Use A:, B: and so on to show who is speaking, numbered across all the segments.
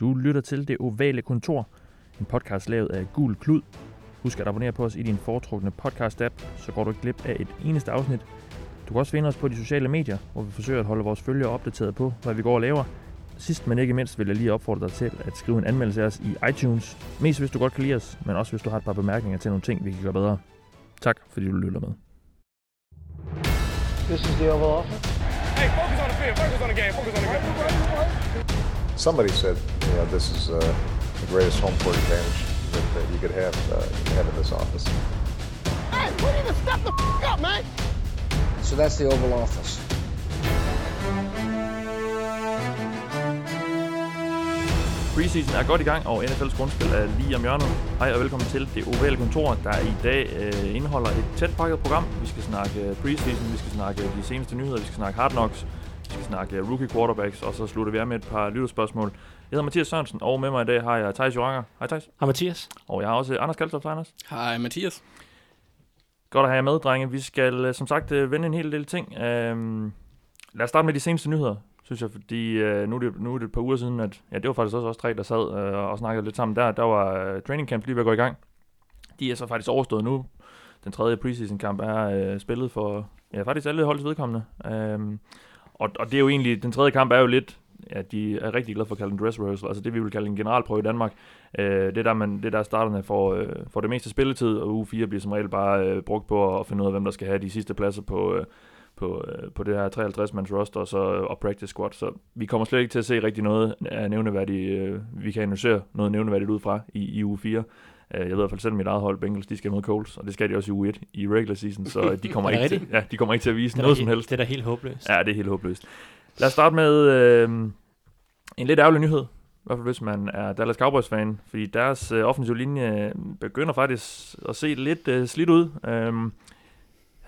A: Du lytter til Det Ovale Kontor, en podcast lavet af Gul Klud. Husk at abonnere på os i din foretrukne podcast-app, så går du ikke glip af et eneste afsnit. Du kan også finde os på de sociale medier, hvor vi forsøger at holde vores følgere opdateret på, hvad vi går og laver. Sidst men ikke mindst vil jeg lige opfordre dig til at skrive en anmeldelse af os i iTunes. Mest hvis du godt kan lide os, men også hvis du har et par bemærkninger til nogle ting, vi kan gøre bedre. Tak fordi du lytter med.
B: This is the Oval Office.
C: Hey, focus on the field. Focus on the game. Focus on the game.
D: Somebody said, you know, this is uh, the greatest home court advantage that, that you could have, uh, have in this office.
E: Hey, we need to step the f- up, man.
B: So that's the Oval Office.
A: Preseason er godt i gang, og NFL's grundspil er lige om hjørnet. Hej og velkommen til det ovale kontor, der i dag øh, indeholder et tæt pakket program. Vi skal snakke øh, preseason, vi skal snakke de seneste nyheder, vi skal snakke hard knocks, vi skal snakke øh, rookie quarterbacks, og så slutter vi af med et par lytterspørgsmål. Jeg hedder Mathias Sørensen, og med mig i dag har jeg Thijs Joranger. Hej Thijs.
F: Hej Mathias.
A: Og jeg har også Anders Kaltoft, Hej, Anders.
G: Hej Mathias.
A: Godt at have jer med, drenge. Vi skal øh, som sagt øh, vende en hel del ting. Øhm, lad os starte med de seneste nyheder, synes jeg, fordi øh, nu, er det, nu er det et par uger siden, at ja, det var faktisk også os tre, der sad øh, og snakkede lidt sammen der. Der var øh, training camp lige ved at gå i gang. De er så faktisk overstået nu. Den tredje preseason kamp er øh, spillet for ja, faktisk alle holds vedkommende. Øhm, og, og det er jo egentlig, den tredje kamp er jo lidt, ja, de er rigtig glade for at kalde en dress rehearsal, altså det vi vil kalde en generalprøve i Danmark. Øh, det er der, man, det der starterne får, øh, får det meste spilletid, og uge 4 bliver som regel bare øh, brugt på at finde ud af, hvem der skal have de sidste pladser på, øh, på, øh, på det her 53-mands roster, og så og practice squad. Så vi kommer slet ikke til at se rigtig noget af nævneværdigt, øh, vi kan analysere noget nævneværdigt ud fra i, i uge 4. Øh, Jeg ved i hvert fald selv, mit eget hold, Bengals, de skal møde Colts, og det skal de også i uge 1 i regular season, så øh, de kommer,
F: Er
A: ikke til, ja, de kommer ikke til at vise noget
F: da
A: som
F: helt,
A: helst.
F: det er da helt håbløst.
A: Ja, det er helt håbløst. Lad os starte med øh, en lidt ærgerlig nyhed. I hvert fald hvis man er Dallas Cowboys-fan. Fordi deres øh, offensive linje begynder faktisk at se lidt øh, slidt ud. Øhm,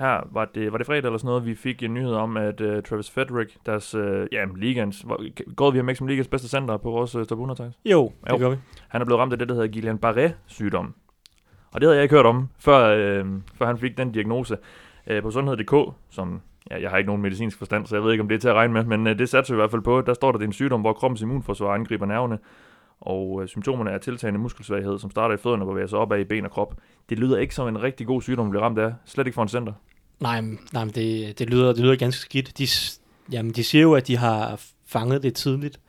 A: her var det, var det fredag eller sådan noget, vi fik en nyhed om, at øh, Travis Frederick, deres, øh, ja, ligens, går vi ham ikke som ligens bedste center på vores øh, top 100 tags?
F: Jo, det
A: Jo.
F: gør vi.
A: Han er blevet ramt af det, der hedder Guillain-Barré-sygdom. Og det havde jeg ikke hørt om, før, øh, før han fik den diagnose. Øh, på sundhed.dk, som ja, jeg har ikke nogen medicinsk forstand, så jeg ved ikke, om det er til at regne med, men øh, det satser vi i hvert fald på. Der står der, det er en sygdom, hvor kroppens immunforsvar angriber nerverne, og øh, symptomerne er tiltagende muskelsvaghed, som starter i fødderne og bevæger sig opad i ben og krop. Det lyder ikke som en rigtig god sygdom at blive ramt af. Slet ikke for en center.
F: Nej, men- nej det, det, lyder, det lyder ganske skidt. De, jamen, de siger jo, at de har fanget det tidligt,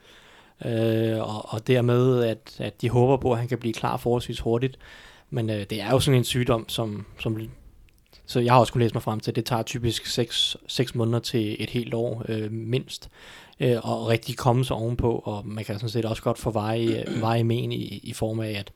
F: øh, og, og dermed, at, at de håber på, at han kan blive klar forholdsvis hurtigt. Men øh, det er jo sådan en sygdom, som, som... Så jeg har også kunnet læse mig frem til, at det tager typisk 6, 6 måneder til et helt år øh, mindst, øh, og rigtig komme sig ovenpå, og man kan sådan set også godt få veje, veje men i, i form af, at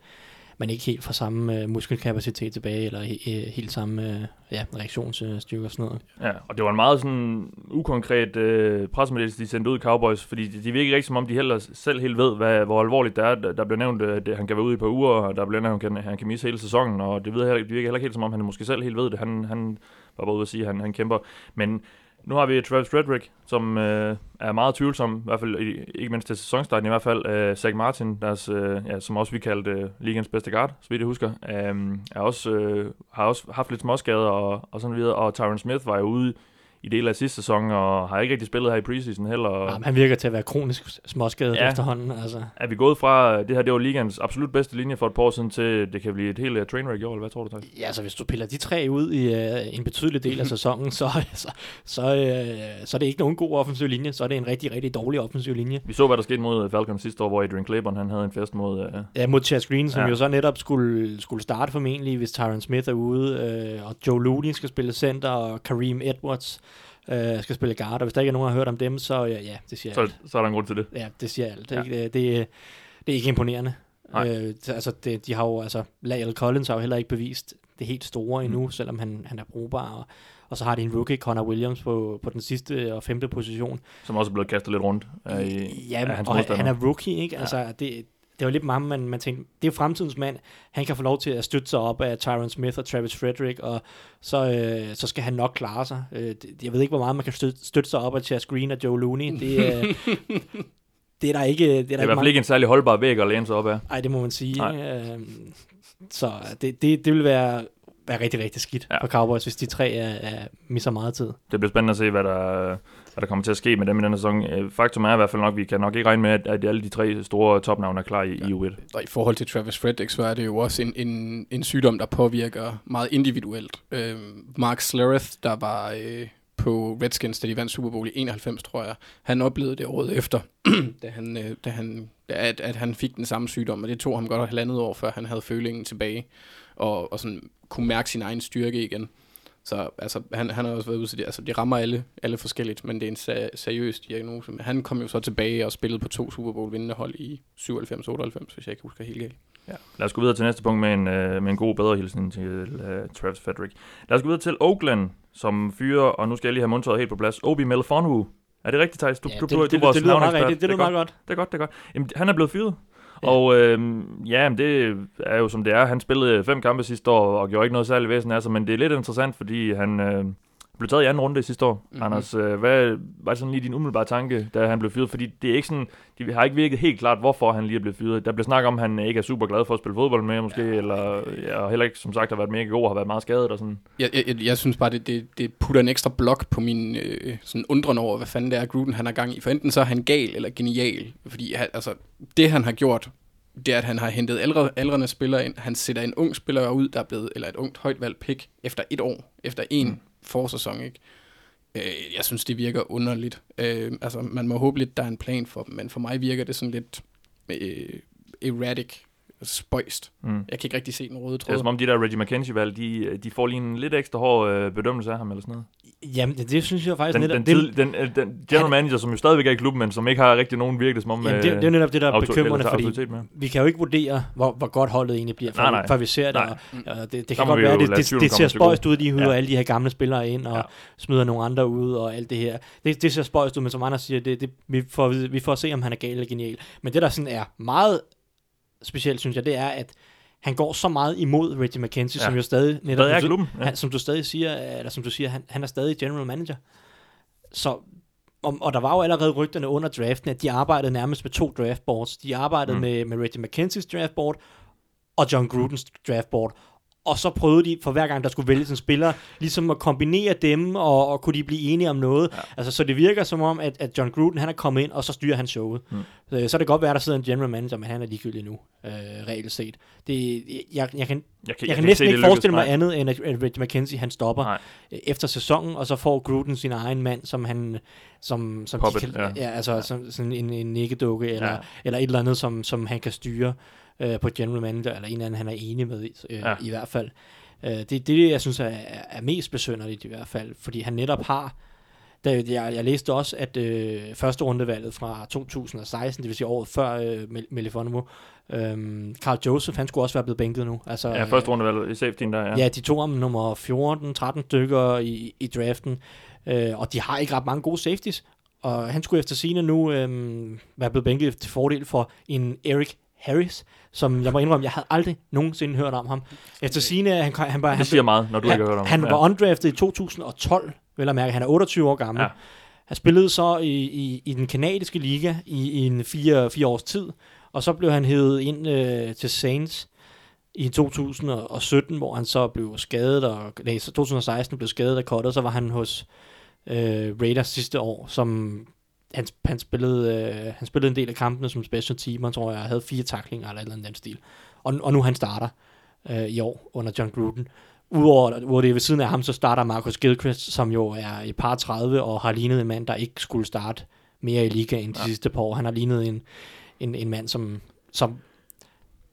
F: man ikke helt får samme øh, muskelkapacitet tilbage, eller he, helt samme øh, ja, reaktionsstyrke og sådan noget.
A: Ja, og det var en meget sådan ukonkret øh, pressemeddelelse, de sendte ud Cowboys, fordi de, de virker ikke som om, de heller selv helt ved, hvad, hvor alvorligt det er. Der, der blev nævnt, øh, at han kan være ude i et par uger, og der blev nævnt, at han kan, han kan misse hele sæsonen, og det, ved heller, det virker heller ikke helt som om, han måske selv helt ved det. Han, han var bare ude at sige, at han, han kæmper. Men nu har vi Travis Frederick, som øh, er meget tvivlsom, i hvert fald ikke mindst til sæsonstarten i hvert fald. Øh, Zach Martin, deres, øh, ja, som også vi kaldte øh, ligens bedste guard, så vidt jeg husker, øh, er også, øh, har også haft lidt småskader og, og sådan videre. Og Tyron Smith var jo ude i dele af sidste sæson, og har ikke rigtig spillet her i preseason heller.
F: Jamen, han virker til at være kronisk småskadet
A: Ja.
F: efterhånden. Altså.
A: er vi gået fra, det her det var ligens absolut bedste linje for et par år siden, til det kan blive et helt uh, trainwreck i år, eller hvad tror du, Thijs?
F: Ja, så hvis du piller de tre ud i uh, en betydelig del af sæsonen, så, så, så, uh, så er det ikke nogen god offensiv linje, så er det en rigtig, rigtig dårlig offensiv linje.
A: Vi så, hvad der skete mod Falcons sidste år, hvor Adrian Claiborne han havde en fest mod... Uh,
F: Ja, mod Chas Green, som
A: ja.
F: jo så netop skulle, skulle starte formentlig, hvis Tyron Smith er ude, uh, og Joe Looney skal spille center, og Kareem Edwards uh, skal spille guard, og hvis der ikke er nogen, der har hørt om dem, så ja, ja det siger
A: så,
F: alt.
A: så er der en grund til det.
F: Ja, det siger alt.
A: Ja.
F: Ja. Ikke? Det, det, det er ikke imponerende.
A: Nej.
F: Øh, altså, det, de har jo, altså, Lael Collins har jo heller ikke bevist det helt store endnu,
A: Mm.
F: selvom han, han er brugbar. Og, og så har de en rookie, Connor Williams, på, på den sidste og femte position.
A: Som også er blevet kastet lidt rundt uh, i
F: ja,
A: af hans
F: og han, han er rookie, ikke? Altså, det, det var lidt meget, man, man tænkte, det er jo fremtidens mand. Han kan få lov til at støtte sig op af Tyron Smith og Travis Frederick, og så, øh, så skal han nok klare sig. Øh, det, jeg ved ikke, hvor meget man kan støtte, støtte sig op af Chas Green og Joe Looney. Det, øh, det er der ikke... Det er, der
A: Det er i hvert fald ikke en særlig holdbar væg at læne sig op af.
F: Nej, det må man sige.
A: Nej.
F: Øh, så det, det, det vil være være rigtig, rigtig skidt
A: ja.
F: for Cowboys, hvis de tre er, er misser meget tid.
A: Det bliver spændende at se, hvad der, hvad der kommer til at ske med dem i denne sæson. Øh, Faktum er i hvert fald nok, vi kan nok ikke regne med, at, at alle de tre store topnavne er klar i, i U1.
G: Og i forhold til Travis Frederick, så er det jo også en, en, en sygdom, der påvirker meget individuelt. Øh, Mark Slereth, der var øh, på Redskins, da de vandt Super Bowl i 91, tror jeg, han oplevede det året efter, da han, øh, da han, at, at han fik den samme sygdom, og det tog ham godt og halvandet år, før han havde følingen tilbage, og, og sådan kunne mærke sin egen styrke igen. Så altså, han, han har også været ude til det. Altså, det rammer alle, alle forskelligt, men det er en se- seriøs diagnose. Men han kom jo så tilbage og spillede på to Super Bowl vindende hold i 97-98, hvis jeg ikke husker helt galt.
A: Ja. Lad os gå videre til næste punkt med en, øh, med en god bedre hilsen til øh, Travis Frederick. Lad os gå videre til Oakland, som fyrer, og nu skal jeg lige have mundtøjet helt på plads, Obi Melifonwu. Er det rigtigt, Thijs? Du,
F: Ja,
A: du,
F: det,
A: du,
F: det,
A: du
F: det,
A: er vores
F: det, lyder meget rigtigt. Det lyder
A: er
F: meget godt.
A: Det er godt, det er godt. Jamen, han er blevet fyret.
F: Ja.
A: Og øh, ja, men det er jo som det er. Han spillede fem kampe sidste år og gjorde ikke noget særligt væsen af sig, men det er lidt interessant, fordi han øh, blev taget i anden runde sidste år.
G: Mhm.
A: Mm-hmm. Anders, øh, hvad var sådan lige din umiddelbare tanke, da han blev fyret? Fordi det er ikke sådan, de har ikke virket helt klart, hvorfor han lige er blevet fyret. Der bliver snakket om, at han ikke er super glad for at spille fodbold mere måske, ja. eller ja, og heller ikke, som sagt, har været mega god og har været meget skadet og sådan.
G: Jeg, jeg, jeg, synes bare, det, det, det putter en ekstra blok på min øh, sådan undren over, hvad fanden det er, Gruden han har gang i. For enten så er han gal eller genial. Fordi han, altså, det han har gjort, det er, at han har hentet aldre, aldrende spillere ind. Han sætter en ung spiller ud, der er blevet, eller et ungt højt valgt pick, efter et år, efter en mm. Forsæson, ikke? Øh, jeg synes, det virker underligt. Øh, altså, man må håbe lidt, der er en plan for dem, men for mig virker det sådan lidt øh, erratic, spøjst.
A: Mm.
G: Jeg kan ikke rigtig se den røde
A: Det
G: tråd.
A: er som om de der Reggie McKenzie-valg, de, de får lige en lidt ekstra hård øh, bedømmelse af ham eller sådan noget.
F: Jamen, det, det synes jeg faktisk
A: Den,
F: netop...
A: den,
F: det,
A: den, øh, den general manager, som jo stadigvæk er i klubben, men som ikke har rigtig nogen virkelig som om...
F: Jamen, det, det er netop det, der er bekymrende, fordi
A: med.
F: vi kan jo ikke vurdere, hvor, hvor godt holdet egentlig bliver, før,
A: Nej, nej.
F: før vi ser det.
A: Nej.
F: Og, og det, det
A: Så
F: kan
A: må
F: godt være, det, det, det ser spøjst ud, de hiver
A: Ja.
F: alle de her gamle spillere ind og
A: Ja.
F: smider nogle andre ud og alt det her. Det, det ser spøjst ud, men som andre siger, det, det, vi, får, vi får at se, om han er gal eller genial. Men det, der sådan er meget specielt, synes jeg, det er, at han går så meget imod Reggie McKenzie,
A: Ja.
F: som jo stadig... Netop,
A: er
F: som du-
A: klubben? Ja.
F: han, som du stadig siger, eller som du siger, han, han er stadig general manager. Så, og, og der var jo allerede rygterne under draften, at de arbejdede nærmest med to draftboards. De arbejdede
A: mm.
F: med, med Reggie McKenzies draftboard og John Grudens draftboard. Og så prøvede de, for hver gang der skulle vælges en spiller, ligesom at kombinere dem, og, og kunne de blive enige om noget.
A: Ja.
F: Altså, så det virker som om, at, at John Gruden, han er kommet ind, og så styrer han showet.
A: Mm.
F: Mm. Så, så er det godt være, at der sidder en general manager, men han er ligegyldig nu, øh, reelt set. Det, jeg, jeg, kan,
A: Jeg kan,
F: jeg kan
A: se,
F: næsten ikke forestille mig
A: Nej.
F: andet, end at, Reggie McKenzie, han stopper
A: Nej.
F: øh, efter sæsonen, og så får Gruden sin egen mand, som han, som, som
A: Puppet,
F: de kan,
A: ja.
F: ja. altså som, sådan en, en nikkedukke, eller,
A: ja.
F: eller et eller andet, som, som han kan styre øh, på general manager, eller en eller anden, han er enig med, øh,
A: Ja.
F: i hvert fald. Øh, det er det, jeg synes er, er mest besynderligt i hvert fald, fordi han netop har, da, jeg, jeg læste også, at øh, første rundevalget fra 2016, det vil sige året før øh, Mel- Melifonwu, øh, Carl Joseph, han skulle også være blevet bænket nu. Altså,
A: Ja, første rundevalg i safetyen der, ja.
F: Ja, de tog ham nummer 14-13 stykker i, i draften, øh, og de har ikke ret mange gode safeties. Og han skulle efter sine nu øh, være blevet bænket til fordel for en Eric Harris, som jeg må indrømme, jeg havde aldrig nogensinde hørt om ham. Efter sine, han, han, han, var,
A: det
F: han,
A: siger meget, når du
F: han,
A: ikke har hørt om
F: han
A: ham.
F: var undrafted i 2012, vil jeg mærke. Han er 28 år gammel.
A: Ja.
F: Ja. Han spillede så i, i, i den kanadiske liga i, i en fire, fire års tid, og så blev han hævet ind øh, til Saints i 2017, hvor han så blev skadet, og nej, så 2016 blev skadet og kottet, så var han hos øh, Raiders sidste år, som han, han, spillede, øh, han spillede en del af kampene som special teamer, tror jeg, havde fire taklinger eller et eller andet den stil. Og, og nu han starter øh, i år under John Gruden. Udover hvor det er ved siden af ham, så starter Marcus Gilchrist, som jo er i par 30 og har lignet en mand, der ikke skulle starte mere i ligaen de
A: Ja.
F: sidste par år. Han har lignet en, en, en mand, som, som,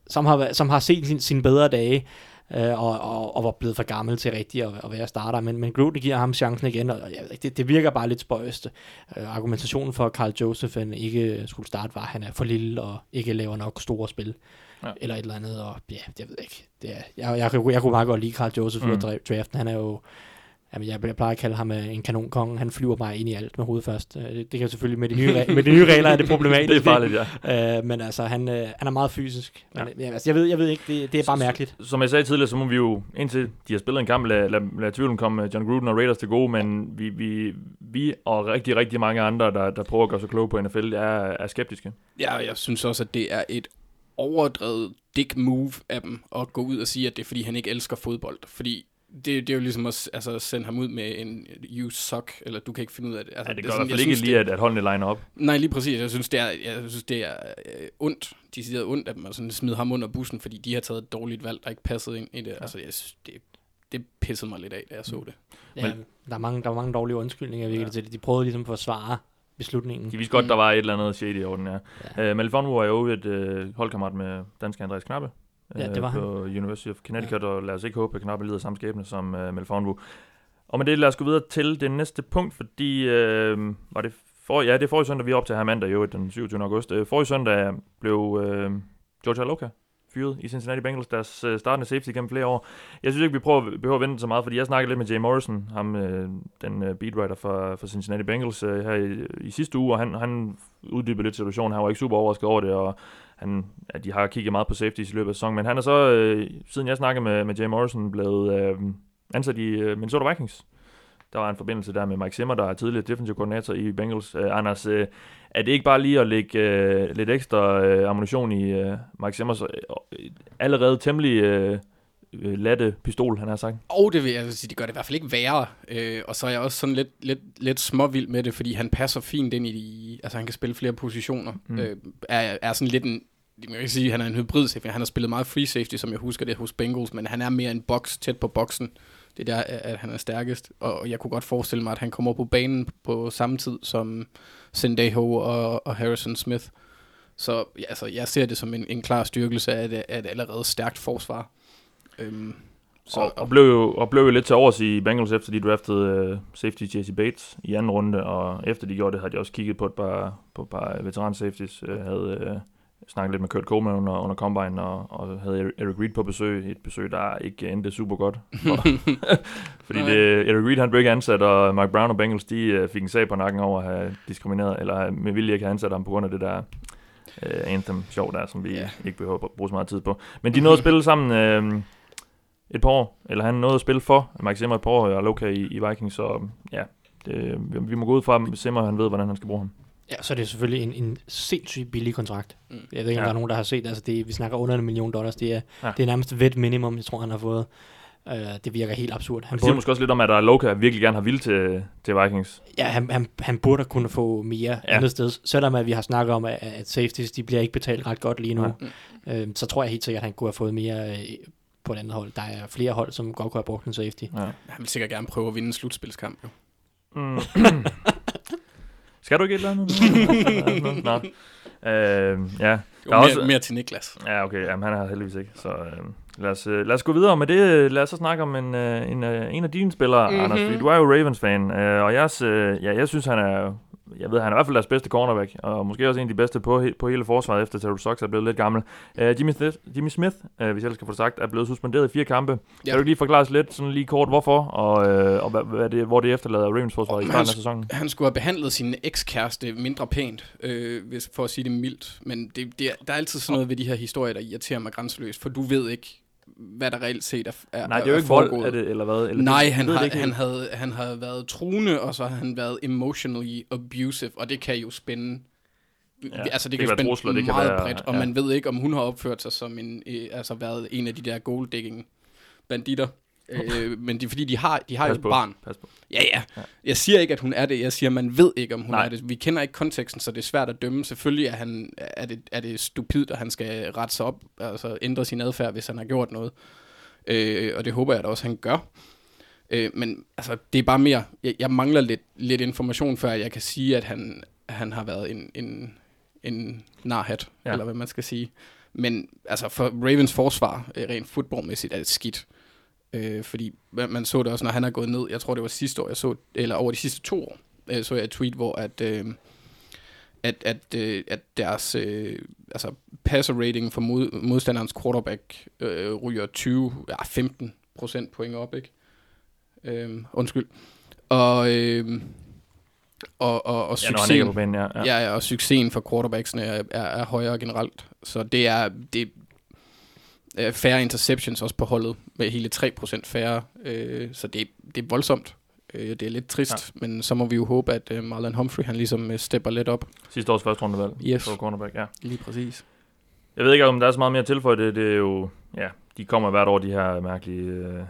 F: som, har, som har set sin, sine bedre dage, øh, og, og, og var blevet for gammel til rigtig at, at være starter. Men, men Gruden giver ham chancen igen, og jeg ikke, det, det virker bare lidt spøjst. Øh, argumentationen for, at Carl Joseph han ikke skulle starte, var, at han er for lille og ikke laver nok store spil.
A: Ja.
F: Ja. Eller et eller andet, og ja, jeg ved ikke. Det er, jeg, jeg, jeg, jeg kunne meget godt lide Carl Joseph mm. Draften. Han er jo Jamen, jeg, jeg plejer at kalde ham øh, en kanonkonge. Han flyver bare ind i alt med hovedet først. Øh, Det, det kan selvfølgelig med de nye, re- med de nye regler er det problematisk.
A: Det er farligt, ja.
F: Øh, men altså, han, øh, han er meget fysisk. Men, ja. altså, jeg, ved, jeg ved ikke, det, det er bare mærkeligt.
A: Som jeg sagde tidligere, så må vi jo, indtil de har spillet en kamp, lade, lade, lade tvivlen komme John Gruden og Raiders til gode, men vi, vi, vi og rigtig, rigtig mange andre, der, der prøver at gøre sig kloge på NFL, er, er skeptiske.
G: Ja, og jeg synes også, at det er et overdrevet dick move af dem at gå ud og sige, at det er, fordi han ikke elsker fodbold. Fordi det, det er jo ligesom at, altså, at sende ham ud med en you suck, eller du kan ikke finde ud af det. Altså,
A: Ja, det
G: er
A: gør i hvert fald ikke lige,
G: det-
A: at, at holdene liner op.
G: Nej, lige præcis. Jeg synes, det er, jeg synes, det er øh, ondt. De siger ondt af dem, og sådan smide ham under bussen, fordi de har taget et dårligt valg, der ikke passede ind i det. Altså, jeg synes, det, det pissede mig lidt af, da jeg så det.
F: Ja, der, er mange, der er mange dårlige undskyldninger virkelig ja. til det. De prøvede ligesom at forsvare beslutningen.
A: De vidste godt,
G: Mm.
A: der var et eller andet shady i orden, ja. ja. Uh, Malifonwu er jo et uh, holdkammerat med danske Andreas Knappe.
F: Ja, det var
A: øh, på University of Connecticut, ja. og lad os ikke håbe, at Knappe lider samme skæbne som uh, Malifonwu. Og med det lad os gå videre til det næste punkt, fordi uh, var det for, ja, det er forrige søndag, vi er op til her mandag, jo, den 27. august. Uh, forrige søndag blev uh, George Aloka fyret i Cincinnati Bengals, deres uh, startende safety gennem flere år. Jeg synes ikke, vi prøver, behøver at vente så meget, fordi jeg snakkede lidt med Jay Morrison, ham, øh, den øh, beatwriter for, for Cincinnati Bengals øh, her i, i sidste uge, og han, han uddybede lidt situationen. Han var ikke super overrasket over det, og han, ja, de har kigget meget på safeties i løbet af sæsonen, men han er så, øh, siden jeg snakkede med, med Jay Morrison, blevet øh, ansat i øh, Minnesota Vikings. Der var en forbindelse der med Mike Zimmer, der er tidligere defensive koordinator i Bengals. Øh, Anders, øh, er det ikke bare lige at lægge øh, lidt ekstra øh, ammunition i øh, Mike Zimmers øh, allerede temmelig øh, øh, latte pistol, han har sagt?
G: Og det vil jeg sige, det gør det i hvert fald ikke værre. Øh, og så er jeg også sådan lidt, lidt, lidt småvild med det, fordi han passer fint ind i de, altså han kan spille flere positioner.
A: Mm.
G: Øh, er, er sådan lidt en, man kan sige, han er en hybrid safety. Han har spillet meget free safety, som jeg husker det hos Bengals, men han er mere en box tæt på boksen. Det er der, at han er stærkest. Og jeg kunne godt forestille mig, at han kommer på banen på samme tid som Sendejo og, og Harrison Smith. Så ja, altså, jeg ser det som en, en klar styrkelse af et, af et allerede stærkt forsvar. Øhm,
A: Så, og, og, blev jo, og blev jo lidt til overs i Bengals, efter de draftede uh, safety Jesse Bates i anden runde, og efter de gjorde det, havde de også kigget på et par, på et par veteran safeties, uh, havde uh, snakket lidt med Kurt Coleman under, under Combine, og, og havde Eric Reed på besøg, et besøg, der ikke endte super godt. For, fordi det, Eric Reed han blev ikke ansat, og Mark Brown og Bengals, de uh, fik en sag på nakken over at have diskrimineret, eller med vilje ikke have ansat ham på grund af det der uh, anthem sjov der, som vi yeah. ikke behøver at bruge så meget tid på. Men de nåede at spille sammen... Uh, et par år, eller han nåede at spille for Mike Zimmer et par år, og Loka i, i Vikings, så ja, det, vi, vi må gå ud fra, at Zimmer han ved, hvordan han skal bruge ham.
F: Ja, så er det selvfølgelig en, en sindssygt billig kontrakt.
G: Mm.
F: Jeg ved ikke, om
A: Ja.
F: der er nogen, der har set, altså det, vi snakker under en million dollars, det er,
A: Ja.
F: ja. det er nærmest ved minimum, jeg tror, han har fået. Uh, det virker helt absurd. Han
A: Han siger
F: burde,
A: måske også lidt om, at der er Loka virkelig gerne har vil til, til Vikings.
F: ja, han, han, han burde kunne få mere
A: Ja.
F: ja. andet sted. Selvom at vi har snakket om, at, at safeties, de bliver ikke betalt ret godt lige nu,
A: Nej.
F: uh, så tror jeg helt sikkert, at han kunne have fået mere uh, på et andet hold. Der er flere hold, som godt kunne have brugt en safety.
A: Ja.
G: Han vil sikkert gerne prøve at vinde en slutspilskamp. Jo.
A: Mm. skal du ikke et eller andet? Nå. Øh, ja,
G: Jo,
A: Der er
G: mere,
A: også-
G: mere til Niklas.
A: Ja, okay. Jamen, han er her heldigvis ikke. Så øh, lad, os, øh, lad os gå videre med det. Lad os så snakke om en, øh, en, øh, en af dine spillere, mm-hmm. Anders. Du er jo Ravens-fan. Øh, og jeg, øh, ja, jeg synes, han er... Jeg ved, han er i hvert fald deres bedste cornerback, og måske også en af de bedste på, he- på hele forsvaret, efter Terrell Sox er blevet lidt gammel. Uh, Jimmy, Smith, Jimmy Smith, uh, hvis jeg skal få det sagt, er blevet suspenderet i fire kampe. Ja. Kan du lige forklare os lidt, sådan lige kort, hvorfor, og, øh, og hvad, hvad det, hvor det efterlader Ravens forsvar i starten af sæsonen?
G: Han skulle have behandlet sin ekskæreste mindre pænt, øh, hvis, for at sige det mildt. Men det, det, er- der er altid sådan noget ved de her historier, der irriterer mig grænseløst, for du ved ikke, hvad der reelt set er, er
A: Nej, det er jo ikke vold, er det, eller hvad? Eller
G: Nej,
A: det,
G: han,
A: det
G: har,
A: ikke
G: han, havde, han havde været truende, og så har han været emotionally abusive, og det kan jo spænde...
A: Ja,
G: altså det,
A: det
G: kan,
A: kan
G: spænde
A: trusler, det kan
G: meget
A: være-
G: bredt, og
A: ja.
G: man ved ikke, om hun har opført sig som en, øh, altså været en af de der gold-digging banditter. Øh, men det er fordi, de har, de har jo
A: Pas
G: et
A: på.
G: barn.
A: Pas på.
G: Ja, ja. Jeg siger ikke, at hun er det. Jeg siger, at man ved ikke, om hun
A: Nej.
G: er det. Vi kender ikke konteksten, så det er svært at dømme. Selvfølgelig er, han, er, det, er det stupidt, at han skal rette sig op, altså ændre sin adfærd, hvis han har gjort noget. Øh, og det håber jeg da også, han gør. Øh, men altså, det er bare mere, jeg, jeg mangler lidt, lidt information, før jeg kan sige, at han, han har været en, en, en narhat,
A: Ja.
G: ja. eller hvad man skal sige. Men altså, for Ravens forsvar, øh, rent fodboldmæssigt, er det skidt. Øh, fordi man, så det også, når han er gået ned. Jeg tror, det var sidste år, jeg så, eller over de sidste to år, øh, så jeg et tweet, hvor at, øh, at, at, øh, at deres øh, altså passer rating for mod, modstanderens quarterback øh, ryger 20, ja, 15 procent point op, ikke? Øh, undskyld. Og, øh, og, og, og
A: Ja,
G: succesen,
A: banen, ja. ja.
G: ja. Ja, og succesen for quarterbacksene er, er, er højere generelt. Så det er, det er færre interceptions også på holdet, med hele 3% færre. Øh, så det, det er voldsomt. Øh, det er lidt trist, ja. men så må vi jo håbe, at øh, Marlon Humphrey han ligesom øh, stepper lidt op.
A: Sidste års første rundevalg.
G: Yes.
A: På cornerback, ja.
G: Lige præcis.
A: Jeg ved ikke, om der er så meget mere at tilføje. Det, det er jo... Ja, de kommer hvert år, de her mærkelige... Øh,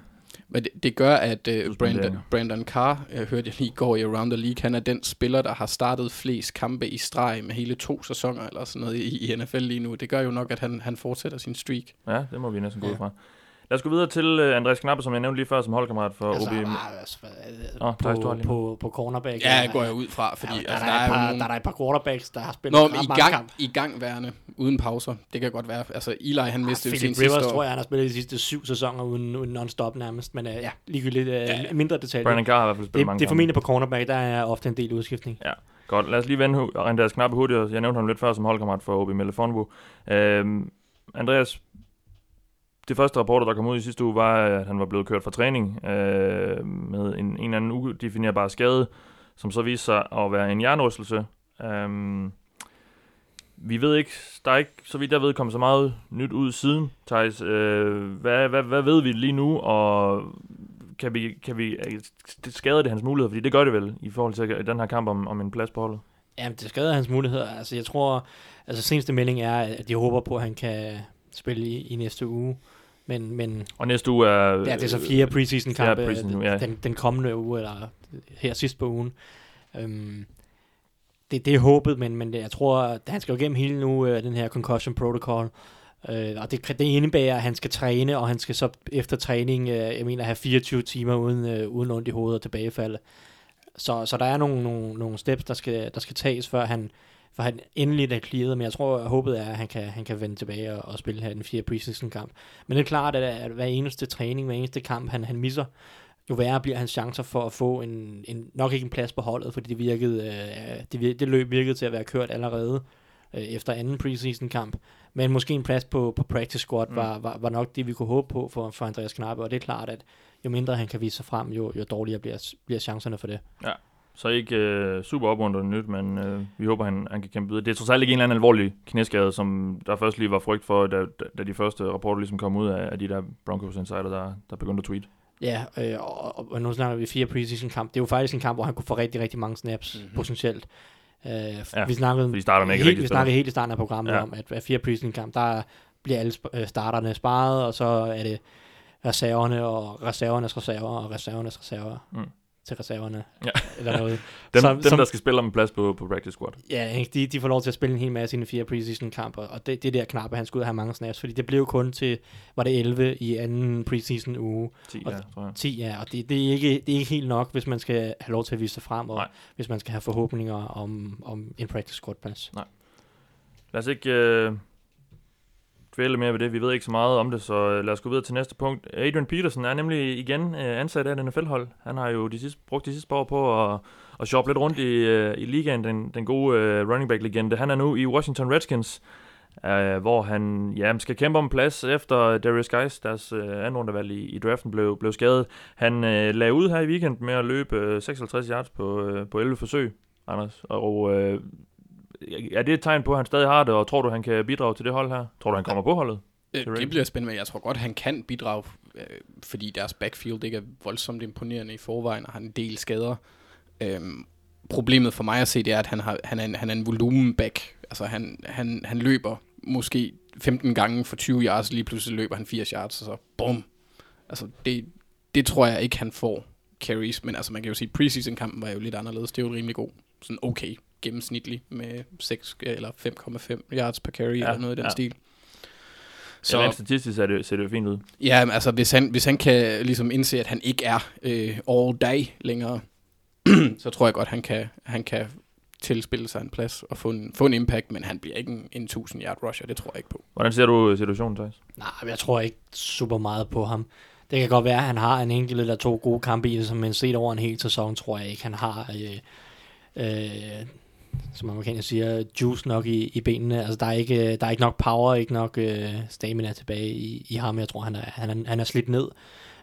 G: Men det, det gør, at uh, Brandon. Brandon Carr, jeg hørte jeg lige i går i Around the League, han er den spiller, der har startet flest kampe i streg med hele to sæsoner eller sådan noget i, i NFL lige nu. Det gør jo nok, at han, han fortsætter sin streak.
A: ja, det må vi næsten gå ud
G: Ja.
A: Lad os gå videre til øh, Andreas Knappe, som jeg nævnte lige før, som holdkammerat for
F: Altså,
A: OB.
F: var, altså,
A: har
F: på,
A: lige
F: på, på cornerback.
G: Ja, det går jeg ud fra, fordi
F: ja, der,
G: altså,
F: der,
G: der,
F: er
G: er
F: par,
G: nogle...
F: der er der et par quarterbacks, der har spillet
G: Nå, men i gang,
F: kampe.
G: i gangværende, uden pauser. Det kan godt være. Altså, Eli, han mistede jo sin
F: Philip
G: sidste
F: Rivers,
G: år.
F: tror jeg, han har spillet de sidste syv sæsoner uden, uden non-stop nærmest. Men uh, ja, ligegyldigt uh,
G: Ja, ja.
F: mindre detaljer.
A: Brandon Carr har i hvert fald spillet
F: det,
A: mange
F: det er formentlig på cornerback, der er ofte en del udskiftning.
A: Godt, lad os lige vende Andreas Knappe hurtigt. Jeg nævnte ham lidt før som holdkammerat for OB Melle Fonbo. Øhm, Andreas, det første rapporter, der kom ud i sidste uge, var, at han var blevet kørt fra træning øh, med en, en eller anden udefinerbar skade, som så viste sig at være en hjernerystelse. Øh, vi ved ikke, der er ikke, så vidt jeg ved, kommet så meget nyt ud siden, Thijs. Øh, hvad, hvad, hvad ved vi lige nu, og kan vi, kan vi, øh, det skader det hans muligheder, fordi det gør det vel, i forhold til den her kamp om, om en plads på holdet.
F: Jamen, det skader hans muligheder. Altså, jeg tror, altså seneste melding er, at de håber på, at han kan spille i, i næste uge. Men, men
A: Og næste uge er...
F: ja, det er så fire preseason
A: fjerde
F: kampe
A: preseason, ja.
F: den, den kommende uge, eller her sidst på ugen. Øhm, det, det er håbet, men, men jeg tror, at han skal jo igennem hele nu, øh, den her concussion protocol. Øh, og det, det indebærer, at han skal træne, og han skal så efter træning, øh, jeg mener, have 24 timer uden, øh, uden ondt i hovedet og tilbagefald. Så, så der er nogle, nogle, nogle steps, der skal, der skal tages, før han, for han endelig er clearet, men jeg tror, at håbet er, at han kan, han kan vende tilbage og, og spille her den fjerde preseason kamp. Men det er klart, at, at hver eneste træning, hver eneste kamp, han, han misser, jo værre bliver hans chancer for at få en, en nok ikke en plads på holdet, fordi det, virkede, øh, det, det løb virkede til at være kørt allerede øh, efter anden preseason kamp. Men måske en plads på, på practice squad
A: Mm.
F: var, var, var nok det, vi kunne håbe på for, for Andreas Knappe, og det er klart, at jo mindre han kan vise sig frem, jo, jo dårligere bliver, bliver chancerne for det.
A: Så ikke øh, super opmuntrende nyt, men øh, vi håber, han, han kan kæmpe videre. Det er trods alt ikke en eller anden alvorlig knæskade, som der først lige var frygt for, da, da- de første rapporter ligesom kom ud af, af de der Broncos insider, der, der begyndte at tweet.
F: Ja, øh, og, og, nu snakker vi fire preseason kamp. Det er jo faktisk en kamp, hvor han kunne få rigtig, rigtig mange snaps
G: Mhm.
F: mm-hmm. potentielt. Øh,
A: Ja,
F: vi snakkede,
A: fordi starterne ikke
F: helt, vi snakkede helt i starten af programmet
A: Ja.
F: om, at, at fire preseason kamp, der bliver alle sp- øh, starterne sparet, og så er det reserverne og reservernes reserver og reservernes reserver
A: Mm.
F: Til reserverne.
A: Ja.
F: Eller noget.
A: Dem,
F: som-
A: dem
F: som-
A: der skal spille om en plads på, på practice squad.
F: Ja, de, de får lov til at spille en hel masse i de fire preseason kampe, og det, det der knappe, han skulle ud have mange snaps, fordi det blev kun til, var det 11 i anden preseason uge,
A: 10,
F: Og-
A: ja, tror jeg.
F: 10 ja, og det, det, er ikke, det er ikke helt nok, hvis man skal have lov til at vise sig frem, og
A: Nej.
F: hvis man skal have forhåbninger om, om en practice squad plads.
A: Lad os ikke øh, dvæle mere ved det. Vi ved ikke så meget om det, så øh, lad os gå videre til næste punkt. Adrian Peterson er nemlig igen øh, ansat af NFL-hold. Han har jo de sidste, brugt de sidste par år på at, at shoppe lidt rundt i, øh, i ligaen, den, den gode running back-legende. Han er nu i Washington Redskins, øh, hvor han ja, skal kæmpe om plads efter Darius Geis, deres øh, anden rundevalg i, i draften, blev, blev skadet. Han øh, lagde ud her i weekenden med at løbe øh, 56 yards på, øh, på 11 forsøg, Anders. Og øh, er det et tegn på, at han stadig har det, og tror du, han kan bidrage til det hold her? Tror du, han kommer på holdet?
G: Øh, det bliver spændende, men jeg tror godt, han kan bidrage, øh, fordi deres backfield ikke er voldsomt imponerende i forvejen, og har en del skader. Øhm, problemet for mig at se, det er, at han, har, han, er, en, han er en volumenback. Altså, han, han, han løber måske 15 gange for 20 yards, lige pludselig løber han 80 yards, og så bum. Altså, det, det tror jeg ikke, han får carries, men altså, man kan jo sige, preseason-kampen var jo lidt anderledes. Det er jo rimelig god, sådan okay gennemsnitlig med 6 eller 5,5 yards per carry,
A: Ja,
G: eller noget i den
A: ja.
G: stil.
A: Så ja, rent statistisk ser det, ser det jo fint ud.
G: Ja, men altså hvis han, hvis han kan ligesom indse, at han ikke er øh, all day længere, så tror jeg godt, han kan, han kan tilspille sig en plads og få en, få en impact, men han bliver ikke en, en 1000 yard rusher, det tror jeg ikke på.
A: Hvordan ser du situationen, Thijs?
F: Nej, jeg tror ikke super meget på ham. Det kan godt være, at han har en enkelt eller to gode kampe i det, som man set over en hel sæson, tror jeg ikke, han har, øh, øh, som amerikaner siger, juice nok i, i benene. Altså, der er, ikke, der er ikke nok power, ikke nok øh, stamina tilbage i, i ham. Jeg tror, han er, han er, han er slidt ned.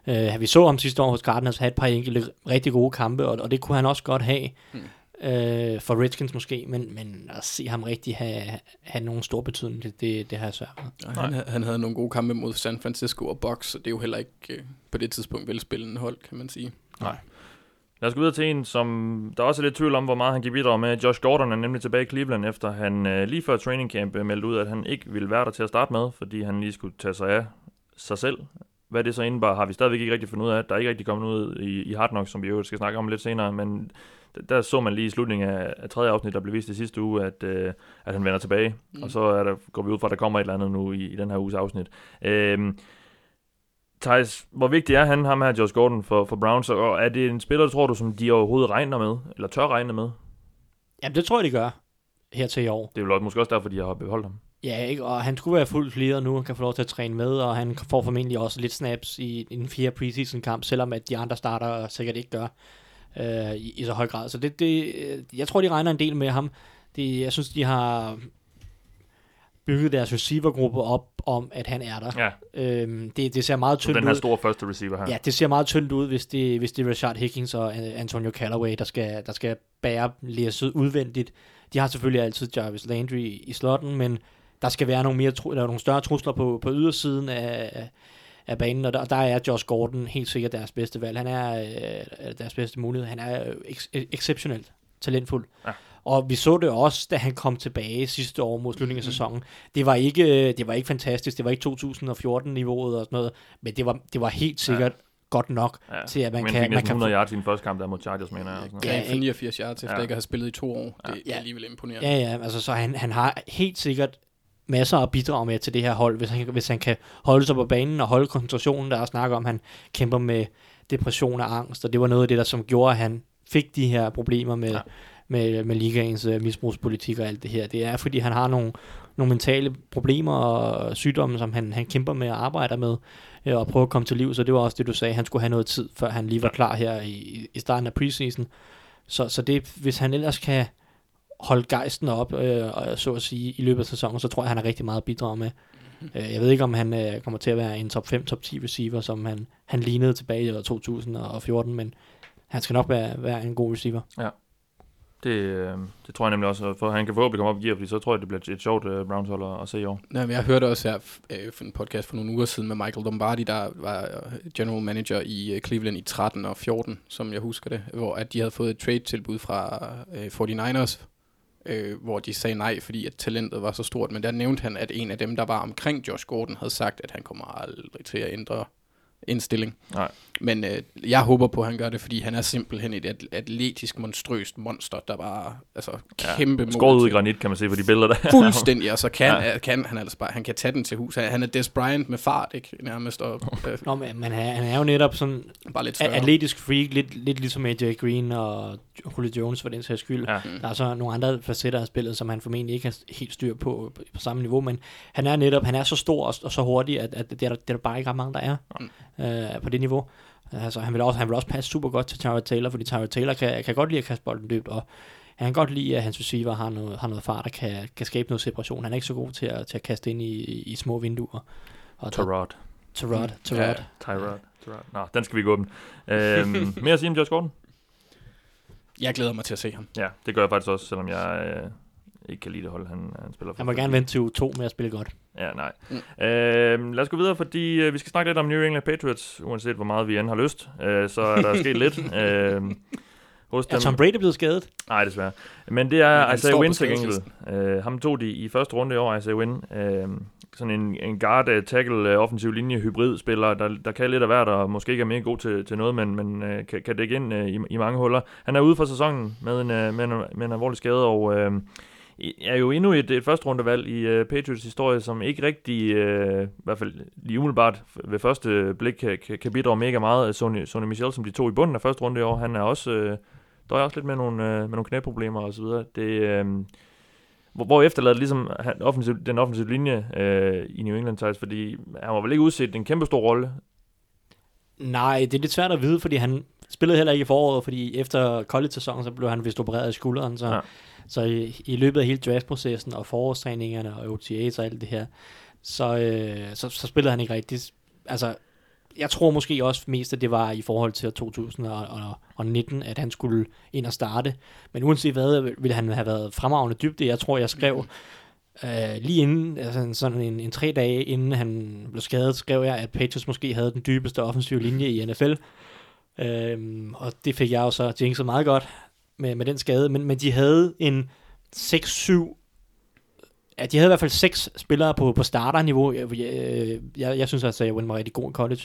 F: Øh, vi så ham sidste år hos Cardinals have et par enkelte rigtig gode kampe, og, og det kunne han også godt have.
G: Mm.
F: Øh, for Redskins måske, men, men at se ham rigtig have, have nogen stor betydning, det, det, det har jeg svært med.
G: Han, ha- han havde nogle gode kampe mod San Francisco og Bucks, så det er jo heller ikke øh, på det tidspunkt velspillende hold, kan man sige.
A: Lad os gå videre til en, som der også er lidt tvivl om, hvor meget han kan bidrage med. Josh Gordon er nemlig tilbage i Cleveland, efter han øh, lige før training camp øh, meldte ud, at han ikke ville være der til at starte med, fordi han lige skulle tage sig af sig selv. Hvad det så indebar, har vi stadigvæk ikke rigtig fundet ud af. Der er ikke rigtig kommet ud i, i Hard Knocks, som vi jo skal snakke om lidt senere, men der så man lige i slutningen af, af tredje afsnit, der blev vist i sidste uge, at, øh, at han vender tilbage. Mm. Og så er der, går vi ud fra, at der kommer et eller andet nu i, i den her uges afsnit. Øhm, Thijs, hvor vigtig er han, ham her, Josh Gordon, for, for Browns, og er det en spiller, tror du, som de overhovedet regner med, eller tør regne med?
F: Jamen, det tror jeg, de gør her til i år.
A: Det er vel måske også derfor, de har beholdt ham.
F: Ja, ikke? og han skulle være fuldt clear nu, han kan få lov til at træne med, og han får formentlig også lidt snaps i, den fjerde preseason kamp, selvom at de andre starter sikkert ikke gør øh, i, i så høj grad. Så det, det, jeg tror, de regner en del med ham. Det, jeg synes, de har bygget deres receivergruppe op om, at han er der.
A: Ja,
F: Øhm, det, det ser meget tyndt
A: den her
F: ud.
A: store første receiver her.
F: Ja, det ser meget tyndt ud, hvis det, hvis det er Rashard Higgins og An- Antonio Callaway, der skal, der skal bære læsset udvendigt. De har selvfølgelig altid Jarvis Landry i, i slotten, men der skal være nogle, mere, tru- der er nogle større trusler på, på ydersiden af, af banen, og der, der er Josh Gordon helt sikkert deres bedste valg. Han er øh, deres bedste mulighed. Han er øh, ex- exceptionelt talentfuld.
A: Ja.
F: Og vi så det også, da han kom tilbage sidste år mod slutningen af sæsonen. Det var ikke, det var ikke fantastisk. Det var ikke 2014-niveauet og sådan noget, men det var, det var helt sikkert ja. godt nok
A: Ja.
F: til, at man
A: men
F: kan...
A: fik
F: Man
A: næsten
F: kan
A: 100 yards i den første kamp, der mod Chargers, mener jeg.
F: Ja,
G: Ja, for
F: ikke?
G: 89 yards efter
A: Ja.
G: ja. ikke at have spillet i to år. Det, det
F: Ja.
G: er alligevel imponerende.
F: Ja, ja, altså så han, han har helt sikkert masser at bidrage med til det her hold, hvis han, hvis han kan holde sig på banen og holde koncentrationen, der er snak om, han kæmper med depression og angst, og det var noget af det, der som gjorde, at han fik de her problemer med,
A: Ja.
F: Ja. med, med ligaens uh, misbrugspolitik og alt det her. Det er, fordi han har nogle, nogle mentale problemer og sygdomme, som han, han kæmper med og arbejder med, øh, og prøver at komme til liv, så det var også det, du sagde, han skulle have noget tid, før han lige var klar her i, i starten af preseason. Så, så det, hvis han ellers kan holde gejsten op, øh, og så at sige, i løbet af sæsonen, så tror jeg, han har rigtig meget at bidrage med. Øh, jeg ved ikke, om han øh, kommer til at være en top 5, top 10 receiver, som han, han lignede tilbage i år 2014, men han skal nok være, være en god receiver.
A: Det, øh, det tror jeg nemlig også, for han kan forhåbentlig komme op i gear, fordi så tror jeg, det bliver et sjovt uh, Browns hold at, at se i år.
G: Nej, men jeg hørte også her øh, for en podcast for nogle uger siden med Michael Lombardi, der var øh, general manager i Cleveland i 13 og 14, som jeg husker det, hvor at de havde fået et trade-tilbud fra øh, 49ers, øh, hvor de sagde nej, fordi at talentet var så stort. Men der nævnte han, at en af dem, der var omkring Josh Gordon, havde sagt, at han kommer aldrig til at ændre indstilling.
A: Nej.
G: Men øh, jeg håber på, at han gør det, fordi han er simpelthen et at- atletisk, monstrøst monster, der bare altså, kæmpe mål
A: Skåret ud i granit, kan man se på de billeder der.
G: Fuldstændig, og så kan,
A: Ja.
G: ja. kan han altså bare, han kan tage den til hus. Han er Des Bryant med fart, ikke? Nærmest, og øh,
F: Nå, men, han, han er jo netop sådan
G: bare lidt større.
F: atletisk freak, lidt, lidt ligesom AJ Green og Julio Jones for den sags skyld.
A: Ja.
F: Der er så nogle andre facetter af spillet, som han formentlig ikke har helt styr på på, samme niveau, men han er netop, han er så stor og, og så hurtig, at, at det, er der, det er der bare ikke ret mange, der er øh, på det niveau. Altså, han vil, også, han vil også passe super godt til Tyrod Taylor, fordi Tyrod Taylor kan, kan godt lide at kaste bolden dybt, og han kan godt lide, at hans receiver har noget, har noget fart og kan, kan skabe noget separation. Han er ikke så god til at, til at kaste ind i, i, små vinduer. Og
A: Tyrod.
F: Tyrod, Tyrod.
G: Ja.
A: Tyrod. Nå, den skal vi gå den. Øhm, mere at sige om Josh Gordon?
G: Jeg glæder mig til at se ham.
A: Ja, det gør jeg faktisk også, selvom jeg øh, ikke kan lide det hold, han, han spiller for.
F: Han må gerne vente til uge 2 med at spille godt.
A: Ja, nej.
G: Mm.
A: Øh, lad os gå videre, fordi øh, vi skal snakke lidt om New England Patriots, uanset hvor meget vi end har lyst. Øh, så er der sket lidt. Øh, hos
F: Er Tom Brady blevet skadet?
A: Nej, desværre. Men det er Isaiah Wynn til gengæld. Øh, ham tog de i første runde i år, Isaiah Wynn. Øh, sådan en, en guard, uh, tackle, uh, offensiv linje, hybrid-spiller, der, der kan lidt af hvert, og måske ikke er mere god til, til noget, men, men uh, kan, kan dække ind uh, i, i mange huller. Han er ude for sæsonen med en, uh, med en, med en alvorlig skade, og uh, er jo endnu et, et første rundevalg i uh, Patriots historie, som ikke rigtig, uh, i hvert fald lige umiddelbart ved første blik, kan, kan, bidrage mega meget. Sonny, Sonny Michel, som de to i bunden af første runde i år, han er også, uh, der er også lidt med nogle, uh, med nogle knæproblemer og så videre. Det, uh, hvor, hvor efterlader det ligesom han, offensiv, den offensive linje øh, i New England Titans, fordi han var vel ikke udset en kæmpe stor rolle.
F: Nej, det er lidt svært at vide, fordi han spillede heller ikke i foråret, fordi efter college-sæsonen, så blev han vist opereret i skulderen, så,
A: Ja
F: så i, i løbet af hele draftprocessen og forårstræningerne og OTA's og alt det her, så, øh, så, så spillede han ikke rigtigt. Altså, jeg tror måske også mest, at det var i forhold til 2019, at han skulle ind og starte. Men uanset hvad, ville han have været fremragende dybde. Jeg tror, jeg skrev øh, lige inden, altså sådan en, en tre dage inden han blev skadet, skrev jeg, at Patriots måske havde den dybeste offensive linje i NFL. Øhm, og det fik jeg jo så jinxet meget godt med, med den skade. Men, men de havde en 6-7 Ja, de havde i hvert fald seks spillere på, på starterniveau. Jeg, jeg, jeg, jeg synes altså, at Wynn var rigtig god i college.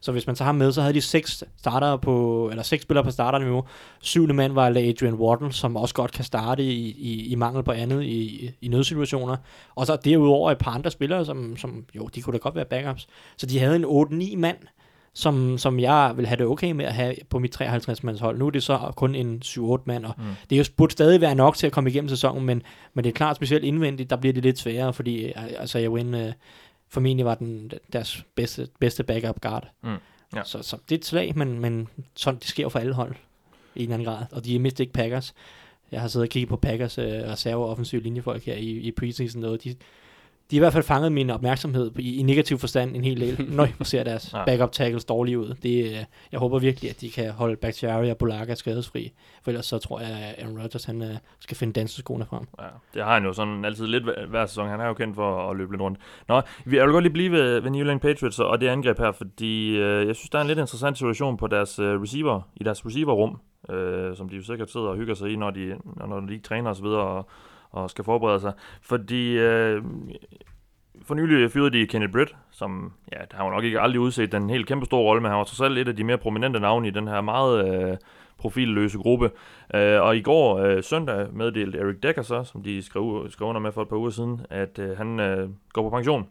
F: Så hvis man tager ham med, så havde de seks starter på, eller seks spillere på starterniveau. Syvende mand var Adrian Wharton, som også godt kan starte i, i, i mangel på andet i, i nødsituationer. Og så derudover et par andre spillere, som, som jo, de kunne da godt være backups. Så de havde en 8-9 mand, som, som jeg vil have det okay med at have på mit 53-mands hold. Nu er det så kun en 7-8 mand, og mm. det er jo burde stadig være nok til at komme igennem sæsonen, men, men det er klart, specielt indvendigt, der bliver det lidt sværere, fordi øh, altså, jeg win, uh, formentlig var den deres bedste, bedste backup guard.
A: Mm. Ja.
F: Så, så det er et slag, men, men sådan, det sker jo for alle hold i en eller anden grad, og de er mindst ikke Packers. Jeg har siddet og kigget på Packers uh, reserve offensiv linjefolk her i, i preseason, og de, de i hvert fald fanget min opmærksomhed i, i negativ forstand en hel del, når jeg ser deres
A: Ja.
F: backup tackles dårlige ud. Det, øh, jeg håber virkelig, at de kan holde Bakhtiari og Bulaga skadesfri, for ellers så tror jeg, at Aaron Rodgers han, øh, skal finde danseskoene frem.
A: Ja, det har han jo sådan altid lidt hver, sæson. Han er jo kendt for at løbe lidt rundt. Nå, vi- jeg vil godt lige blive ved, ved New England Patriots og det angreb her, fordi øh, jeg synes, der er en lidt interessant situation på deres øh, receiver, i deres receiverrum, øh, som de jo sikkert sidder og hygger sig i, når de, når, de ikke træner osv. Og, og skal forberede sig. Fordi øh, for nylig fyrede de Kenneth Britt, som, ja, han var nok ikke aldrig udset den helt kæmpe store rolle, men han var trods alt et af de mere prominente navne i den her meget øh, profilløse gruppe. Øh, og i går øh, søndag meddelte Eric Decker så, som de skrev, skrev under med for et par uger siden, at øh, han øh, går på pension.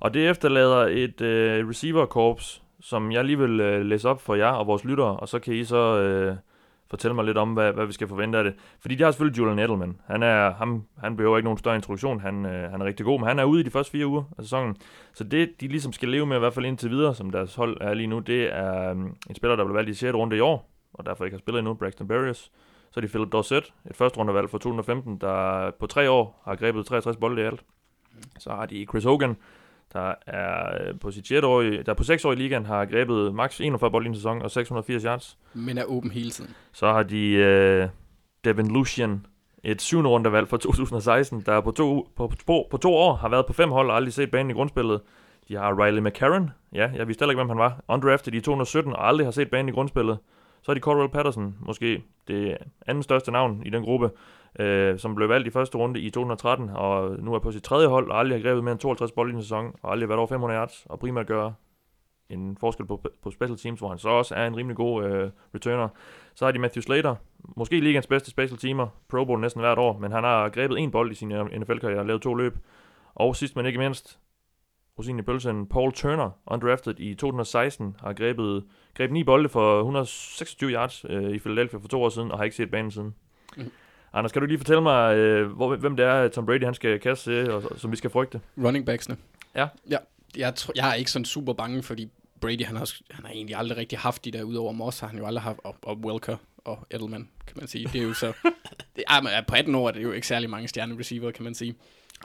A: Og det efterlader et øh, receiver-korps, som jeg lige vil øh, læse op for jer og vores lyttere, og så kan I så øh, fortælle mig lidt om, hvad, hvad vi skal forvente af det. Fordi de har selvfølgelig Julian Edelman. Han, er, ham, han behøver ikke nogen større introduktion, han, øh, han er rigtig god, men han er ude i de første fire uger af sæsonen. Så det, de ligesom skal leve med, i hvert fald indtil videre, som deres hold er lige nu, det er øh, en spiller, der blev valgt i 6. runde i år, og derfor ikke har spillet endnu, Braxton Berrios. Så er det Philip Dorset, et første rundevalg fra 2015, der på tre år har grebet 63 bolde i alt. Så har de Chris Hogan, der er øh, på sit 6. år, i- der på 6 år i ligaen har grebet maks 41 bolde i en sæson og 680 yards.
G: Men er åben hele tiden.
A: Så har de øh, Devin Lucian, et syvende rundevalg fra 2016, der på to, på, på, på to år har været på fem hold og aldrig set banen i grundspillet. De har Riley McCarron, ja, jeg vidste heller ikke, hvem han var, undrafted i 217 og aldrig har set banen i grundspillet. Så har de Cordell Patterson, måske det anden største navn i den gruppe, øh, som blev valgt i første runde i 2013, og nu er på sit tredje hold, og aldrig har grebet mere end 52 bolde i en sæson, og aldrig har været over 500 yards, og primært gør en forskel på, på special teams, hvor han så også er en rimelig god øh, returner. Så har de Matthew Slater, måske ligens bedste special teamer, Pro Bowl næsten hvert år, men han har grebet en bold i sin øh, NFL-karriere og lavet to løb. Og sidst men ikke mindst, rosinen i pølsen, Paul Turner, undrafted i 2016, har grebet, grebet ni bolde for 126 yards øh, i Philadelphia for to år siden, og har ikke set banen siden. Mm. Anders, kan du lige fortælle mig, øh, hvor, hvem det er, Tom Brady han skal kaste og, som vi skal frygte?
G: Running backsene.
A: Ja.
G: ja jeg, tror, jeg er ikke sådan super bange, fordi Brady, han har, han har egentlig aldrig rigtig haft de der, udover Moss, har han jo aldrig haft, og, og Welker og Edelman, kan man sige. Det er jo så, det, ej, men på 18 år er det jo ikke særlig mange stjerne receiver, kan man sige.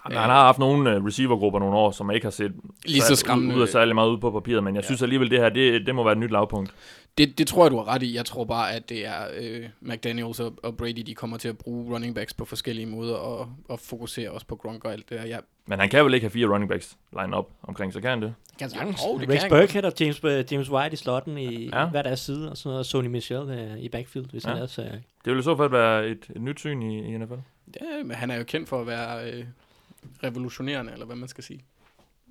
A: Han har haft nogle uh, receivergrupper nogle år, som ikke har set
G: Lige så skræmmende.
A: ud, ud af særlig meget ud på papiret, men jeg
G: Ja.
A: synes alligevel, det her, det, det må være et nyt lavpunkt.
G: Det, det tror jeg, du har ret i. Jeg tror bare, at det er øh, McDaniels og, og Brady, de kommer til at bruge running backs på forskellige måder, og, og fokusere også på Gronk og alt det der. Jeg,
A: Men han kan vel ikke have fire running backs line up omkring, så kan han det?
F: Kan sagtens.
G: Jo, det
F: Rex Burkhead og James, øh, James White i slotten i
A: Ja.
F: ja. hver deres side, og så noget Sony Michel øh, i backfield, hvis
A: Ja.
F: ja. han ellers... Øh,
A: Det vil i så fald være et, et nyt syn i, i NFL.
G: ja, men han er jo kendt for at være øh, revolutionerende, eller hvad man skal sige.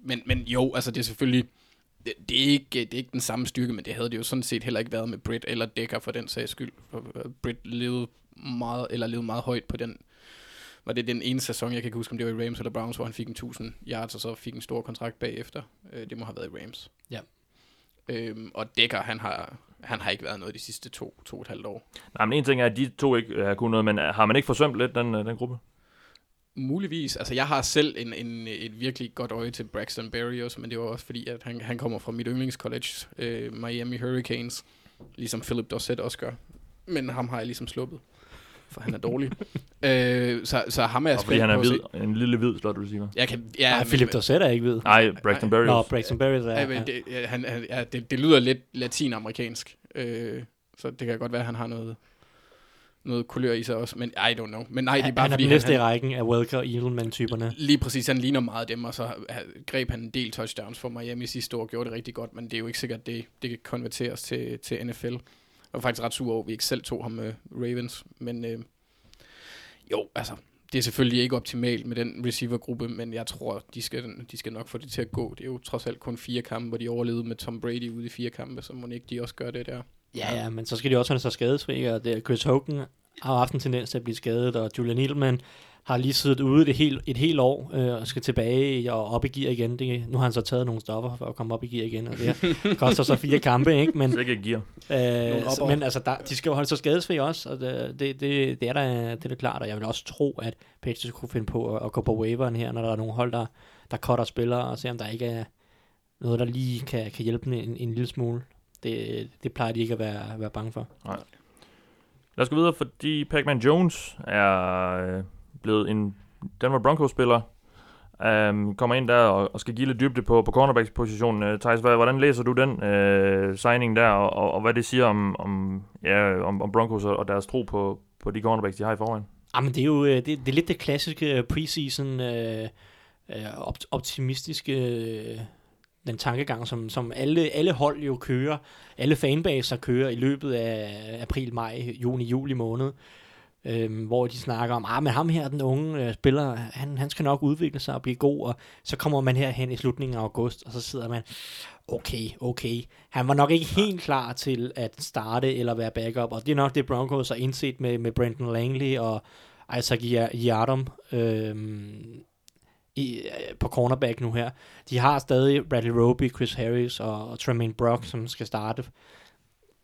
G: Men, men jo, altså det er selvfølgelig... Det, det, er ikke, det er ikke den samme styrke, men det havde det jo sådan set heller ikke været med Britt eller Decker for den sags skyld. For, øh, Britt levede meget, eller levede meget højt på den var det den ene sæson, jeg kan ikke huske, om det var i Rams eller Browns, hvor han fik en 1000 yards, og så fik en stor kontrakt bagefter. Øh, det må have været i Rams.
F: Ja.
G: Øhm, og Decker, han har, han har ikke været noget de sidste to, to og et halvt år.
A: Nej, men en ting er, at de to ikke har kunnet noget, men har man ikke forsømt lidt den, øh, den gruppe?
G: Muligvis. Altså, jeg har selv en, en, et virkelig godt øje til Braxton Berrios, men det var også fordi, at han, han kommer fra mit yndlingscollege, øh, Miami Hurricanes, ligesom Philip Dorsett også gør. Men ham har jeg ligesom sluppet, for han er dårlig. øh, så, så ham er jeg
A: Og fordi
G: spændt
A: han er hvid, en lille hvid slot receiver.
G: Jeg kan, ja,
F: ja,
G: men-
F: Philip Dorsett er ikke ved.
A: Nej, Braxton
G: Nej.
A: Berrios.
F: Nå, Braxton Berrios er...
G: Ja, men det, han, han, ja, det, det lyder lidt latinamerikansk, øh, så det kan godt være, at han har noget, noget kulør i sig også, men I don't know. Men nej, det er bare
F: han er
G: fordi,
F: næste
G: han,
F: i rækken af Welker og Edelman-typerne.
G: Lige præcis, han ligner meget dem, og så greb han en del touchdowns for Miami sidste år, og gjorde det rigtig godt, men det er jo ikke sikkert, det, det kan konverteres til, til NFL. var faktisk ret sur over, at vi ikke selv tog ham med Ravens. Men øh, jo, altså, det er selvfølgelig ikke optimalt med den receivergruppe, men jeg tror, de skal, de skal nok få det til at gå. Det er jo trods alt kun fire kampe, hvor de overlevede med Tom Brady ude i fire kampe, så må ikke de også gøre det der.
F: Ja, ja, men så skal de også holde sig skadesfri, og det, er Chris Hogan har haft en tendens til at blive skadet, og Julian Edelman har lige siddet ude et helt, et helt år øh, og skal tilbage og op i gear igen. Det, nu har han så taget nogle stoffer for at komme op i gear igen, og det koster så fire kampe, ikke? Men,
A: Sikke gear.
F: øh, men altså, der, de skal jo holde sig skadesfri også, og det, det, det, det, er da, det er da klart, og jeg vil også tro, at Patriots kunne finde på at, at gå på waveren her, når der er nogle hold, der, der cutter spillere, og se om der ikke er noget, der lige kan, kan hjælpe dem en, en lille smule. Det, det plejer de ikke at være, være bange for.
A: Lad os gå videre, fordi Pac-Man Jones er øh, blevet en Denver Broncos-spiller. Um, kommer ind der og, og skal give lidt dybde på, på cornerbacks-positionen. Uh, Thijs, hvad, hvordan læser du den uh, signing der, og, og, og hvad det siger om, om, ja, om, om Broncos og, deres tro på, på de cornerbacks, de har i forvejen?
F: Ah, men det er jo øh, det, det er lidt det klassiske øh, preseason øh, øh, opt- optimistiske øh, den tankegang, som, som alle, alle hold jo kører, alle fanbaser kører i løbet af april, maj, juni, juli måned, øh, hvor de snakker om, ah, men ham her, den unge øh, spiller, han, han skal nok udvikle sig og blive god, og så kommer man herhen i slutningen af august, og så sidder man, okay, okay, han var nok ikke helt klar til at starte eller være backup, og det er nok det Broncos har indset med, med Brendan Langley og Isaac Yardom øhm, i, øh, på cornerback nu her. De har stadig Bradley Roby, Chris Harris og, og Tremaine Brock, som skal starte.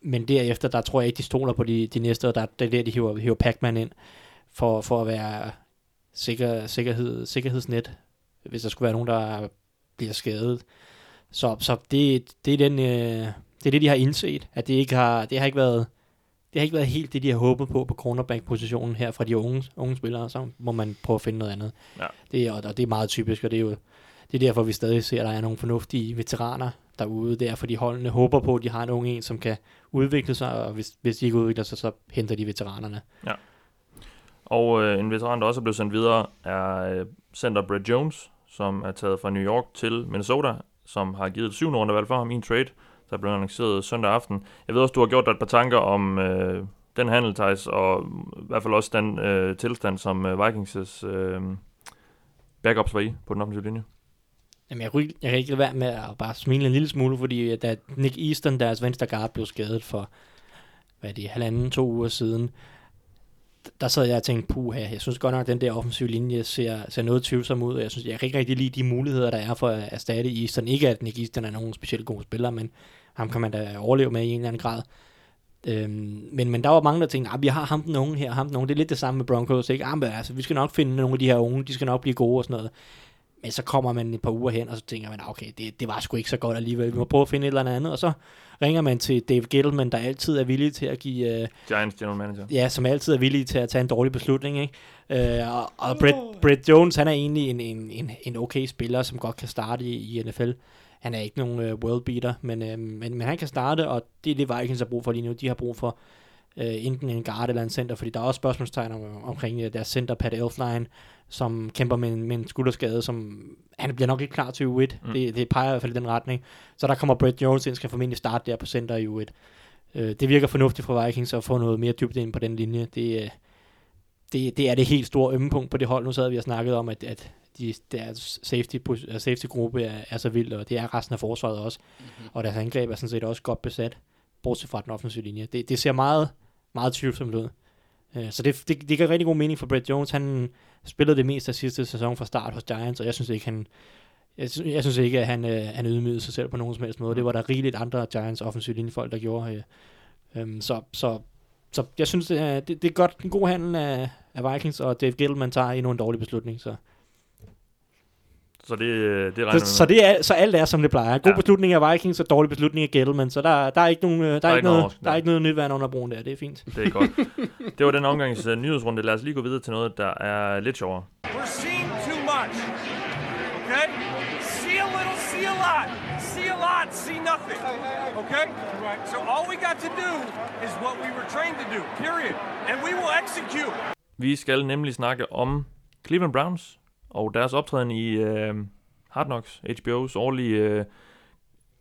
F: Men derefter, der tror jeg ikke, de stoler på de, de næste, og der, det er der, de hiver, hiver Pac-Man ind for, for at være sikker, sikkerhed, sikkerhedsnet, hvis der skulle være nogen, der bliver skadet. Så, så det, det, er den, øh, det er det, de har indset, at det ikke har, det har ikke været det har ikke været helt det, de har håbet på på cornerback-positionen her fra de unge, unge spillere, så må man prøve at finde noget andet.
A: Ja.
F: Det er, og det er meget typisk, og det er jo det er derfor, vi stadig ser, at der er nogle fornuftige veteraner derude. Det er, fordi holdene håber på, at de har en ung en, som kan udvikle sig, og hvis, hvis de ikke udvikler sig, så henter de veteranerne.
A: Og øh, en veteran, der også er blevet sendt videre, er øh, center Brett Jones, som er taget fra New York til Minnesota, som har givet et syvende rundevalg for ham i en trade, der blev annonceret søndag aften. Jeg ved også, du har gjort dig et par tanker om øh, den handel, Thijs, og i hvert fald også den øh, tilstand, som øh, Vikings' øh, backups var i på den offensive linje.
F: Jamen, jeg, kunne jeg kan ikke lade være med at bare smile en lille smule, fordi øh, da Nick Easton, deres venstre guard, blev skadet for, hvad er det, halvanden, to uger siden, der sad jeg og tænkte, puha, jeg synes godt nok, at den der offensive linje ser, ser noget tvivlsom ud, og jeg synes, jeg kan ikke rigtig lide de muligheder, der er for at erstatte Easton. Ikke at Nick Easton er nogen specielt god spiller, men ham kan man da overleve med i en eller anden grad. Øhm, men, men der var mange, der tænkte, at vi har ham den unge her, ham den unge. Det er lidt det samme med Broncos, ikke? Ah, men, altså, vi skal nok finde nogle af de her unge, de skal nok blive gode og sådan noget. Men så kommer man et par uger hen, og så tænker man, "Ah, okay, det, det var sgu ikke så godt alligevel. Vi må prøve at finde et eller andet, og så ringer man til Dave Gettleman, der altid er villig til at give, øh,
A: Giants general manager.
F: ja, som altid er villig til at tage en dårlig beslutning, ikke? Øh, og og Brett, Brett Jones, han er egentlig en, en, en, en okay spiller, som godt kan starte i, i NFL. Han er ikke nogen øh, world beater, men, øh, men, men han kan starte, og det er det Vikings har brug for lige nu. De har brug for øh, enten en guard eller en center, fordi der er også spørgsmålstegn om, omkring øh, deres center, Pat Elfline, som kæmper med en, med en skulderskade, som han bliver nok ikke klar til U1.
A: Mm.
F: Det, det peger i hvert fald i den retning. Så der kommer Brett Jones ind, skal formentlig starte der på center i U1. Øh, det virker fornuftigt for Vikings at få noget mere dybde ind på den linje. Det, øh, det, det er det helt store ømmepunkt på det hold. Nu sad vi og snakket om, at, at de, deres safety, pos- safety gruppe er, er så vild, og det er resten af forsvaret også. Mm-hmm. Og deres angreb er sådan set også godt besat, bortset fra den offensive linje. Det, det ser meget, meget tvivlsomt ud. Øh, Så det, det, det gør rigtig god mening for Brett Jones. Han spillede det meste af sidste sæson fra start hos Giants, og jeg synes ikke, han, jeg, synes, jeg synes ikke, at han, øh, han ydmygede sig selv på nogen som helst måde. Det var der rigeligt andre Giants offensive linjefolk, der gjorde. Øh. øh, så, så, så jeg synes, det er, det, det er godt en god handel af, af Vikings, og Dave Gettleman tager endnu en dårlig beslutning. Så,
A: så det, øh, det regner
F: så, så, det er, så alt er, som det plejer. God
A: Ja.
F: beslutning af Vikings og dårlig beslutning af Gettleman. Så der, der er ikke nogen, øh, der, der er ikke noget,
A: overraskelse
F: der er
A: der.
F: ikke noget nyt vand under broen der. Det er fint.
A: Det er godt. det var den omgangs uh, nyhedsrunde. Lad os lige gå videre til noget, der er lidt sjovere.
C: We're seeing too much. Okay? See a little, see a lot. See a lot, see nothing. Okay? So all we got to do is what we were trained to do, period. And we will execute.
A: Vi skal nemlig snakke om Cleveland Browns og deres optræden i øh, Hard Knocks, HBO's årlige øh,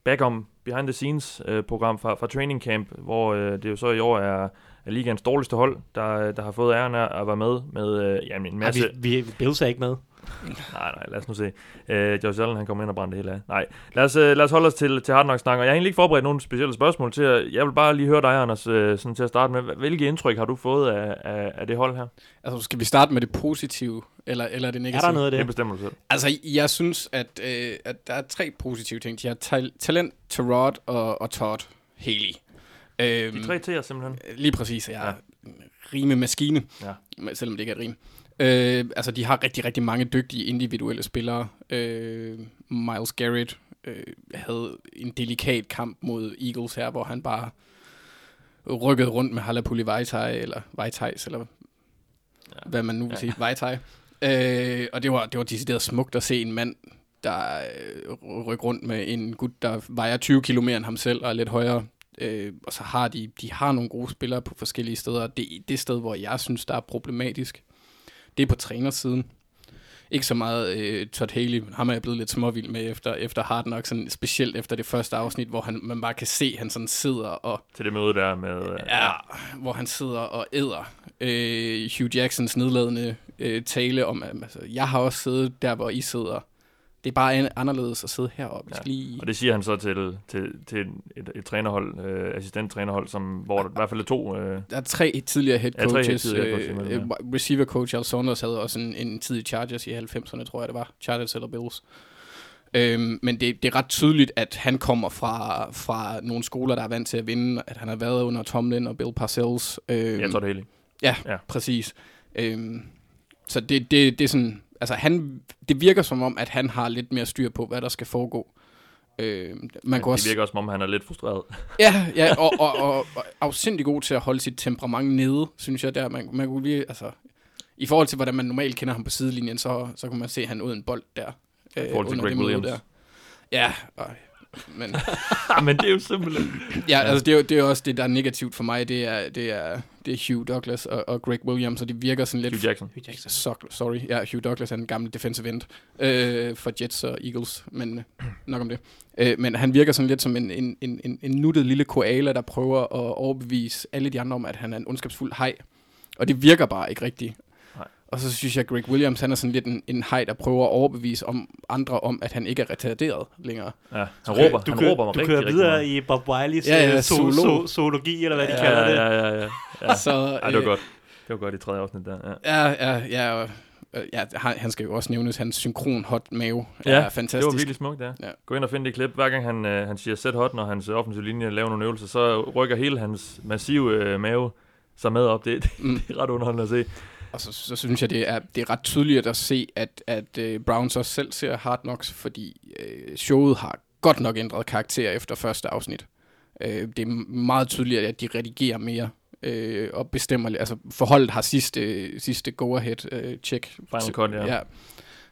A: back on behind the scenes øh, program fra, fra Training Camp, hvor øh, det jo så i år er, er ligands dårligste hold, der, der har fået æren af at være med med øh, jamen, en masse...
F: vi, vi, Bills er ikke med.
A: Nej, nej, lad os nu se. Øh, Josh Allen, han kommer ind og brænder det hele af. Nej, lad os, øh, lad os holde os til, til Hard Knocks snak, og jeg har egentlig ikke forberedt nogle specielle spørgsmål til jer. Jeg vil bare lige høre dig, Anders, øh, sådan til at starte med. Hvilke indtryk har du fået af, af, af det hold her?
G: Altså, skal vi starte med det positive, eller, eller det
F: Er
G: negative?
F: der noget af
A: Det
F: det?
A: bestemmer du selv.
G: Altså, jeg synes, at, øh, at der er tre positive ting. De har tal- talent til Rod og, og Todd Haley. Øhm,
A: De tre T'er simpelthen.
G: Lige præcis, jeg er ja. rime maskine,
A: Ja.
G: men- selvom det ikke er et rim. Øh, altså, de har rigtig, rigtig mange dygtige individuelle spillere. Øh, Miles Garrett øh, havde en delikat kamp mod Eagles her, hvor han bare rykkede rundt med Halapuli Vaitai, eller Vaitais, eller ja. hvad man nu vil sige, Vaitai. Øh, og det var, det var decideret smukt at se en mand, der øh, rykker rundt med en gut, der vejer 20 kilo mere end ham selv og er lidt højere. Øh, og så har de, de har nogle gode spillere på forskellige steder. Det, det sted, hvor jeg synes, der er problematisk, det er på trænersiden. Ikke så meget øh, Todd Haley, ham er jeg blevet lidt småvild med efter, efter Hard Knocks, sådan, specielt efter det første afsnit, hvor han, man bare kan se, at han sådan sidder og
A: Til det møde der med... Øh,
G: Ja, hvor han sidder og æder øh, Hugh Jacksons nedladende øh, tale om, at altså, jeg har også siddet der, hvor I sidder. Det er bare en, anderledes at sidde heroppe. Ja.
A: Ja.
G: Lige...
A: Og det siger han så til, til, til et, et trænerhold, øh, assistenttrænerhold, som, hvor der i hvert fald er to... Øh,
G: Der er tre tidligere head
A: Ja, tre
G: coaches.
A: tidligere
G: øh,
A: coaches imellem,
G: øh, receiver coach Al Saunders havde også en, en tid i Chargers i 90'erne, tror jeg det var. Chargers eller Bills. Øhm, men det, det er ret tydeligt, at han kommer fra, fra nogle skoler, der er vant til at vinde. At han har været under Tomlin og Bill Parcells. Øhm,
A: jeg tror det hele.
G: Ja,
A: Ja.
G: ja. præcis. Øhm, så det, det, det er sådan, altså han, det virker som om, at han har lidt mere styr på, hvad der skal foregå. Øhm, man
A: Men
G: kunne
A: det
G: også,
A: virker også, som om han er lidt frustreret.
G: ja, ja, og, og, og, og afsindig god til at holde sit temperament nede, synes jeg der. Man, man kunne lige, altså, i forhold til, hvordan man normalt kender ham på sidelinjen, så, så kunne man se, at han uden bold der. Øh,
A: I forhold til
G: under
A: Greg Williams.
G: Der. Ja, og, men
A: Men det er jo simpelthen...
G: Ja, altså det er, jo, det er også det, der er negativt for mig, det er, det er, det er Hugh Douglas og, og Greg Williams, og det virker sådan lidt...
A: Hugh Jackson.
F: Hugh Jackson.
G: Så, sorry, ja, Hugh Douglas er en gammel defensive end øh, for Jets og Eagles, men øh, nok om det. Øh, men han virker sådan lidt som en, en, en, en, en nuttet lille koala, der prøver at overbevise alle de andre om, at han er en ondskabsfuld hej. Og det virker bare ikke rigtigt. Og så synes jeg, at Greg Williams, han er sådan lidt en, en hej, der prøver at overbevise om andre om, at han ikke er retarderet længere.
A: Ja, han råber,
F: du
A: han
F: kører,
A: råber mig
F: du
A: rigtig,
F: kører
A: rigtig
F: videre
A: meget.
F: i Bob Wileys
G: Ja, ja,
F: ja, ja, so,
G: zoolog.
F: so, zoologi, eller hvad de
A: Ja,
F: kalder det.
A: ja, ja, ja, ja.
G: Så,
A: Ej, det var
G: øh,
A: godt. Det var godt i tredje afsnit der. Ja.
G: Ja, ja, ja. øh, ja han skal jo også nævnes, hans synkron hot mave
A: Ja,
G: er
A: Det
G: fantastisk.
A: var virkelig smukt, ja.
G: Ja.
A: Gå ind og find det klip. Hver gang han, øh, han siger set hot, når hans øh, offensive linje laver nogle øvelser, så rykker hele hans massive øh, mave sig med op. Det, det,
G: Mm.
A: det er ret underholdende at se.
G: Og så, så synes jeg, det er, det er ret tydeligt at se, at, at uh, Browns også selv ser Hard Knocks, fordi uh, showet har godt nok ændret karakter efter første afsnit. Uh, det er meget tydeligt, at de redigerer mere uh, og bestemmer, altså forholdet har sidste, sidste go-ahead uh.
A: Final cut, ja.
G: ja.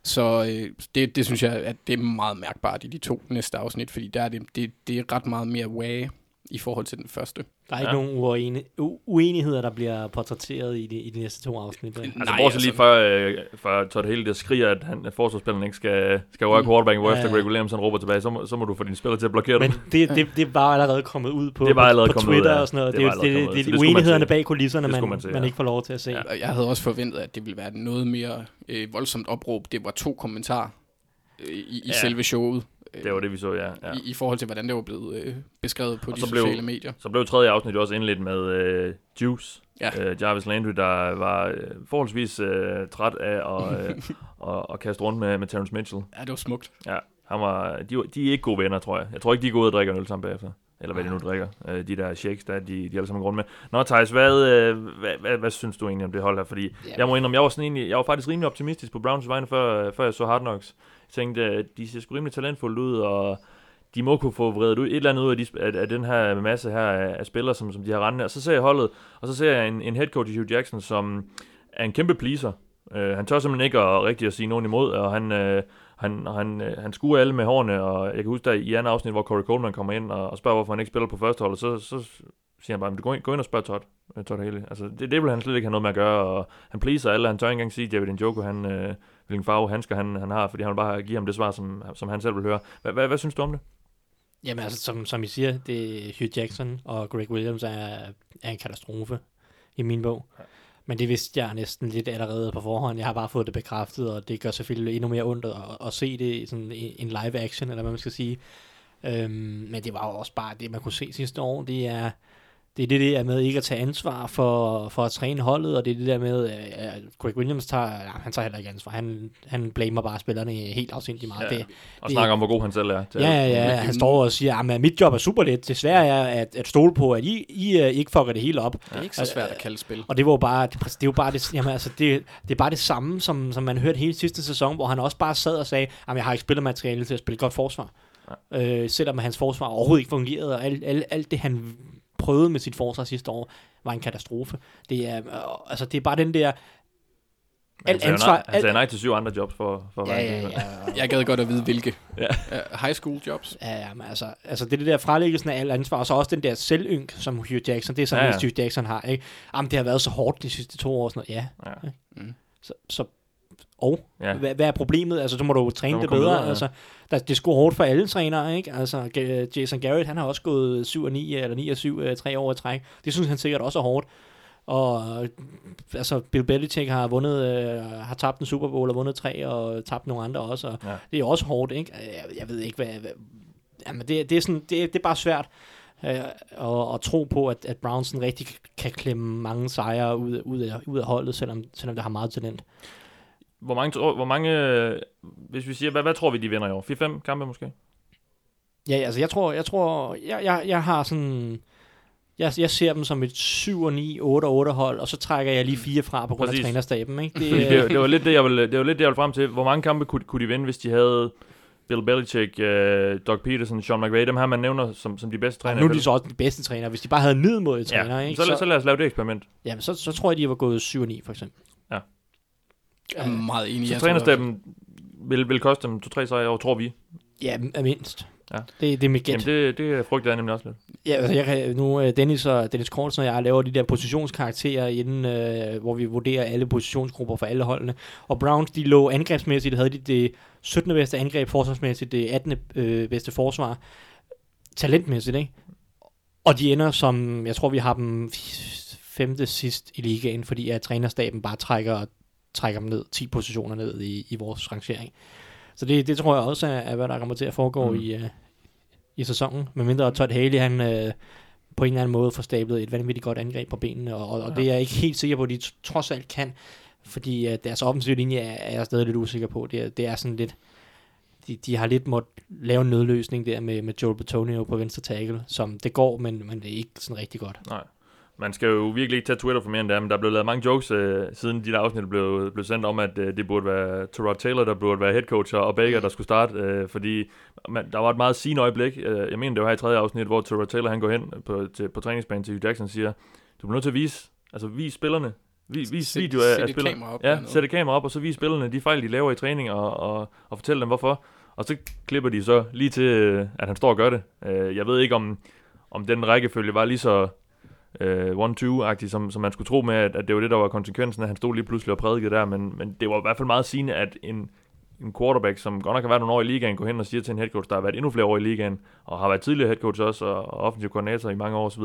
G: Så øh, det, det synes jeg, at det er meget mærkbart i de to næste afsnit, fordi der er det, det, det er ret meget mere wag i forhold til den første.
F: Der er ikke
A: Ja.
F: nogen uene, u- uenigheder, der bliver portrætteret i de, i de næste to afsnit. Der.
A: Altså,
G: Nej,
A: bortset
G: altså-
A: lige fra, øh, fra Todd Haley, der skriger, at, han, forsvarsspilleren ikke skal, skal røre
G: Mm.
A: quarterback, hvor
F: Ja,
A: efter. Greg Williams han råber tilbage, så må, så må du få dine spillere til at blokere
F: Men
A: dem.
F: det, det, det var allerede kommet ud på,
A: Det var allerede
F: på, på
A: kommet ud,
F: Twitter
A: ja.
F: og sådan noget.
A: Det
F: Det,
A: var
F: det,
A: allerede
F: det,
A: kommet ud,
F: det, det, uenighederne bag kulisserne, man, man,
A: se,
F: man
A: ja.
F: ikke får lov til at se.
A: Ja.
G: Jeg havde også forventet, at det ville være noget mere øh, voldsomt opråb. Det var to kommentarer øh, i, i
A: Ja.
G: selve showet. Øh,
A: Det var det, vi så, ja. ja.
G: I, I forhold til, hvordan det var blevet øh, beskrevet på
A: Og
G: de
A: så blev-
G: sociale medier.
A: Så blev tredje afsnit jo også indledt med øh, Juice.
G: Ja.
A: Øh, Jarvis Landry, der var øh, forholdsvis øh, træt af at, øh, at, at kaste rundt med, med Terrence Mitchell.
G: Ja, det var smukt.
A: Ja, han var, de, de er ikke gode venner, tror jeg. Jeg tror ikke, de er gode og drikker en øl sammen bagefter. Eller hvad de nu drikker. Øh, de der shakes, der, de, de er alle sammen grund med. Nå, Thijs, hvad, øh, hvad, hvad, hvad, synes du egentlig om det hold her? Fordi
G: Ja.
A: jeg må indrømme, jeg var, sådan egentlig, jeg var faktisk rimelig optimistisk på Browns vegne, før, før jeg så Hard Knocks. Tænkte, at de ser sgu rimelig talentfulde ud, og de må kunne få vredet ud, et eller andet ud af, de, af, af den her masse her af, af spillere, som, som de har rendende. Og så ser jeg holdet, og så ser jeg en, en head coach i Hugh Jackson, som er en kæmpe pleaser. Øh, han tør simpelthen ikke at, rigtig at sige nogen imod, og han, øh, han, han, øh, han skuer alle med hårene, og jeg kan huske der i andet afsnit, hvor Corey Coleman kommer ind og, og spørger, hvorfor han ikke spiller på første hold, og så, så siger han bare, du gå ind, gå ind og spørg Todd, øh, Todd Haley. Altså, det, det vil han slet ikke have noget med at gøre, og han pleaser alle, han tør ikke engang sige, at David Njoku, han, øh, hvilken farve handsker han, han har, fordi han vil bare give ham det svar, som, som han selv vil høre. Hvad, hvad, hvad synes du om det?
F: Jamen altså, som, som I siger, det er Hugh Jackson og Greg Williams er, er en katastrofe i min bog. Men det vidste jeg næsten lidt allerede på forhånd. Jeg har bare fået det bekræftet, og det gør selvfølgelig endnu mere ondt at, at se det i sådan en live action, eller hvad man skal sige. Øhm, men det var jo også bare det, man kunne se sidste år. Det er det, er det der med ikke at tage ansvar for, for at træne holdet, og det er det der med, at Greg Williams tager, ja, han tager heller ikke ansvar. Han, han blamer bare spillerne helt afsindigt meget.
A: Ja,
F: Det,
A: Og
F: det-
A: snakker om, hvor god han selv er. til
F: Ja, ja, ja. Han står og siger, at mit job er super let. Desværre er at, at stole på, at I, I uh, ikke fucker det hele op.
G: Det er ikke så svært at kalde spil.
F: Og det var jo bare, det, det er jo bare det, jamen, altså, det, det er bare det samme, som, som man hørte hele sidste sæson, hvor han også bare sad og sagde, at jeg har ikke spillermateriale til at spille godt forsvar. Øh, selvom hans forsvar overhovedet ikke fungerede, og alt, alt, alt det, han prøvede med sit forsvar sidste år, var en katastrofe. Det er, øh, altså, det er bare den der...
A: Men Han
F: Alt
A: sagde,
F: ansvar...
A: nej, han sagde nej til syv andre jobs for, for at
F: Ja,
A: være
F: ja,
A: af-
F: ja.
G: Jeg gad godt at vide, hvilke.
A: Ja.
G: Uh, high school jobs.
F: Ja, ja, men altså, altså det er det der frelæggelsen af alt ansvar, og så også den der selvynk, som Hugh Jackson, det er sådan,
A: Ja,
F: ja,
A: ja.
F: Hugh Jackson har, ikke? Jamen, det har været så hårdt de sidste to år, sådan noget. ja.
A: Ja.
G: Mm.
F: Så, så og,
A: Ja.
F: hvad, hvad er problemet? Altså, så må du jo træne det bedre.
A: videre, ja.
F: altså, der, det er sgu hårdt for alle trænere, ikke? Altså, Jason Garrett, han har også gået 7 og 9, eller 9 og 7, øh, tre år i træk. Det synes han sikkert også er hårdt. Og øh, altså, Bill Belichick har vundet, øh, har tabt en Super Bowl og vundet tre, og tabt nogle andre også. Og
A: Ja.
F: Det er også hårdt, ikke? Jeg, jeg ved ikke, hvad... hvad jamen, det, det, er sådan, det, det er bare svært øh, at, at tro på, at, at Browns sådan rigtig kan klemme mange sejre ud, ud, af, ud af holdet, selvom, selvom det har meget talent.
A: Hvor mange, hvor mange øh, hvis vi siger, hvad, hvad tror vi, de vinder i år? 4-5 kampe måske?
F: Ja, altså jeg tror, jeg tror, jeg, jeg, jeg har sådan, jeg, jeg ser dem som et 7 og 9, 8 og 8 hold, og så trækker jeg lige fire fra på grund
A: Præcis.
F: af trænerstaben, ikke? Det,
A: det, det, var lidt det, jeg ville, det var lidt det, jeg ville frem til. Hvor mange kampe kunne, kunne de vinde, hvis de havde Bill Belichick, uh, Doug Peterson, Sean McVay, dem her, man nævner som, som de bedste
F: og
A: trænere.
F: nu er de så også de bedste træner. Hvis de bare havde middelmådige træner,
A: ja,
F: ikke?
A: så, så, så lad os lave det eksperiment.
F: jamen, så, så tror jeg, de var gået 7 og 9, for eksempel.
G: Jeg er meget enig.
A: Så trænerstaben vil, vil koste dem 2-3 sejre år, tror vi.
F: Ja, m- mindst.
A: Ja.
F: Det, det er mit gæt.
A: Jamen, det, det frygter jeg nemlig også lidt.
F: Ja, altså jeg kan, nu øh, Dennis og Dennis Kortsen og jeg laver de der positionskarakterer inden, øh, hvor vi vurderer alle positionsgrupper for alle holdene. Og Browns, de lå angrebsmæssigt, havde de det 17. bedste angreb, forsvarsmæssigt det 18. Øh, bedste forsvar. Talentmæssigt, ikke? Og de ender som, jeg tror vi har dem femte sidst i ligaen, fordi at trænerstaben bare trækker, trækker dem ned, 10 positioner ned i, i vores rangering. Så det, det tror jeg også er, er, hvad der kommer til at foregå
A: Mm.
F: i, uh, i sæsonen. Med mindre Todd Haley, han uh, på en eller anden måde får stablet et vanvittigt godt angreb på benene, og, og, og
A: Ja.
F: det er jeg ikke helt sikker på, at de trods alt kan, fordi uh, deres offensive linje er, er jeg stadig lidt usikker på. Det er, det er sådan lidt, de, de har lidt måttet lave en nødløsning der med, med Joel Betonio på venstre tackle, som det går, men, men det er ikke sådan rigtig godt.
A: Nej. Man skal jo virkelig ikke tage Twitter for mere end det men der er blevet lavet mange jokes, øh, siden de der afsnit blev, blev sendt om, at øh, det burde være Terod Taylor, der burde være head coach, og Baker, der skulle starte, øh, fordi man, der var et meget sigende øjeblik. Øh, jeg mener, det var her i tredje afsnit, hvor Terod Taylor han går hen på, til, på træningsbanen til Hugh Jackson og siger, du bliver nødt til at vise, altså vis spillerne, vis, vis video af, af spillerne.
G: kamera op
A: Ja, sæt et kamera op, og så vis spillerne de fejl, de laver i træning, og, og, og fortælle dem, hvorfor. Og så klipper de så lige til, øh, at han står og gør det. Øh, jeg ved ikke, om, om den rækkefølge var lige så øh, 1-2-agtig, som, som man skulle tro med, at, at det var det, der var konsekvensen, at han stod lige pludselig og prædikede der, men, men det var i hvert fald meget sigende, at en, en quarterback, som godt nok har været nogle år i ligaen, går hen og siger til en head coach, der har været endnu flere år i ligaen, og har været tidligere headcoach også, og, og offensiv koordinator i mange år osv.,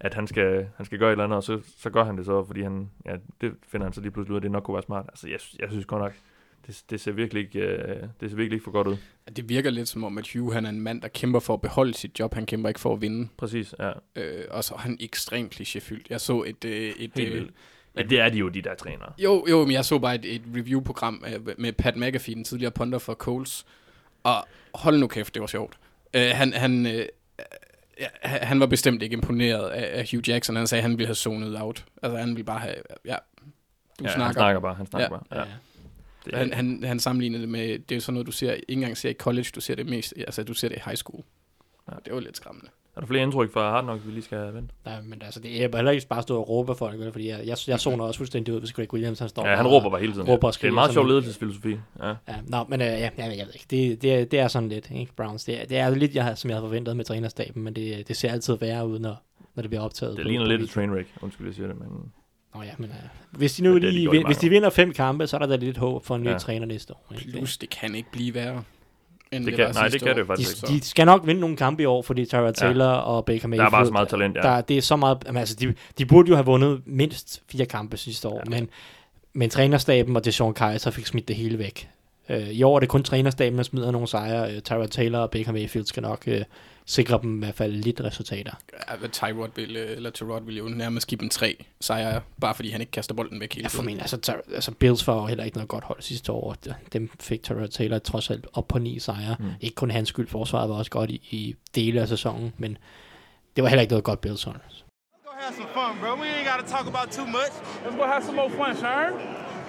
A: at han skal, han skal gøre et eller andet, og så, så gør han det så, fordi han, ja, det finder han så lige pludselig ud af, at det nok kunne være smart. Altså, jeg, jeg synes godt nok, det, det, ser virkelig ikke, øh, det ser virkelig ikke for godt ud.
G: Det virker lidt som om, at Hugh han er en mand, der kæmper for at beholde sit job. Han kæmper ikke for at vinde.
A: Præcis, ja.
G: Øh, og så er han ekstremt klichéfyldt. Jeg så et... Øh, et
A: Helt
G: øh.
A: Men det er de jo, de der trænere.
G: Jo, jo, men jeg så bare et, et review-program øh, med Pat McAfee, den tidligere punter for Coles. Og hold nu kæft, det var sjovt. Øh, han, han, øh, han var bestemt ikke imponeret af, af Hugh Jackson. Han sagde, at han ville have zonet out. Altså, han ville bare have... Ja, du
A: ja,
G: snakker.
A: Han snakker bare, han snakker
G: Ja.
A: bare. Ja. Det,
G: Han, han, han sammenlignede det med, det er jo sådan noget, du ser, ikke engang ser i college, du ser det mest, altså du ser det i high school.
A: Ja.
G: Det var lidt skræmmende.
A: er der flere indtryk fra Hard Knock, vi lige skal vente?
F: Nej, men altså, det er heller ikke bare stå og råbe folk, vel, fordi jeg, jeg, jeg zoner også fuldstændig ud, hvis Greg Williams han står
A: Ja, han råber bare hele tiden.
F: råber og
A: det er en meget sjov ledelsesfilosofi. Ja.
F: Ja, nå, men øh, ja, ja, jeg ved ikke. Det, det, er, det er sådan lidt, ikke, Browns. Det er, det er lidt, jeg, har- som jeg havde forventet med trænerstaben, men det, det ser altid værre ud, når, når det bliver optaget.
A: Det
F: på-
A: ligner
F: på
A: lidt et trainwreck, undskyld, jeg siger det, men
F: Nå ja, men øh, hvis de nu
A: Men det de
F: lige, vin, hvis de vinder fem kampe, så er der da lidt håb for en ny
A: Ja.
F: træner næste år. Ikke?
G: Plus, det kan ikke blive værre. end
A: Det
G: det,
A: kan, nej, det kan
G: år.
A: det
F: De,
A: faktisk.
G: Så-
F: de skal nok vinde nogle kampe i år, fordi Tyra Taylor ja. og Baker
A: Der
F: Mayfield...
A: er bare så meget talent, ja.
F: Der, det er så meget... Jamen, altså, de, de burde jo have vundet mindst fire kampe sidste år, ja. men, men trænerstaben og Deshaun Kaiser fik smidt det hele væk. Øh, I år er det kun trænerstaben, der smider nogle sejre. Øh, Tyra Taylor og Baker Mayfield skal nok øh, sikre dem i hvert fald lidt resultater.
G: Ja, hvad Tyrod vil, øh, eller Tyrod vil jo nærmest give dem tre sejre, bare fordi han ikke kaster bolden væk hele
F: Jeg
G: tiden.
F: formentlig, altså, Tyra, altså Bills var jo heller ikke noget godt hold sidste år. Dem fik Tyra Taylor trods alt op på ni sejre. Mm. Ikke kun hans skyld, forsvaret var også godt i, i dele af sæsonen, men det var heller ikke noget godt Bills hold.
E: Let's go have some fun, bro. We ain't got to talk about too much.
C: Let's go have some more fun, Sharon.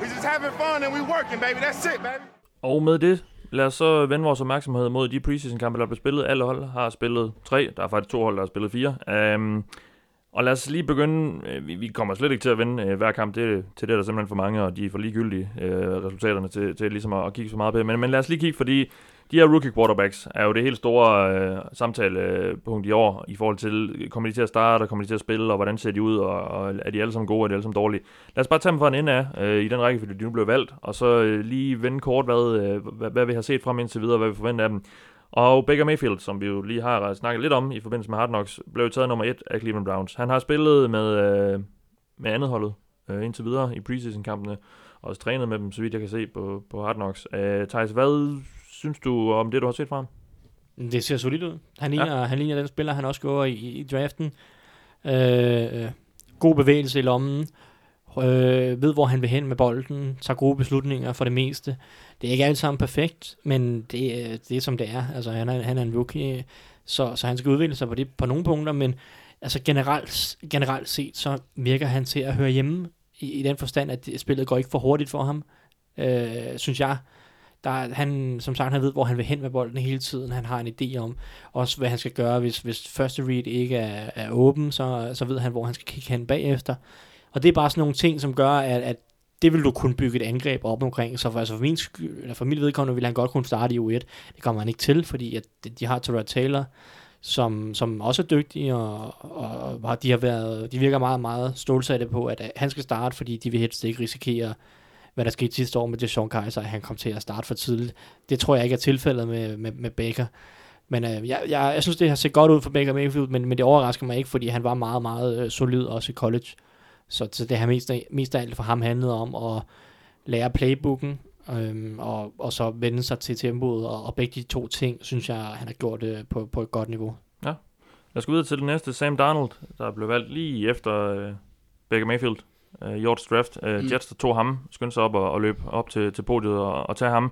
E: We just having fun and we working, baby. That's it, baby.
A: Og med det, lad os så vende vores opmærksomhed mod de preseason-kampe, der blev spillet. Alle hold har spillet tre. Der er faktisk to hold, der har spillet fire. Um, og lad os lige begynde. Øh, vi, vi kommer slet ikke til at vinde uh, hver kamp. Det, til det er der simpelthen for mange, og de er for ligegyldige uh, resultaterne til, til ligesom at, at kigge så meget på. Men, men lad os lige kigge, fordi de her rookie quarterbacks er jo det helt store øh, samtalepunkt øh, i år i forhold til, kommer de til at starte, og kommer de til at spille, og hvordan ser de ud, og, og er de alle sammen gode, og er de alle sammen dårlige. Lad os bare tage dem fra en ende af, øh, i den række, fordi de nu blev valgt, og så øh, lige vende kort, hvad, øh, hvad, hvad vi har set frem indtil videre, hvad vi forventer af dem. Og Baker Mayfield, som vi jo lige har snakket lidt om i forbindelse med Hard Knocks, blev jo taget nummer et af Cleveland Browns. Han har spillet med, øh, med andet holdet øh, indtil videre i preseason-kampene, og også trænet med dem, så vidt jeg kan se på, på Hard Knocks. Øh, Thijs, hvad synes du om det, du har set fra ham?
F: Det ser solidt ud. Han ligner, ja. han ligner den spiller, han også går i, i draften. Øh, øh, god bevægelse i lommen. Øh, ved, hvor han vil hen med bolden. Tager gode beslutninger for det meste. Det er ikke alt sammen perfekt, men det, er- det er som det er. Altså, han er, han er en rookie, så, så han skal udvikle sig på, det, på nogle punkter, men altså generelt, generelt set, så virker han til at høre hjemme i, i den forstand, at spillet går ikke for hurtigt for ham, øh, synes jeg. Der, han, som sagt, han ved, hvor han vil hen med bolden hele tiden. Han har en idé om også, hvad han skal gøre, hvis, hvis første read ikke er, er åben, så, så ved han, hvor han skal kigge hen bagefter. Og det er bare sådan nogle ting, som gør, at, at det vil du kunne bygge et angreb op omkring. Så for, altså for, min, eller for mit vedkommende vil han godt kunne starte i U1. Det kommer han ikke til, fordi at de- har Terrell Taylor, som, som også er dygtig, og, og, og de, har været, de virker meget, meget stålsatte på, at han skal starte, fordi de vil helst ikke risikere, hvad der skete sidste år med Deshaun Kaiser, at han kom til at starte for tidligt. Det tror jeg ikke er tilfældet med, med, med Baker. Men øh, jeg, jeg, jeg synes, det har set godt ud for Baker Mayfield, men, men det overrasker mig ikke, fordi han var meget, meget øh, solid også i college. Så, så det har mest, mest af alt for ham handlet om at lære playbooken, øhm, og, og så vende sig til tempoet, og, og begge de to ting, synes jeg, han har gjort øh, på, på et godt niveau.
A: Lad os gå videre til det næste. Sam Darnold, der blev valgt lige efter øh, Baker Mayfield øh, årets draft. Øh,
G: Mm.
A: Jets, der tog ham, skyndte sig op og, og løb op til, til podiet og, og tage ham.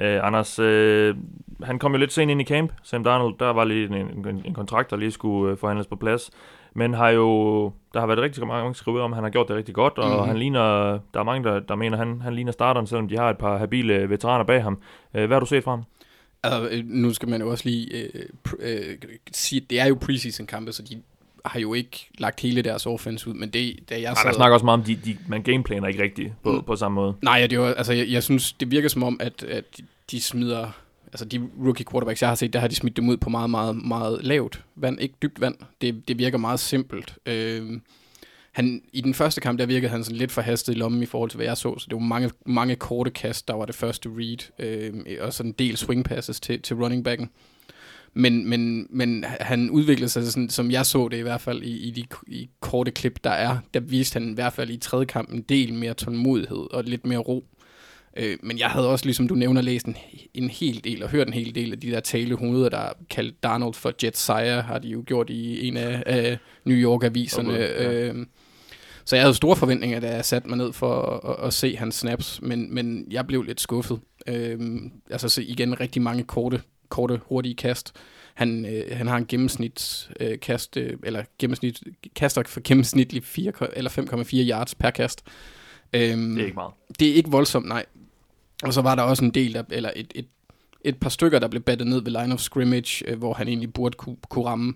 A: Øh, Anders, øh, han kom jo lidt sent ind i camp. Sam Darnold, der var lige en, en, en kontrakt, der lige skulle øh, forhandles på plads. Men har jo, der har været rigtig mange skriver om, at han har gjort det rigtig godt, og
G: Mhm.
A: mm-hmm. han ligner, der er mange, der, der mener, at han, han ligner starteren, selvom de har et par habile veteraner bag ham. Øh, hvad har du set fra ham?
G: Altså, øh, nu skal man jo også lige øh, pr- øh, sige, det er jo preseason kampe, så de har jo ikke lagt hele deres offense ud, men det, da jeg
A: Nej,
G: sad...
A: der snakker også meget om, de, de, man gameplaner ikke rigtigt på,
G: Mm.
A: på samme måde.
G: Nej, det jo, altså, jeg, jeg synes, det virker som om, at, at de- de smider... Altså, de rookie quarterbacks, jeg har set, der har de smidt dem ud på meget, meget, meget lavt vand. Ikke dybt vand. Det, det virker meget simpelt. Øh, han, I den første kamp, der virkede han sådan lidt for hastet i lommen i forhold til, hvad jeg så. Så det var mange, mange korte kast, der var det første read. Øh, og sådan en del swing passes til, til running backen. Men, men, men han udviklede sig, sådan, som jeg så det i hvert fald, i, i de i korte klip, der er. Der viste han i hvert fald i tredje kamp en del mere tålmodighed og lidt mere ro. Øh, men jeg havde også, ligesom du nævner, læst en, en hel del og hørt en hel del af de der talehoveder, der er kaldt Darnold for Jet Sire, har de jo gjort i en af, af New York-aviserne.
A: Okay, ja.
G: øh, så jeg havde store forventninger, da jeg satte mig ned for at, at, at se hans snaps, men, men jeg blev lidt skuffet. Øh, altså så igen rigtig mange korte, korte hurtige kast. Han, øh, han har en gennemsnit øh, kast, øh, eller gennemsnit, kaster for gennemsnitlig 4, eller 5,4 yards per kast. Øhm,
A: Det er ikke meget.
G: det er ikke voldsomt, nej. Og så var der også en del, der, eller et, et, et par stykker, der blev battet ned ved line of scrimmage, øh, hvor han egentlig burde kunne, kunne ramme.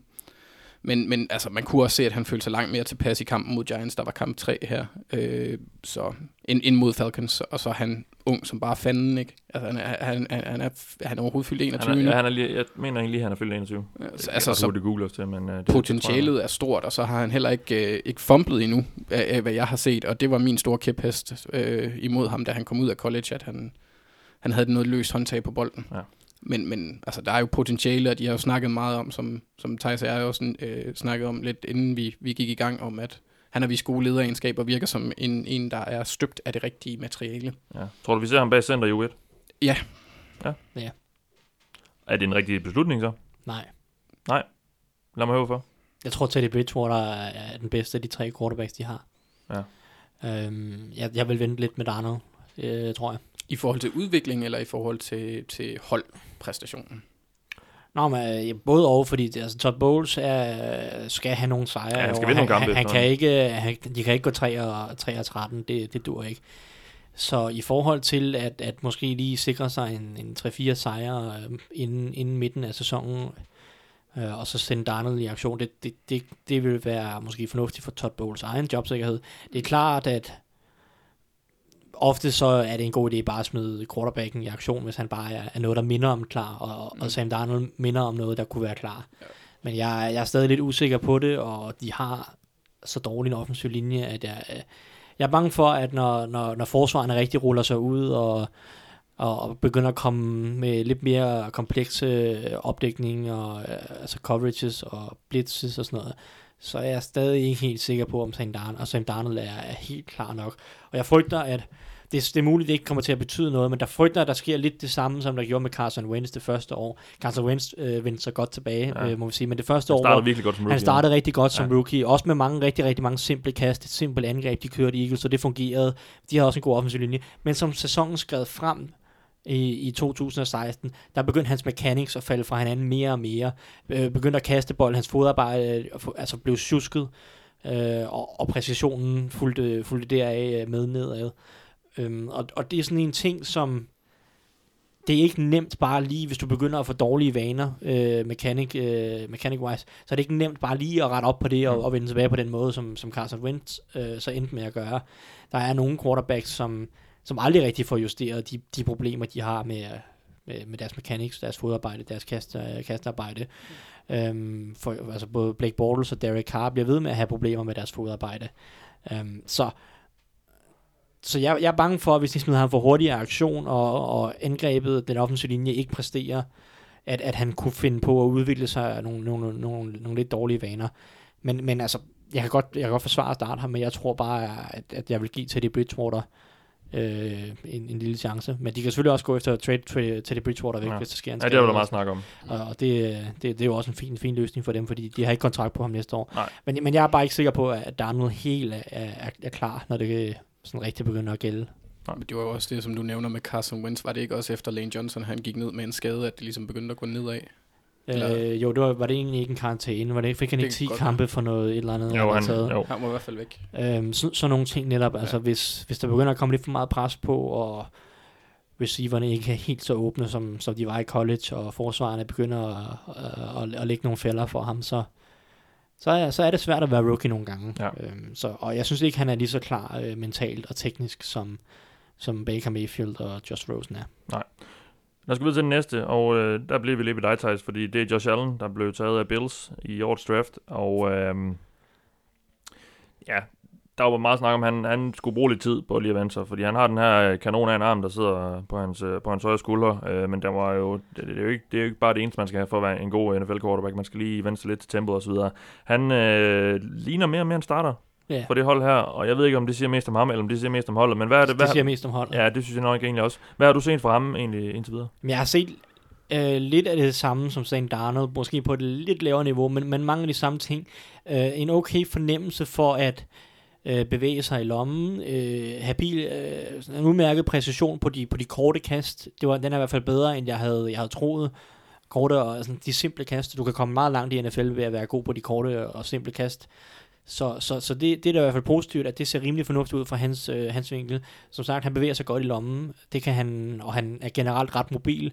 G: Men, men altså, man kunne også se, at han følte sig langt mere tilpas i kampen mod Giants. Der var kamp 3 her. Øh, så ind, ind mod Falcons, og så er han ung som bare fanden, ikke? Altså, han er, han, han, han er, han er overhovedet fyldt 21
A: Han er, ja, han er lige, jeg mener lige, at han er fyldt 21.
G: altså,
A: jeg
G: altså, så
A: Google til, men øh, det, Det,
G: potentialet er stort, og så har han heller ikke, øh, ikke fumblet endnu, af, af, hvad jeg har set, og det var min store kæphest øh, imod ham, da han kom ud af college, at han, han havde noget løst håndtag på bolden.
A: Ja.
G: Men, men altså, der er jo potentiale, og de har jo snakket meget om, som, som Thijs og jeg også øh, snakket om lidt, inden vi, vi gik i gang, om at han har vist gode lederegenskaber og virker som en, en, der er støbt af det rigtige materiale.
A: Ja. Tror du, vi ser ham bag center i U1?
G: Ja.
A: Ja?
F: Ja.
A: Er det en rigtig beslutning så?
F: Nej.
A: Lad mig høre for.
F: Jeg tror, Teddy Bridgewater er den bedste af de tre quarterbacks, de har.
A: Ja.
F: Øhm, jeg, jeg vil vente lidt med Darnold, øh, tror jeg.
G: I forhold til udvikling, eller i forhold til, til holdpræstationen?
F: Nå, men øh, både og, fordi det, altså, Todd Bowles er, skal have nogle sejre.
A: Ja, han skal
F: og
A: vinde nogle kampe
F: Han, han, kan ikke, han, de kan ikke gå 3 og, 3 og 13, det, det dur ikke. Så i forhold til at, at måske lige sikre sig en, en 3-4 sejre øh, inden, inden midten af sæsonen, øh, og så sende Darnold i aktion, det, det, det, det vil være måske fornuftigt for Todd Bowles egen jobsikkerhed. Det er klart, at ofte så er det en god idé bare at smide quarterbacken i aktion, hvis han bare er, er noget, der minder om klar, og,
G: Mm.
F: og Sam Darnold minder om noget, der kunne være klar. Ja. Men jeg, jeg er stadig lidt usikker på det, og de har så dårlig en offensiv linje, at jeg, øh, jeg er bange for, at når, når, når forsvarerne rigtig ruller sig ud, og, og, og begynder at komme med lidt mere komplekse øh, opdækning, og øh, altså coverages og blitzes og sådan noget, så er jeg stadig ikke helt sikker på, om Sam Darnold, og Sam Darnold er, er helt klar nok. Og jeg frygter, at det, det er muligt, det ikke kommer til at betyde noget, men der frygter, at der sker lidt det samme, som der gjorde med Carson Wentz det første år. Carson Wentz øh, vendte sig godt tilbage,
A: Ja.
F: ja. øh, må vi sige, men det første
A: Han
F: år, hvor
A: virkelig godt som rookie.
F: han startede rigtig godt som
A: Ja.
F: ja. rookie, også med mange rigtig, rigtig mange simple kast, et simpelt angreb, de kørte i Eagles, så det fungerede. De havde også en god offensiv linje. Men som sæsonen skred frem i, i 2016, der begyndte hans mechanics at falde fra hinanden mere og mere. Øh, begyndte at kaste bolden, hans fodarbejde øh, altså blev tjusket, øh, og, og præcisionen fulgte, fulgte deraf øh, med nedad. Øhm, og, og det er sådan en ting, som det er ikke nemt bare lige, hvis du begynder at få dårlige vaner, øh, mechanic, øh, mechanic-wise, så er det ikke nemt bare lige at rette op på det og, og vende tilbage på den måde, som, som Carson Wentz øh, så endte med at gøre. Der er nogle quarterbacks, som, som aldrig rigtig får justeret de, de problemer, de har med, med, med deres mechanics, deres fodarbejde, deres kast, øh, kastarbejde. Øhm, for, altså både Blake Bortles og Derek Carr bliver ved med at have problemer med deres fodarbejde. Øhm, så så jeg, jeg er bange for, at hvis de smider ham for hurtigere aktion, og, og angrebet, den offensive linje, ikke præsterer, at, at han kunne finde på at udvikle sig nogle, nogle, nogle, nogle lidt dårlige vaner. Men, men altså, jeg kan, godt, jeg kan godt forsvare at starte ham, men jeg tror bare, at, at jeg vil give De Bridgewater øh, en, en lille chance. Men de kan selvfølgelig også gå efter at trade, trade Teddy Bridgewater væk,
A: Ja.
F: hvis der sker en
A: Ja, det er
F: skade.
A: der meget snak om.
F: Og, og det, det, det er jo også en fin, fin løsning for dem, fordi de har ikke kontrakt på ham næste år.
A: Nej.
F: Men, men jeg er bare ikke sikker på, at der er noget helt er, er, er klar, når det sådan rigtig begynder at gælde.
G: Men det var jo også det, som du nævner med Carson Wentz. Var det ikke også efter Lane Johnson, han gik ned med en skade, at det ligesom begyndte at gå nedad? Eller-
F: Øh, jo, det var, var det egentlig ikke en karantæne? Var det, fik han
G: Det
F: ikke
G: kan
F: 10
G: godt
F: kampe for noget et eller andet?
A: Jo, han,
F: taget?
A: jo.
G: Han var i hvert fald væk.
F: Øhm, så, sådan nogle ting netop, altså
G: Ja.
F: hvis, hvis der begynder at komme lidt for meget pres på, og receiverne ikke er helt så åbne, som, som de var i college, og forsvarerne begynder at, at, at, at lægge nogle fælder for ham, så, så, er, så er det svært at være rookie nogle gange.
A: Ja.
F: Øhm, så, og jeg synes ikke, han er lige så klar øh, mentalt og teknisk, som, som Baker Mayfield og Josh Rosen er.
A: Lad os gå videre til den næste, og øh, der bliver vi lidt ved dig, Thijs, fordi det er Josh Allen, der blev taget af Bills i årets draft, og øh, ja, der var meget snak om, at han, han skulle bruge lidt tid på lige at vende sig, fordi han har den her øh, kanon af en arm, der sidder på hans, øh, på hans højre skulder, øh, men der var jo, det, det, er jo ikke, det er jo ikke bare det eneste, man skal have for at være en god NFL-quarterback, man skal lige vende sig lidt til tempoet osv. Han øh, ligner mere og mere en starter
F: Ja,
A: på det hold her, og jeg ved ikke, om det siger mest om ham, eller om det siger mest om holdet, men hvad er det?
F: det
A: Hvad,
F: siger mest om holdet.
A: Ja, det synes jeg nok egentlig også. Hvad har du set fra ham egentlig indtil videre?
F: Jeg har set øh, lidt af det samme som Sam Darnold, måske på et lidt lavere niveau, men, men mange af de samme ting. Øh, en okay fornemmelse for at øh, bevæge sig i lommen, øh, habil, øh, en udmærket præcision på de, på de korte kast. Det var, den er i hvert fald bedre, end jeg havde, jeg havde troet. Korte og sådan, de simple kast. Du kan komme meget langt i NFL ved at være god på de korte og simple kast. Så, så, så det, det er da i hvert fald positivt, at det ser rimelig fornuftigt ud fra hans, øh, hans vinkel. Som sagt, han bevæger sig godt i lommen. Det kan han, og han er generelt ret mobil.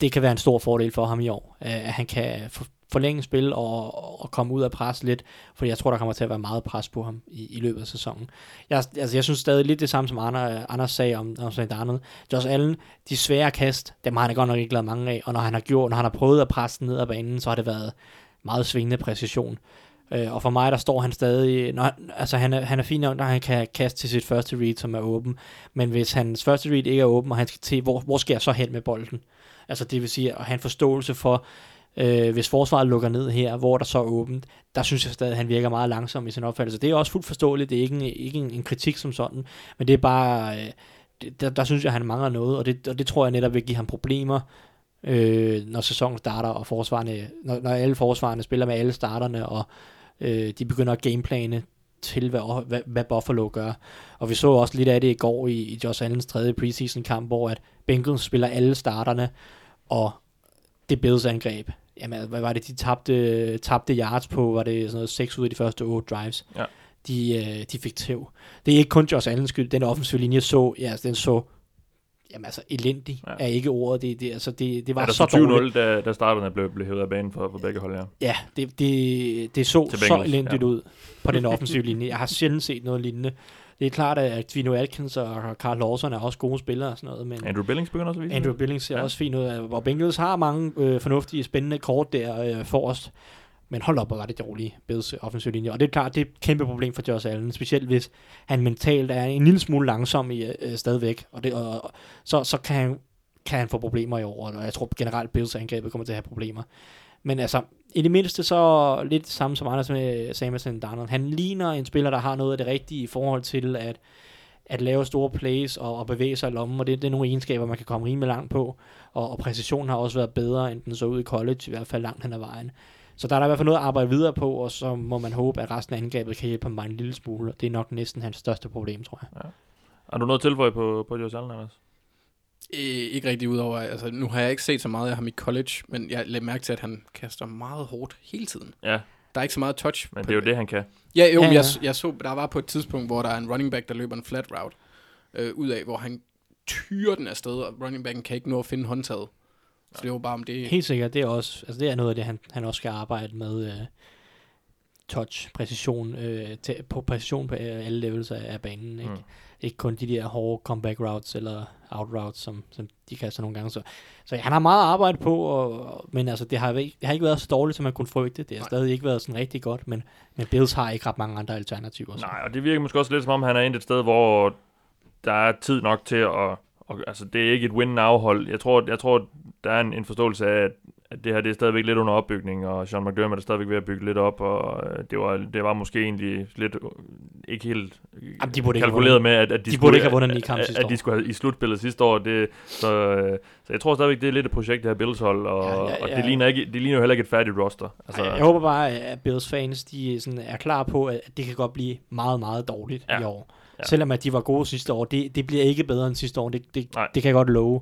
F: Det kan være en stor fordel for ham i år, øh, at han kan for, forlænge spil og, og komme ud af pres lidt, for jeg tror, der kommer til at være meget pres på ham i, i løbet af sæsonen. Jeg, altså, jeg synes stadig lidt det samme, som Anders, Anders sagde om, om St. Arnold. Josh Allen, de svære kast, dem har han godt nok ikke lavet mange af, og når han har gjort, når han har prøvet at presse ned ad banen, så har det været meget svingende præcision. Øh, og for mig, der står han stadig, når, han- altså han er, han er fin nok, når han kan kaste til sit første read, som er åben, men hvis hans første read ikke er åben, og han skal til, hvor, hvor skal jeg så hen med bolden? Altså det vil sige at have en forståelse for, øh, hvis forsvaret lukker ned her, hvor der så er åbent, der synes jeg stadig, at han virker meget langsom i sin opfattelse. Det er også fuldt forståeligt, det er ikke en, ikke en, en kritik som sådan, men det er bare, øh, det, der, der synes jeg, at han mangler noget, og det, og det tror jeg netop vil give ham problemer, øh, når sæsonen starter, og forsvarerne, når, når alle forsvarerne spiller med alle starterne, og øh, de begynder at gameplane til, hvad, hvad, hvad Buffalo gør. Og vi så også lidt af det i går i, i Josh Allens tredje preseason kamp, hvor at Bengals spiller alle starterne, og det Bills angreb. Jamen, hvad var det, de tabte, tabte yards på, var det sådan noget 6 ud af de første 8 drives.
A: Ja.
F: De, øh, de fik tæv. Det er ikke kun Josh Allens skyld, den offensive linje så, ja, altså, den så Jamen altså, elendig
A: Ja.
F: er ikke ordet. Det, det, altså, det, det var
A: Ja, der
F: så dårligt.
A: 20-0, da, da starterne blev, blev hævet af banen for, for begge hold, ja.
F: Ja, det, det, det så
A: Til
F: så elendigt
A: ja.
F: ud på den offensive linje. Jeg har sjældent set noget lignende. Det er klart, at Gino Atkins og Carl Lawson er også gode spillere og sådan noget, men
A: Andrew Billings begynder også at vise
F: Andrew. Billings ser
A: ja.
F: også fint ud, og Bengals har mange øh, fornuftige, spændende kort der øh, forrest. Men hold op, hvor var det dårlige Bills offensive linje. Og det er klart, det er et kæmpe problem for Josh Allen, specielt hvis han mentalt er en lille smule langsom i, øh, stadigvæk. Og, det, og, og så, så kan, han, kan han få problemer i år, og jeg tror generelt, Bills angrebet kommer til at have problemer. Men altså, i det mindste så lidt samme som Anders med Samuelson Darnold. Han ligner en spiller, der har noget af det rigtige i forhold til at, at lave store plays og, og bevæge sig i lommen, og det, det er nogle egenskaber, man kan komme rimelig langt på. Og, og præcisionen har også været bedre, end den så ud i college, i hvert fald langt hen ad vejen. Så der er der i hvert fald noget at arbejde videre på, og så må man håbe, at resten af angrebet kan hjælpe ham bare en lille smule. Det er nok næsten hans største problem, tror jeg.
A: Har du noget tilføje på, på Josh Allen, Anders?
G: Øh, ikke rigtig udover, altså nu har jeg ikke set så meget af ham i college, men jeg lagde mærke til, at han kaster meget hårdt hele tiden.
A: Ja,
G: Der er ikke så meget touch.
A: men det er jo det, han kan.
G: Ja, jo,
F: Ja,
G: ja,
F: ja.
G: Jeg, jeg så, der var på et tidspunkt, hvor der er en running back, der løber en flat route øh, ud af, hvor han tyrer den afsted, og running backen kan ikke nå at finde håndtaget. Så det var bare om det...
F: Helt sikkert, det er også, altså det er noget af det, han, han også skal arbejde med. Øh, touch, præcision, øh, til, på præcision på øh, alle levels af, af banen. Ikke?
A: Mm.
F: Ikke kun de der hårde comeback routes eller out routes, som, som de kaster nogle gange. Så, så han har meget arbejde på, og, og, men altså, det, har, ikke- det har ikke været så dårligt, som man kunne frygte. Det har
G: Nej.
F: stadig ikke været sådan rigtig godt, men, men Bills har ikke ret mange andre alternativer. så.
A: Nej, og det virker måske også lidt som om, han er endt et sted, hvor der er tid nok til at... Og, altså, det er ikke et win-now-hold. Jeg tror, jeg tror, der er en, en forståelse af, at, at det her det er stadigvæk lidt under opbygning, og Sean McDermott er stadigvæk ved at bygge lidt op, og øh, det var, det var måske egentlig lidt øh, ikke helt
F: Jamen, de burde ikke
A: kalkuleret
F: vundet.
A: med, at, at de,
F: De
A: skulle,
F: burde ikke have vundet ni kampe
A: at,
F: sidste
A: at de
F: år.
A: skulle have i slutspillet sidste år. Det, så, øh, så jeg tror stadigvæk, det er lidt et projekt, det her Bills hold, og,
F: Ja, ja,
A: og
F: ja.
A: det, ligner ikke, det ligner jo heller ikke et færdigt roster. Altså,
F: Altså, jeg håber bare, at Bills fans de sådan er klar på, at det kan godt blive meget, meget dårligt
A: ja.
F: i år.
A: Ja.
F: Selvom at de var gode sidste år. Det, det bliver ikke bedre end sidste år. Det, det,
A: Nej.
F: det kan jeg godt love.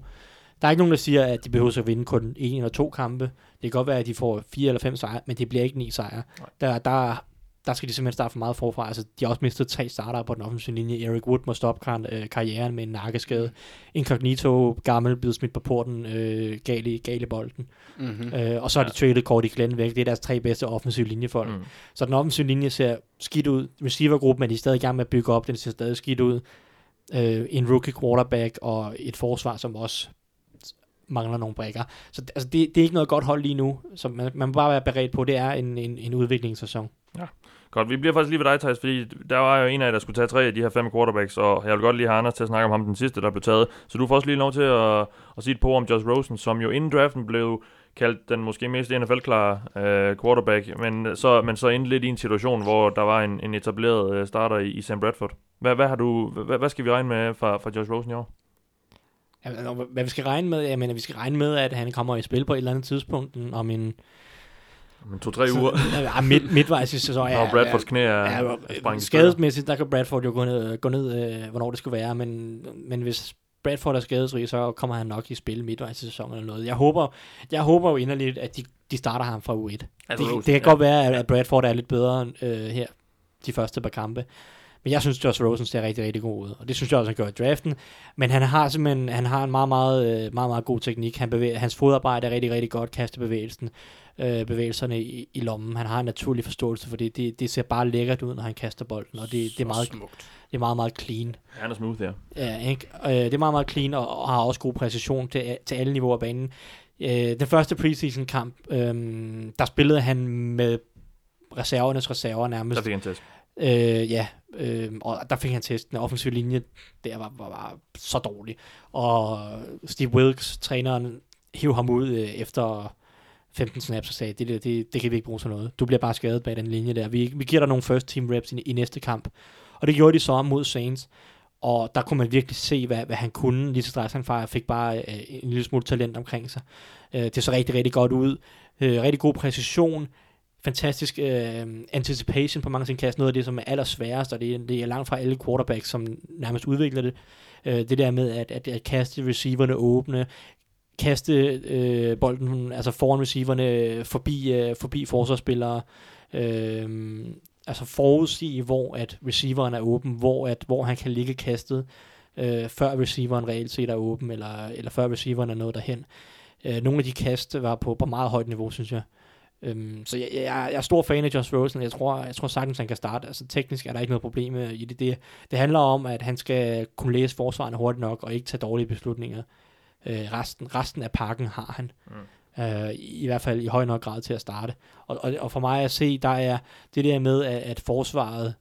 F: Der er ikke nogen, der siger, at de behøver at vinde kun en eller to kampe. Det kan godt være, at de får fire eller fem sejre, men det bliver ikke ni sejre.
A: Nej.
F: Der, der, der skal de simpelthen starte for meget forfra. Altså, de har også mistet tre starter på den offensive linje. Eric Wood må stoppe kar- øh, karrieren med en nakkeskade. Incognito, gammel, blevet smidt på porten, øh, gal, i, gal i bolden.
G: Mm-hmm.
F: Øh, og så har de traded Cordy Glenn væk. Det er deres tre bedste offensive linjefolk.
A: Mm.
F: Mm. Så den offensive linje ser skidt ud. Receivergruppen er de stadig i gang med at bygge op. Den ser stadig skidt ud. Øh, en rookie quarterback og et forsvar, som også mangler nogle brækker. Så altså, det, det er ikke noget godt hold lige nu. Så man, man må bare være beredt på, det er en, en, en udviklingssæson.
A: Godt, vi bliver faktisk lige ved dig, Thijs, fordi der var jo en af jer, der skulle tage tre af de her fem quarterbacks, og jeg vil godt lige have Anders til at snakke om ham den sidste, der blev taget. Så du får også lige lov til at, at sige et par om Josh Rosen, som jo inden draften blev kaldt den måske mest NFL-klare øh, quarterback, men så, men så endte lidt i en situation, hvor der var en, en etableret øh, starter i, i Sam Bradford. Hvad, hvad, har du, hvad, hvad skal vi regne med fra, fra Josh Rosen i år?
F: Altså, hvad vi skal regne med, jeg mener, vi skal regne med, at han kommer i spil på et eller andet tidspunkt om en
A: om to-tre uger,
F: ja, midt, midtvejs i sæsonen.
A: når Bradfords knæ er,
F: Ja,
A: er
F: ja, skadesmæssigt, der kan Bradford jo gå ned, gå ned øh, hvornår det skulle være, men, men hvis Bradford er skadesrig, så kommer han nok i spil midtvejs i sæsonen eller noget. Jeg håber, jeg håber jo inderligt, at de, de starter ham fra U1.
A: Altså,
F: det, det kan
A: ja.
F: godt være, at- at Bradford er lidt bedre øh, her de første par kampe. Men jeg synes, Josh Rosen ser rigtig, rigtig god ud. Og det synes jeg også, han gør i draften. Men han har simpelthen han har en meget, meget, øh, meget, meget god teknik. Han bevæger, hans fodarbejde er rigtig, rigtig godt. Kastebevægelsen, øh, bevægelserne i, i lommen. Han har en naturlig forståelse for det. det. Det ser bare lækkert ud, når han kaster bolden. Og det, det, er, meget,
G: smukt.
F: det er meget, meget clean.
A: Han er smooth, ja.
F: Ja, ikke? Øh, det er meget, meget clean, og, og har også god præcision til, til alle niveauer af banen. Øh, den første preseason kamp, øh, der spillede han med reservernes reserver nærmest.
A: Der fik han test.
F: Øh, ja, øh, og der fik han testen. Offensiv linje, der var, var, var så dårlig. Og Steve Wilkes, træneren, hive ham ud øh, efter 15 snaps og sagde, det, der, det, det kan vi ikke bruge til noget. Du bliver bare skadet bag den linje der. Vi, vi giver dig nogle first team reps i, i næste kamp. Og det gjorde de så mod Saints. Og der kunne man virkelig se, hvad, hvad han kunne. Lige så straks han far fik bare øh, en lille smule talent omkring sig. Øh, det så rigtig, rigtig godt ud. Øh, rigtig god præcision. Fantastisk øh, anticipation på mange af sine kast. Noget af det, som er allersværest, og det er, det er langt fra alle quarterbacks, som nærmest udvikler det. Øh, det der med at, at, at kaste receiverne åbne, kaste øh, bolden altså foran receiverne forbi, øh, forbi forsvarsspillere. Øh, altså forudsige, hvor at receiveren er åben, hvor, at, hvor han kan ligge kastet, øh, før receiveren reelt set er åben, eller, eller før receiveren er nået derhen. Øh, nogle af de kast var på, på meget højt niveau, synes jeg. Øhm, så jeg, jeg, jeg er stor fan af Josh Rosen. Jeg tror, jeg tror sagtens, han kan starte. Altså teknisk er der ikke noget problem i det. det. Det handler om, at han skal kunne læse forsvarene hurtigt nok, og ikke tage dårlige beslutninger. Øh, resten, resten af pakken har han. Mm. Uh, i hvert fald i høj nok grad til at starte. Og, og, og for mig at se, der er det der med, at, at forsvaret,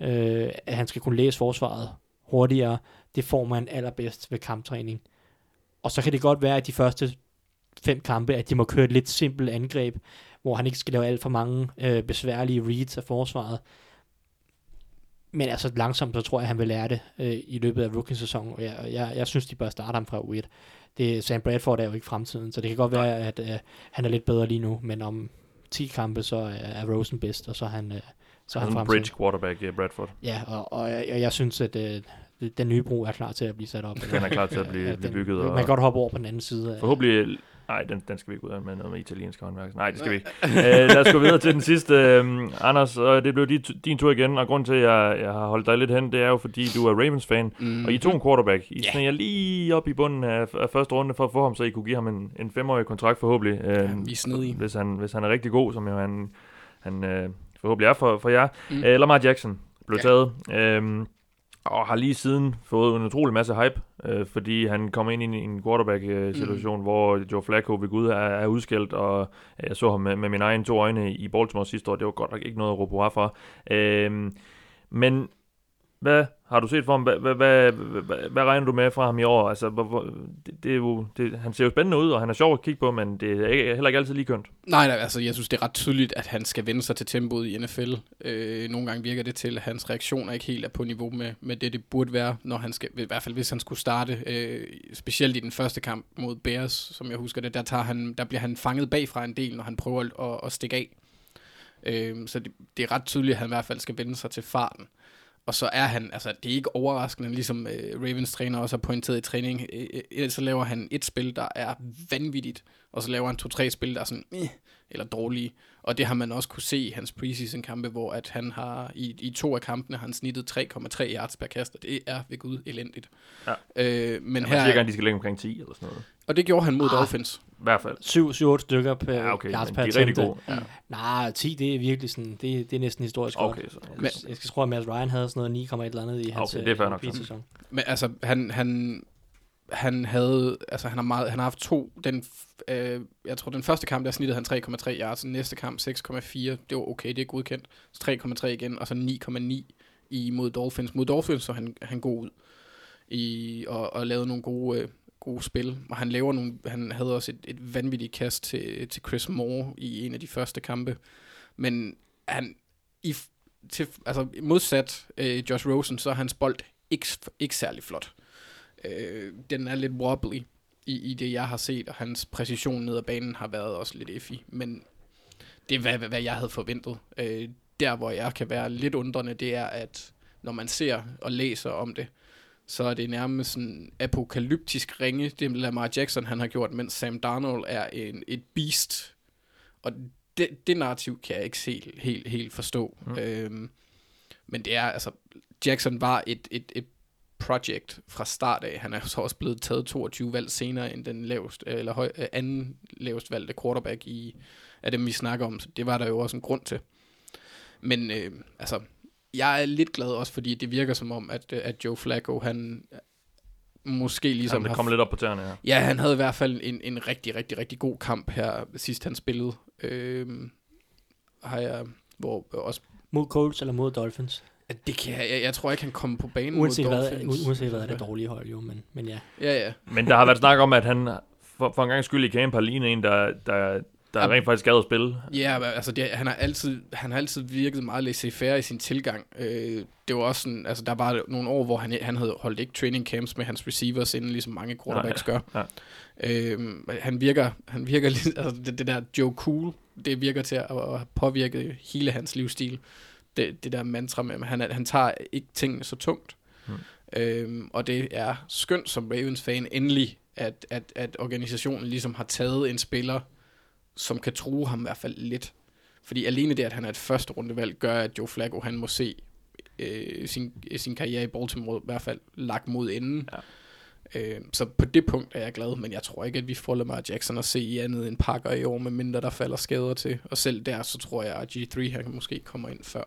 F: uh, at han skal kunne læse forsvaret hurtigere, det får man allerbedst ved kamptræning. Og så kan det godt være, at de første fem kampe, at de må køre et lidt simpelt angreb, hvor han ikke skal lave alt for mange uh, besværlige reads af forsvaret. Men altså langsomt, så tror jeg, han vil lære det uh, i løbet af rookie-sæsonen. Jeg, jeg, jeg synes, de bør starte ham fra U1 det, Sam Bradford er jo ikke fremtiden, så det kan godt være, at uh, han er lidt bedre lige nu, men om 10 kampe, så er Rosen bedst, og så er han, uh, så
A: er han, han bridge quarterback i Bradford.
F: Ja, og, og jeg, jeg synes, at uh, den nye bro er klar til at blive sat op.
A: Den er klar til at blive, ja, blive bygget.
F: Den, og man kan godt hoppe over på den anden side.
A: Forhåbentlig Nej, den, den skal vi ikke ud af med noget med italiensk håndværk. Nej, det skal vi ikke. uh, lad os gå videre til den sidste. Um, Anders, uh, det blev din, din tur igen, og grund til, at jeg, jeg har holdt dig lidt hen, det er jo, fordi du er Ravens-fan, mm. og I tog en quarterback. I yeah. sneger lige op i bunden af, af første runde for at få ham, så I kunne give ham en, en femårig kontrakt forhåbentlig. Uh,
G: ja, vi er
A: hvis han, hvis han er rigtig god, som jo han, han uh, forhåbentlig er for, for jer. Mm. Uh, Lamar Jackson blev yeah. taget. Uh, og har lige siden fået en utrolig masse hype, øh, fordi han kom ind i en, en quarterback-situation, mm. hvor Joe Flacco ved Gud er, er udskældt, og jeg så ham med, med mine egne to øjne i Baltimore sidste år. Det var godt nok ikke noget at råbe for. Øh, men hvad har du set for ham? Hvad, hvad, hvad, hvad, hvad regner du med fra ham i år? Altså, hvor, hvor, det, det er jo, det, han ser jo spændende ud, og han er sjov at kigge på, men det er ikke, heller ikke altid lige kønt.
G: Nej, nej, altså jeg synes, det er ret tydeligt, at han skal vende sig til tempoet i NFL. Øh, nogle gange virker det til, at hans reaktioner ikke helt er på niveau med, med det, det burde være, når han skal, i hvert fald hvis han skulle starte, øh, specielt i den første kamp mod Bears, som jeg husker det, der, tager han, der bliver han fanget bagfra en del, når han prøver at, at stikke af. Øh, så det, det er ret tydeligt, at han i hvert fald skal vende sig til farten. Og så er han, altså det er ikke overraskende, ligesom øh, Ravens træner også har pointeret i træning, øh, øh, så laver han et spil, der er vanvittigt, og så laver han to-tre spil, der er sådan, øh, eller dårlige. Og det har man også kunne se i hans preseason kampe, hvor at han har i, i to af kampene har han snittet 3,3 yards per kast, og det er ved Gud elendigt.
A: Ja. Øh, men ja, her, siger gerne, de skal lægge omkring 10 eller sådan noget.
G: Og det gjorde han mod ah, Dolphins.
A: I hvert fald.
F: 7-8 stykker per
A: ja, okay,
F: yards
A: per de er rigtig gode. Ja.
F: Nej, 10 det er virkelig sådan, det, det er næsten historisk
A: okay, Så,
F: okay. Men, jeg skal tro, at Mads Ryan havde sådan noget 9, et eller andet i hans
A: okay, det er fair nok.
F: sæson.
G: Men altså, han, han, han havde, altså han har, meget, han har haft to, den, øh, jeg tror den første kamp, der snittede han 3,3 yards, den næste kamp 6,4, det var okay, det er godkendt, så 3,3 igen, og så 9,9 i mod Dolphins. Mod Dolphins så han, han god ud i, og, og lavede nogle gode, øh, gode spil, og han laver nogle, han havde også et, et vanvittigt kast til, til Chris Moore i en af de første kampe, men han, i, til, altså modsat øh, Josh Rosen, så er hans bold ikke, ikke særlig flot. Øh, den er lidt wobbly i, i det, jeg har set, og hans præcision ned ad banen har været også lidt effig, men det er, hvad, hvad jeg havde forventet. Øh, der, hvor jeg kan være lidt undrende, det er, at når man ser og læser om det, så er det nærmest sådan apokalyptisk ringe, det Lamar Jackson han har gjort, mens Sam Darnold er en, et beast. Og det, det narrativ kan jeg ikke helt, helt, helt forstå. Mm. Øhm, men det er, altså, Jackson var et, et, et project fra start af. Han er så også blevet taget 22 valg senere end den lavest, eller høj, øh, anden lavest valgte quarterback i, af dem, vi snakker om. Så det var der jo også en grund til. Men øh, altså, jeg er lidt glad også, fordi det virker som om, at, at Joe Flacco, han måske ligesom...
A: Han kom lidt op på tæerne, ja.
G: Ja, han havde i hvert fald en, en rigtig, rigtig, rigtig god kamp her, sidst han spillede. Øh, har jeg, hvor også...
F: Mod Colts eller mod Dolphins?
G: Det kan jeg, jeg, jeg tror ikke, han kommer på banen
F: uanset
G: mod
F: hvad, Dolphins. Uanset hvad er det dårlige hold jo, men, men ja.
G: Ja, ja.
A: Men der har været snak om, at han for, for en gang skyld i camp har lignet en, der, der, der
G: Ja.
A: rent faktisk gad at spille.
G: Ja, altså det, han, har altid, han har altid virket meget laissez-faire i sin tilgang. Øh, det var også sådan, altså der var nogle år, hvor han, han havde holdt ikke training camps med hans receivers inden, ligesom mange quarterbacks gør.
A: ja.
G: Øh, han virker, han virker altså det, det der Joe Cool, det virker til at, at påvirke hele hans livsstil. Det, det der mantra med, at han, han tager ikke tingene så tungt.
A: Hmm.
G: Øhm, og det er skønt som Ravens-fan endelig, at, at, at organisationen ligesom har taget en spiller, som kan true ham i hvert fald lidt. Fordi alene det, at han er et første rundevalg, gør, at Joe Flacco, han må se øh, sin, sin karriere i Baltimore i hvert fald lagt mod enden.
A: Ja.
G: Øh, så på det punkt er jeg glad, men jeg tror ikke, at vi får Lamar Jackson at se i andet end pakker i år, med mindre der falder skader til. Og selv der, så tror jeg, at G3 han måske kommer ind før.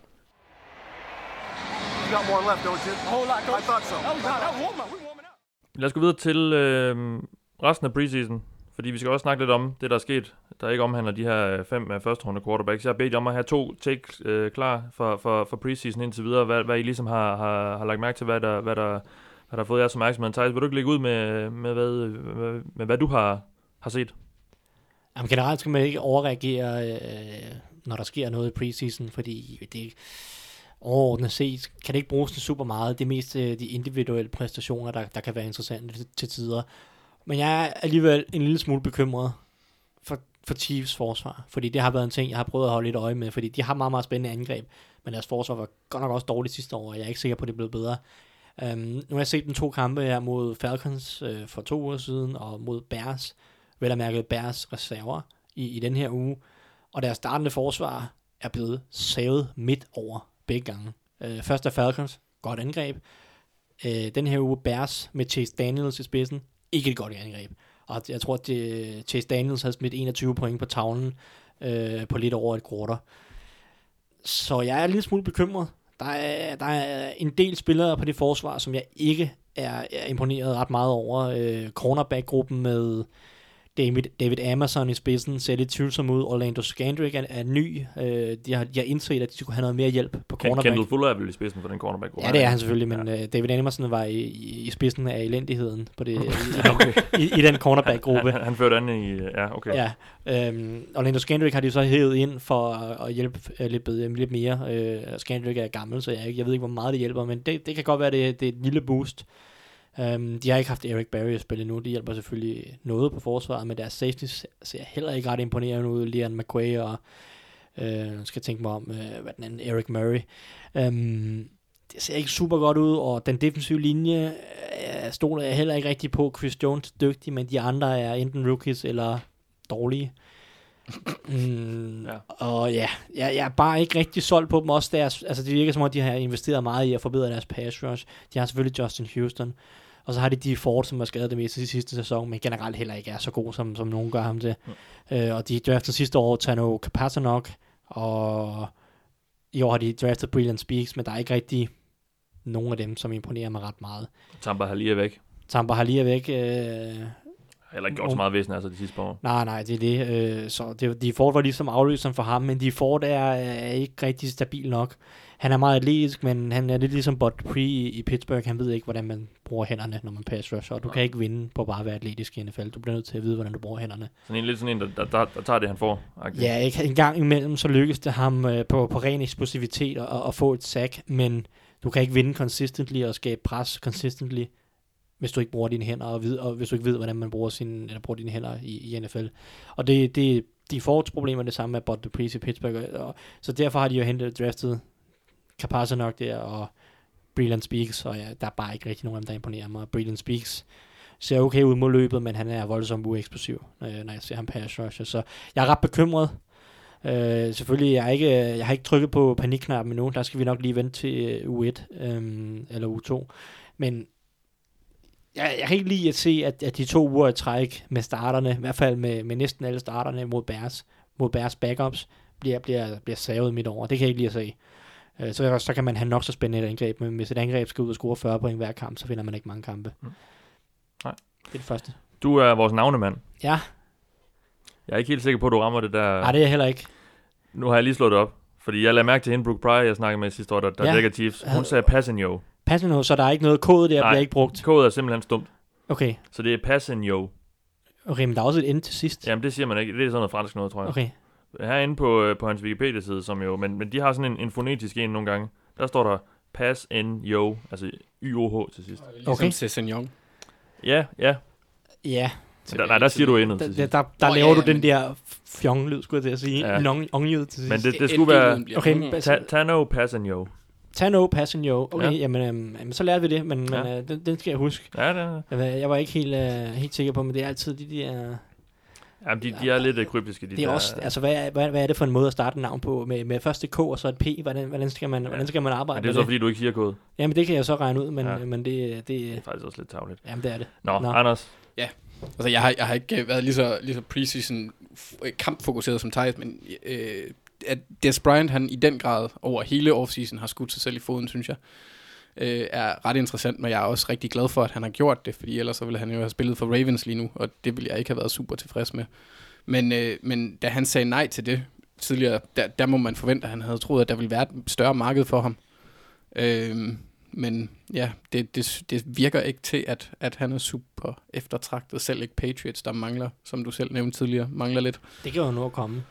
E: You got more left, don't you? A whole lot, I thought so.
C: That was, that warm up. Warming up.
A: Lad os gå videre til øh, resten af preseason, fordi vi skal også snakke lidt om det, der er sket, der ikke omhandler de her øh, fem øh, første runde quarterbacks. Jeg har bedt om at have to takes øh, klar for, for, for preseason indtil videre, hvad, hvad I ligesom har, har, har lagt mærke til, hvad der, hvad der, hvad der har fået jeres opmærksomhed. Thijs, vil du ikke lægge ud med, med, hvad, med, med hvad du har, har set?
F: Jamen, generelt skal man ikke overreagere, øh, når der sker noget i preseason, fordi det overordnet set kan det ikke bruges til super meget. Det er mest øh, de individuelle præstationer, der, der kan være interessante til, til tider. Men jeg er alligevel en lille smule bekymret for, for Chiefs forsvar, fordi det har været en ting, jeg har prøvet at holde lidt øje med, fordi de har meget, meget spændende angreb, men deres forsvar var godt nok også dårligt sidste år, og jeg er ikke sikker på, at det er blevet bedre. Um, nu har jeg set den to kampe her mod Falcons øh, for to uger siden, og mod Bears, vel at mærke Bears reserver i, i den her uge, og deres startende forsvar er blevet savet midt over begge gange. Øh, først er Falcons, godt angreb. Øh, den her uge Bears med Chase Daniels i spidsen, ikke et godt angreb. Og jeg tror, at det, Chase Daniels havde smidt 21 point på tavlen øh, på lidt over et quarter. Så jeg er lidt smule bekymret. Der er, der er en del spillere på det forsvar, som jeg ikke er, er imponeret ret meget over. Øh, cornerback-gruppen med David, David Amazon i spidsen ser lidt tvivlsom ud. Orlando Scandrick er, er ny. Øh, de, har, de har indset, at de skulle have noget mere hjælp på cornerback.
A: Kendall Fuller er vel i spidsen for den cornerback
F: Ja, det er han selvfølgelig, men ja. David Amazon var i, i, spidsen af elendigheden på det, i, i,
A: Okay.
F: i, i den cornerback-gruppe.
A: Han, han førte an i... Ja, okay.
F: Ja, øhm, Orlando Scandrick har de så hævet ind for at, at hjælpe øh, lidt, bedre, lidt mere. Øh, Scandrick er gammel, så jeg, jeg ved ikke, hvor meget det hjælper, men det, det kan godt være, det, det er et lille boost. Um, de har ikke haft Eric Barry at spille endnu. Det hjælper selvfølgelig noget på forsvaret, men deres safety ser heller ikke ret imponerende ud. Liam McQuay og øh, skal tænke mig om, øh, hvad den anden, Eric Murray. Um, det ser ikke super godt ud, og den defensive linje øh, stoler jeg heller ikke rigtig på. Chris Jones er dygtig, men de andre er enten rookies eller dårlige. Mm,
A: Ja.
F: ja. Og ja, jeg, jeg er bare ikke rigtig solgt på dem også. Deres, altså det virker som om, de har investeret meget i at forbedre deres pass rush. De har selvfølgelig Justin Houston. Og så har de de Ford, som har skadet det meste i sidste sæson, men generelt heller ikke er så god, som, som nogen gør ham til. Mm. Øh, og de draftede sidste år Tano Kapatanok, og i år har de draftet Brilliant Speaks, men der er ikke rigtig nogen af dem, som imponerer mig ret meget.
A: Tampa har lige væk.
F: Tampa har lige væk. Øh,
A: Har heller ikke gjort så meget væsen altså de sidste par år.
F: Nej, nej, det er det. Øh, så det, de Ford var ligesom afløseren for ham, men de Ford er, er ikke rigtig stabil nok. Han er meget atletisk, men han er lidt ligesom Bud Pre i, i Pittsburgh. Han ved ikke, hvordan man bruger hænderne, når man pass rusher. Og du kan ikke vinde på bare at være atletisk i NFL. Du bliver nødt til at vide, hvordan du bruger hænderne.
A: Sådan en lidt sådan en, der, der, der, der tager det, han får. -agtigt.
F: Ja, ikke? en gang imellem, så lykkes det ham øh, på, på ren eksplosivitet at, at få et sack, men du kan ikke vinde consistently og skabe pres consistently, hvis du ikke bruger dine hænder, og, ved, og hvis du ikke ved, hvordan man bruger, sin, eller bruger dine hænder i, i NFL. Og det, det, de får problemer det samme med Bud Dupree i Pittsburgh, og, og, så derfor har de jo hentet draftet Capazanok der, og Breland Speaks, og ja, der er bare ikke rigtig nogen der imponerer mig. Breland Speaks ser okay ud mod løbet, men han er voldsomt ueksplosiv, når, når jeg ser ham pass rusher, så jeg er ret bekymret. Øh, selvfølgelig, jeg, er ikke, jeg har ikke trykket på panikknappen endnu, der skal vi nok lige vente til U1 øh, øhm, eller U2, men jeg, jeg kan ikke lide at se, at, at de to uger i træk med starterne, i hvert fald med, med næsten alle starterne mod Bears, mod Bears backups, bliver, bliver, bliver savet midt over. Det kan jeg ikke lide at se. Øh, så, så kan man have nok så spændende et angreb, men hvis et angreb skal ud og score 40 point hver kamp, så finder man ikke mange kampe.
A: Mm. Nej.
F: Det er det første.
A: Du er vores navnemand.
F: Ja,
A: Jeg er ikke helt sikker på, at du rammer det der.
F: nej, det er jeg heller ikke.
A: Nu har jeg lige slået det op. Fordi jeg lagde mærke til hende, Brooke Pryor, jeg snakkede med sidste år, der, der
F: Ja.
A: dækker Chiefs. Hun sagde Passenio.
F: Passende så der er ikke noget kode der,
A: Nej.
F: bliver ikke brugt.
A: Kodet er simpelthen stumt.
F: Okay,
A: Så det er Passenio.
F: Okay, men der er også et end til sidst.
A: Jamen, det siger man ikke. Det er sådan noget fransk noget, tror jeg.
F: Okay.
A: Herinde på, øh, på hans Wikipedia-side, som jo, men, men de har sådan en, en fonetisk en nogle gange. Der står der pass n yo, altså y-o-h til sidst.
G: Ligesom
F: Okay.
G: Cézanne
A: Ja, ja.
F: Ja,
A: Der, nej, der siger du endet
F: der,
A: til
F: der,
A: sidst.
F: der, der
G: Nå,
F: laver
G: ja,
F: du den der fjong-lyd, skulle jeg til at sige.
A: Ja.
F: Ja. Long, ong til sidst.
A: Men det, det skulle være
F: Okay,
A: ta, Tano pass n yo.
F: Tano, pass and yo. Okay,
A: Ja.
F: ja. jamen, øhm, jamen, så lærte vi det, men, men
A: Ja.
F: øh, den, den skal jeg huske.
A: Ja, det er,
F: Jeg, var- jeg var ikke helt, øh, helt sikker på, men det er altid de der...
A: jamen, de, de er lidt kryptiske, de
F: Det er
A: der.
F: også, altså, hvad, er- hvad, hvad er det for en måde at starte et navn på? Med, med først et K og så et P? Hvordan, hvordan, skal, man,
A: Ja.
F: hvordan skal man arbejde
A: men det er
F: med
A: så,
F: det?
A: fordi du ikke siger kode.
F: Jamen, det kan jeg så regne ud, men,
A: Ja.
F: ja. men det,
A: Det er
F: det,
A: faktisk også lidt tavligt.
F: jamen, det er det.
A: Nå,
F: Nå.
A: Anders.
G: Altså, jeg har, jeg har ikke øh, været lige så, lige så preseason øh, kampfokuseret som Thijs, men øh, at Des Bryant, han i den grad over hele offseason har skudt sig selv i foden, synes jeg, øh, er ret interessant, men jeg er også rigtig glad for, at han har gjort det, fordi ellers så ville han jo have spillet for Ravens lige nu, og det ville jeg ikke have været super tilfreds med. Men, øh, men da han sagde nej til det tidligere, der, der må man forvente, at han havde troet, at der ville være et større marked for ham. Øh, men ja, det, det, det virker ikke til, at, at han er super eftertragtet. Selv ikke Patriots, der mangler, som du selv nævnte tidligere, mangler lidt.
F: Det kan jo nå at komme.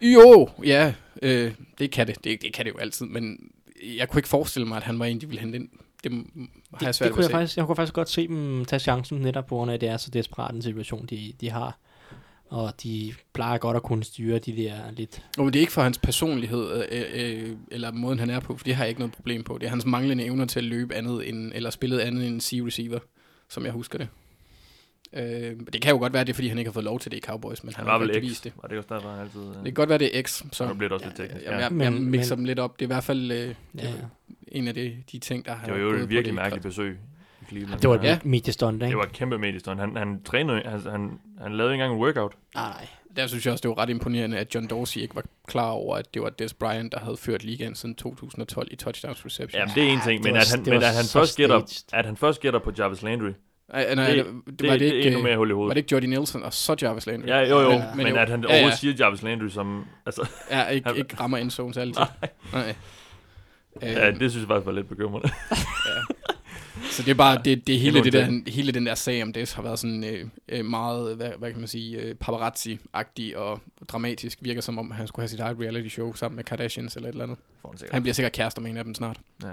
G: Jo, ja, øh, det kan det. det. Det kan det jo altid, men jeg kunne ikke forestille mig, at han var en, de ville hente ind. Det har jeg
F: Det,
G: svært
F: det kunne jeg, faktisk, jeg kunne faktisk godt se dem tage chancen, netop på grund af, at det er så desperat en situation, de, de har. Og de plejer godt at kunne styre de der lidt...
G: Jo, men det er ikke for hans personlighed, øh, øh, eller måden han er på, for det har jeg ikke noget problem på. Det er hans manglende evner til at løbe andet end, eller spillet andet end C-receiver, som jeg husker det. Øh, men det kan jo godt være, det er, fordi han ikke har fået lov til det i Cowboys, men han,
A: Han
G: har
A: var
G: ikke
A: vel X.
G: vist det.
A: Var det også derfor, han altid... øh,
G: Det kan godt være, det er X, så
A: Nu bliver det også lidt teknisk. Ja.
G: jeg, jeg
F: Men-
G: mixer
F: men-
G: dem lidt op. Det er i hvert fald øh,
F: Ja,
G: en af de, de ting, der har
A: Det var jo et
G: på
A: virkelig
G: det.
A: mærkeligt besøg i Cleveland.
F: det var et
G: Ja.
F: ja. mediestunt, ikke?
A: Det var et kæmpe mediestund. Han, han trænede, han, han, han lavede ikke engang en workout.
F: Nej, nej.
G: Der synes jeg også, det var ret imponerende, at John Dorsey ikke var klar over, at det var Des Bryant, der havde ført ligaen siden 2012 i touchdowns reception.
A: Jamen, det er en ting,
F: det
A: men at han,
F: det
A: men at han først gætter, at han først gætter på Jarvis Landry,
G: Ej, nej,
A: det,
G: det,
A: det,
G: det, var det,
A: det er
G: ikke,
A: endnu mere hul i hovedet.
G: var det ikke Jordy Nelson og så Jarvis Landry?
A: Ja, jo, jo,
G: Men-
A: men,
G: men jo.
A: at han
G: Ja,
A: overhovedet
G: ja.
A: siger Jarvis Landry som... Altså,
G: Ja, ikke, ikke rammer endzone særligt. Nej. Øh,
A: ja, det synes jeg faktisk var lidt bekymrende.
G: Så det er bare, det, det er hele, det der, hele den der sag om det har været sådan øh, øh, meget, hvad, hvad kan man sige, øh, paparazzi-agtig og dramatisk. Virker som om, han skulle have sit eget reality show sammen med Kardashians eller et eller andet.
A: Han.
G: Han bliver sikkert kærester med en af dem snart.
A: Ja.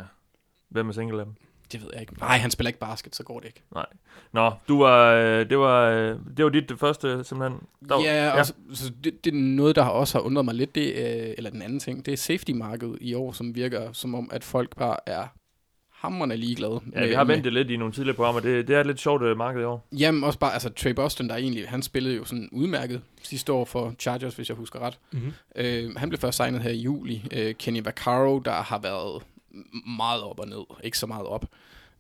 A: Hvem er single af dem?
G: Det ved jeg ikke. Nej, han spiller ikke basket, så går det ikke.
A: Nå, du var, øh, det var, øh, det var dit det første, simpelthen. Der, var-
G: Ja, og så, så det, det er noget, der har også har undret mig lidt, det, øh, eller den anden ting, det er safety-markedet i år, som virker som om, at folk bare er hammerende ligeglade.
A: Ja, vi har ventet lidt i nogle tidligere programmer. Det, det er et lidt sjovt øh, marked i år.
G: Jamen også bare, altså Trey Boston, der egentlig, han spillede jo sådan udmærket sidste år for Chargers, hvis jeg husker ret.
F: Mm-hmm.
G: Øh, han blev først signet her i juli. Øh, Kenny Vaccaro, der har været meget op og ned, ikke så meget op.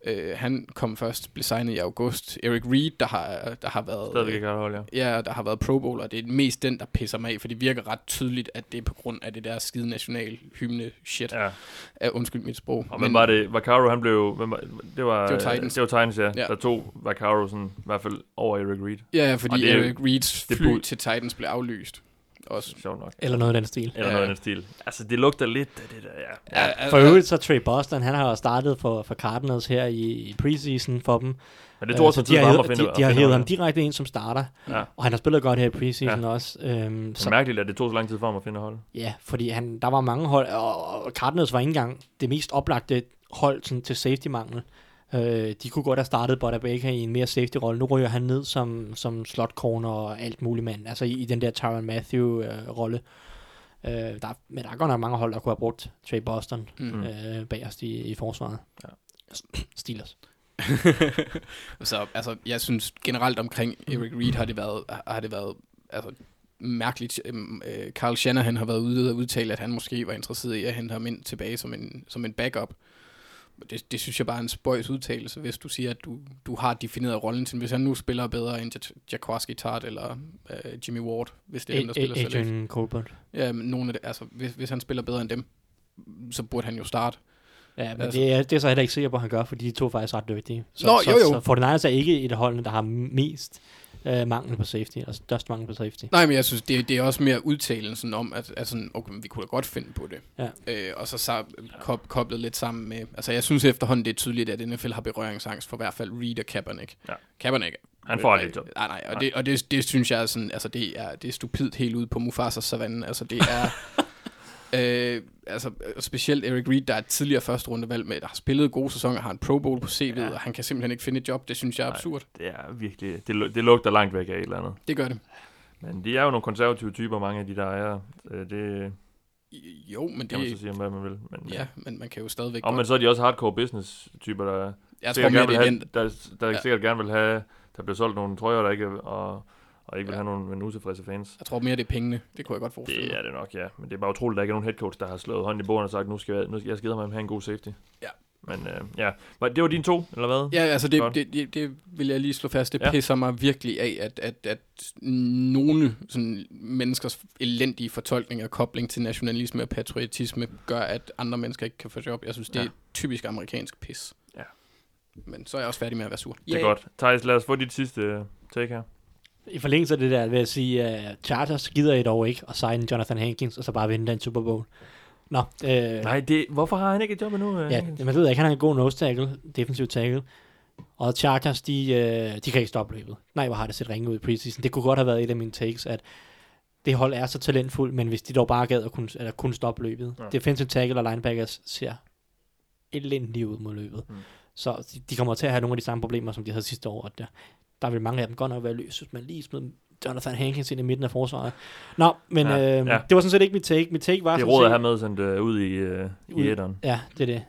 G: Øh, han kom først, blev signet i august. Eric Reed, der har, der har været...
A: Stadigvæk ikke hold, ja.
G: Ja, der har været Pro Bowl, og det er mest den, der pisser mig af, for det virker ret tydeligt, at det er på grund af det der skide national hymne shit. Ja.
A: ja.
G: Af, undskyld mit sprog.
A: Og hvem var det? Vaccaro, han blev... Hvem var, det, var,
G: Det var Titans.
A: Det var Titans, ja.
G: Ja.
A: Der tog Vaccaro sådan, i hvert fald over Eric Reed.
G: Ja, ja, fordi
A: det er
G: Eric Reeds
A: det
G: fly
A: burde-
G: til Titans blev aflyst. Også.
A: Sjovt nok.
F: Eller noget i den stil.
A: Eller
G: Ja.
A: noget i den stil. Altså, det lugter lidt af det der, ja.
G: Ja,
A: ja.
F: For øvrigt så Trey Boston, han har jo startet for, for Cardinals her i, i preseason for dem.
A: Men det tog også
F: Øh,
A: tid for ham at finde
F: de, de har hævet ham direkte ind som starter,
A: Ja.
F: og han har spillet godt her i preseason
A: Ja.
F: også. Øhm,
A: Det er
F: så,
A: mærkeligt, at det tog så lang tid for ham at finde hold.
F: ja, fordi han, der var mange hold, og, og Cardinals var ikke engang det mest oplagte hold sådan, til safety-mangel. Øh, de kunne godt have startet Butter Baker i en mere safety-rolle. Nu ryger han ned som, som slot corner og alt muligt mand. Altså i, i den der Tyron Matthew-rolle. Øh, der, er- men der er godt nok mange hold, der kunne have brugt Trey Boston
G: Mm.
A: Mm.
F: øh, bagerst i, i forsvaret.
A: Ja.
F: Steelers.
G: så altså, jeg synes generelt omkring Eric Reed har det været, har det været altså, mærkeligt. Øhm, øh, Carl Shanahan har været ude og udtale, at han måske var interesseret i at hente ham ind tilbage som en, som en backup. Det, det synes jeg bare er en spøjs udtalelse, hvis du siger, at du, du har defineret rollen til, hvis han nu spiller bedre end Jaquaski Tart eller øh, Jimmy Ward, hvis det er dem, der spiller selv.
F: Adrian Colbert.
G: Ja, men nogle af det, altså, hvis, hvis han spiller bedre end dem, så burde han jo starte.
F: Ja, men
G: Altså-
F: det, er, det er så heller ikke sikker på, at han gør, fordi de to er faktisk ret dygtige. Så,
G: Nå,
F: så,
G: jo, jo.
F: Så 49ers er ikke et af holdene, der har mest øh, mangel på safety, eller størst mangel på safety.
G: Nej, men jeg synes, det, det er også mere udtalelsen om, at, at sådan, okay, vi kunne da godt finde på det.
F: Ja.
G: Øh, og så, så kоб, koblet lidt sammen med... Altså, jeg synes efterhånden, det er tydeligt, at NFL har berøringsangst for i hvert fald Reed og Kaepernick.
A: Ja.
G: Kaepernick
A: Han får aldrig et job.
G: Nej, nej, og, det, og det, det synes jeg er sådan, altså det er, det er stupidt helt ude på Mufasas savanne. Altså det er, øh, altså specielt Eric Reed, der er et tidligere første rundevalg med, der har spillet gode sæsoner, har en Pro Bowl på CV'et, ja. og han kan simpelthen ikke finde et job. Det synes jeg er
A: Nej.
G: absurd.
A: Det er virkelig, det, det lugter langt væk af et eller andet.
G: Det gør det.
A: Men de er jo nogle konservative typer, mange af de der er. Øh, Det
G: Jo, men
A: kan man så
G: det...
A: sige hvad man vil. Men,
G: Ja, men man kan jo stadigvæk
A: Og men så er de også hardcore business typer, der,
G: Jeg tror mere,
A: gerne
G: det
A: vil
G: er
A: have,
G: den,
A: der, der
G: Ja.
A: sikkert gerne vil have, der bliver solgt nogle trøjer, der ikke og, og ikke vil
G: Ja.
A: have nogle utilfredse fans.
G: jeg tror mere, det er pengene. Det kunne jeg godt forestille
A: Det
G: mig.
A: er det nok, ja. Men det er bare utroligt, at der ikke er nogen head coach, der har slået hånden i bordet og sagt, nu skal jeg, nu skal jeg skide mig have en god safety.
G: Ja.
A: Men øh, ja, det var dine to, eller hvad?
G: Ja, altså det, det, det, det vil jeg lige slå fast. Det
A: Ja.
G: pisser mig virkelig af, at, at, at nogle sådan, menneskers elendige fortolkning og kobling til nationalisme og patriotisme gør, at andre mennesker ikke kan få job. Jeg synes, det er
A: Ja.
G: typisk amerikansk pis.
A: Ja.
G: Men så er jeg også færdig med at være sur.
A: Det er godt. Thijs, lad os få dit sidste øh, take her.
F: I forlængelse af det der, vil jeg sige, at Chargers gider I dog ikke at signe Jonathan Hankins, og så bare vinde den Super Bowl. Nå, øh,
A: Nej, det, hvorfor har han ikke et job endnu? Øh?
F: Ja, man ved ikke, han har en god nose tackle, defensiv tackle. Og Chargers, de, øh, de kan ikke stoppe løbet. Nej, hvor har det set ringe ud i preseason. Det kunne godt have været et af mine takes, at det hold er så talentfuldt, men hvis de dog bare gad at kunne, eller kunne stoppe løbet. Ja. Defensive tackle og linebackers ser elendigt ud mod løbet. Mm. Så de, de kommer til at have nogle af de samme problemer, som de havde sidste år. Og der, der vil mange af dem godt nok være løs, hvis man lige smed Jonathan Hankins ind i midten af forsvaret. Nå, men
A: Ja,
F: øh,
A: ja.
F: det var sådan set ikke mit take. Mit take var
A: Det
F: sådan
A: råd at have med sendt øh, ud i, øh,
F: Ud.
A: i æderen.
F: Ja, det er det.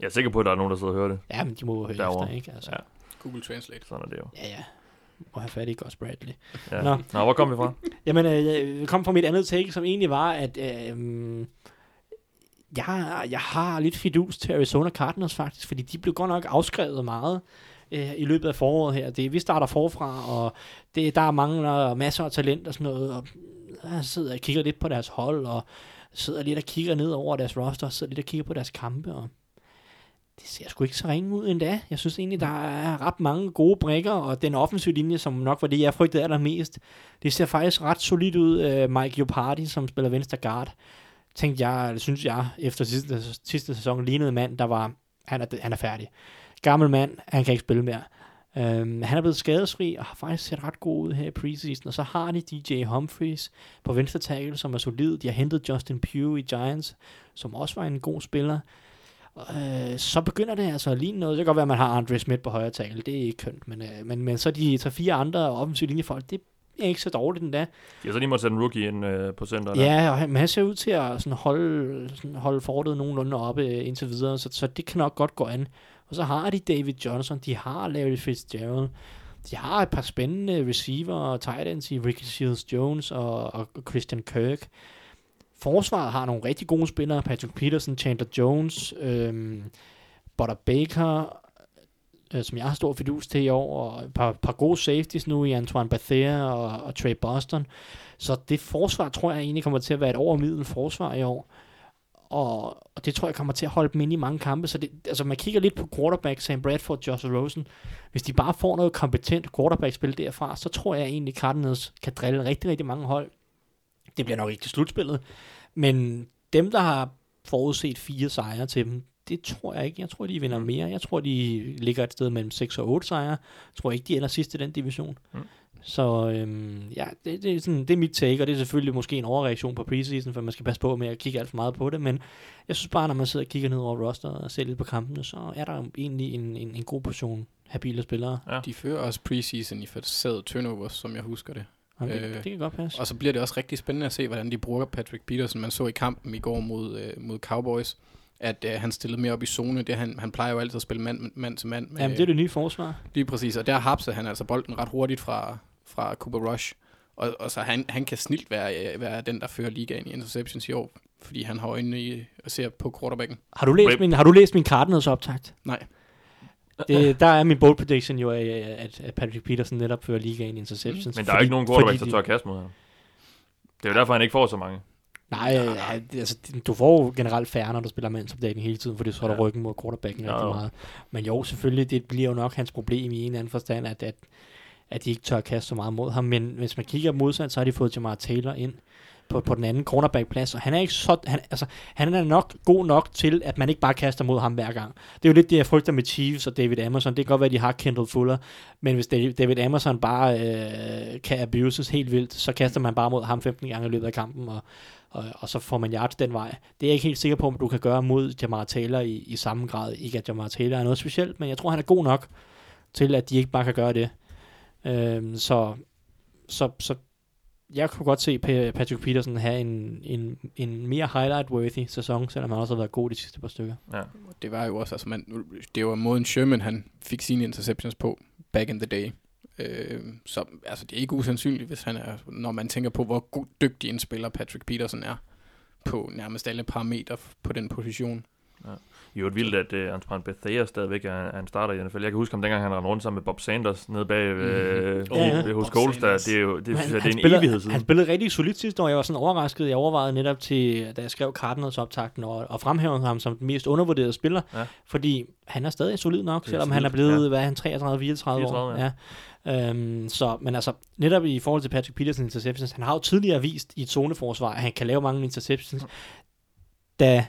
A: Jeg er sikker på, at der er nogen, der sidder og hører det.
F: Ja, men de må jo høre
A: Derovre.
F: efter, ikke? Altså.
A: Ja.
G: Google Translate.
A: Sådan er det jo.
F: Ja, ja. Må have fat i Gus Bradley.
A: Ja.
F: Nå.
A: Nå, hvor kom vi fra?
F: Jamen, øh, jeg kom fra mit andet take, som egentlig var, at øh, jeg, jeg har lidt fidus til Arizona Cardinals faktisk, fordi de blev godt nok afskrevet meget øh, i løbet af foråret her. Det, vi starter forfra, og det, der mangler masser af talent og sådan noget, og øh, jeg sidder og kigger lidt på deres hold, og sidder lidt og kigger ned over deres roster, og sidder lidt og kigger på deres kampe, og det ser sgu ikke så ringe ud endda. Jeg synes egentlig, der er ret mange gode brækker, og den offensive linje, som nok var det, jeg frygtede allermest, det ser faktisk ret solidt ud. Øh, Mike Iopardi, som spiller venstre guard, tænkte jeg, eller synes jeg, efter sidste, sidste sæson, lignede mand, der var, han er, han er færdig. Gammel mand, han kan ikke spille mere. Um, han er blevet skadesfri, og har faktisk set ret god ud her i preseason, og så har de DJ Humphries på venstre tackle, som er solid. De har hentet Justin Pugh i Giants, som også var en god spiller. Øh, så begynder det altså at ligne noget. Det kan godt være, at man har Andre Smith på højre tackle. Det er ikke kønt. Men, øh, men, men så de tre fire andre offensive linjefolk, det er ikke så dårligt endda.
A: De har så lige måtte sætte en rookie ind øh, på center. Der.
F: Ja, og han, men han ser ud til at sådan holde, sådan holde fortet nogenlunde oppe øh, indtil videre, så, så det kan nok godt gå an. Og så har de David Johnson, de har Larry Fitzgerald, de har et par spændende receiver og tight ends i Ricky Shields Jones og, og Christian Kirk. Forsvaret har nogle rigtig gode spillere, Patrick Peterson, Chandler Jones, øhm, Butter Baker, øh, som jeg har stor fidus til i år, og et par, par gode safeties nu i Antoine Bethea og, og Trey Boston. Så det forsvar tror jeg egentlig kommer til at være et overmiddel forsvar i år. Og, og det tror jeg kommer til at holde dem inde i mange kampe. Så det, altså man kigger lidt på quarterback, Sam Bradford, Josh Rosen. Hvis de bare får noget kompetent quarterback-spil derfra, så tror jeg egentlig, Cardinals kan drille rigtig, rigtig mange hold. Det bliver nok ikke til slutspillet. Men dem, der har forudset fire sejre til dem, det tror jeg ikke. Jeg tror, de vinder mere. Jeg tror, de ligger et sted mellem 6 og 8 sejre. Jeg tror ikke, de ender sidst i den division.
A: Mm.
F: Så øhm, ja, det, det, er sådan, det er mit take, og det er selvfølgelig måske en overreaktion på preseason, for man skal passe på med at kigge alt for meget på det, men jeg synes bare, når man sidder og kigger ned over rosteret og ser lidt på kampene, så er der egentlig en, en, en god portion habile spillere.
A: Ja.
G: De fører også preseason i forsaget turnovers, som jeg husker det.
F: Og det,
G: Øh,
F: det kan godt passe.
G: Og så bliver det også rigtig spændende at se, hvordan de bruger Patrick Peterson. Man så i kampen i går mod, øh, mod Cowboys, at øh, han stillede mere op i zone. Det, han, han plejer jo altid at spille mand, mand til mand. Med,
F: Jamen, det er det nye forsvar.
G: Lige præcis, og der hapsede han altså bolden ret hurtigt fra, fra Cooper Rush. Og, og så han, han kan snilt være, øh, være den, der fører ligaen i interceptions i år, fordi han har øjnene i og ser på quarterbacken.
F: Har du læst min, har du læst min Cardinals optakt?
G: Nej.
F: Det, der er min bold prediction jo, at, at Patrick Peterson netop fører ligaen i interceptions.
A: Men der er jo ikke nogen quarterback, der
F: de-
A: tør kaste mod ham. Det er jo derfor, han ikke får så mange.
F: Nej, ja, det- altså, du får jo generelt færre, når du spiller mandsopdækning hele tiden, fordi så holder
A: Ja.
F: ryggen mod quarterbacken
A: Ja,
F: rigtig meget. Men jo, selvfølgelig, det bliver jo nok hans problem i en eller anden forstand, at, at, at de ikke tør kaste så meget mod ham. Men hvis man kigger modsat, så har de fået Jamar Taylor ind på, på den anden cornerback-plads, og han er ikke så, han, altså, han er nok god nok til, at man ikke bare kaster mod ham hver gang. Det er jo lidt det, jeg frygter med Chiefs og David Emerson. Det kan godt være, at de har Kendall Fuller, men hvis David David Emerson bare øh, kan abuses helt vildt, så kaster man bare mod ham 15 gange i løbet af kampen, og, og, og så får man yards den vej. Det er jeg ikke helt sikker på, om du kan gøre mod Jamar Taylor i, i samme grad. Ikke at Jamar Taylor er noget specielt, men jeg tror, han er god nok til, at de ikke bare kan gøre det. Øhm, så, så, så jeg kunne godt se Pa- Patrick Peterson have en, en, en mere highlight-worthy sæson, selvom han også har været god de sidste par stykker.
A: Ja.
G: Det var jo også, altså man, det var måden Sherman, han fik sine interceptions på back in the day. Øh, så altså, det er ikke usandsynligt, hvis han er, når man tænker på, hvor god, dygtig en spiller Patrick Peterson er på nærmest alle parametre på den position.
A: Det er jo vildt, at uh, Antoine Bethea stadigvæk er, er en starter i NFL. Jeg kan huske ham dengang, han rendte rundt sammen med Bob Sanders nede bag øh,
G: Mhm.
A: mm.
F: Ja, ja.
A: ved, hos Coles. Der. Det er jo det,
F: Men
A: synes jeg, det er en
F: spillede,
A: evighed siden.
F: Han spillede rigtig solidt sidste år. Jeg var sådan overrasket. Jeg overvejede netop til, da jeg skrev Cardinals optakten og, og fremhævede ham som den mest undervurderede spiller.
A: Ja.
F: Fordi han er stadig solid nok, selvom han er blevet,
A: ja.
F: hvad er han, 33-34 år.
A: 34, ja.
F: Ja. Øhm, så, men altså, netop i forhold til Patrick Peterson interceptions, han har jo tidligere vist i et zoneforsvar, at han kan lave mange interceptions. Da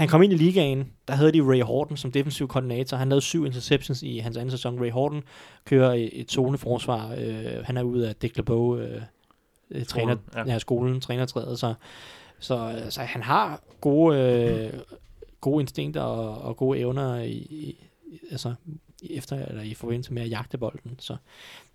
F: han kom ind i ligaen, der havde de Ray Horton som defensiv koordinator. Han lavede syv interceptions i hans anden sæson. Ray Horton kører et, et zoneforsvar. Øh, han er ude af Dick LeBeau, øh, øh, træner,
A: ja.
F: ja. Ja, skolen, trænertræet. Så, så, så han har gode, øh, gode instinkter og, og gode evner i, i, altså, efter, eller i forbindelse med at jagte bolden. Så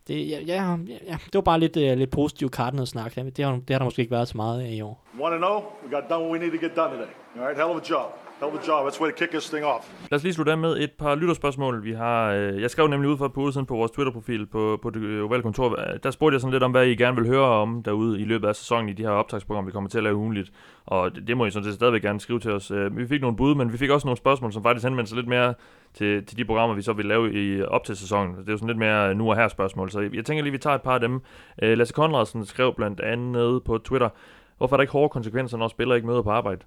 F: det, ja, ja, ja, det var bare lidt, uh, lidt positiv Cardinals snak. Det har, det har der måske ikke været så meget af i år.
E: Want to know? We got done what we need to get done today. All right, hell of a job. Hell of a job. That's way to kick this thing off.
A: Lad os lige slutte af med et par lytterspørgsmål. Vi har, øh, jeg skrev nemlig ud for et par uger siden på vores Twitter-profil på, på det ovale kontor. Der spurgte jeg sådan lidt om, hvad I gerne vil høre om derude i løbet af sæsonen i de her optagsprogrammer, vi kommer til at lave ugenligt. Og det, det må I sådan set stadigvæk gerne skrive til os. Øh, vi fik nogle bud, men vi fik også nogle spørgsmål, som faktisk henvendte sig lidt mere til, til de programmer, vi så vil lave i op til sæsonen. Det er jo sådan lidt mere nu og her spørgsmål, så jeg tænker lige, vi tager et par af dem. Øh, Lasse Konradsen skrev blandt andet på Twitter, hvorfor er der ikke hårde konsekvenser, når spillere ikke møder på arbejde?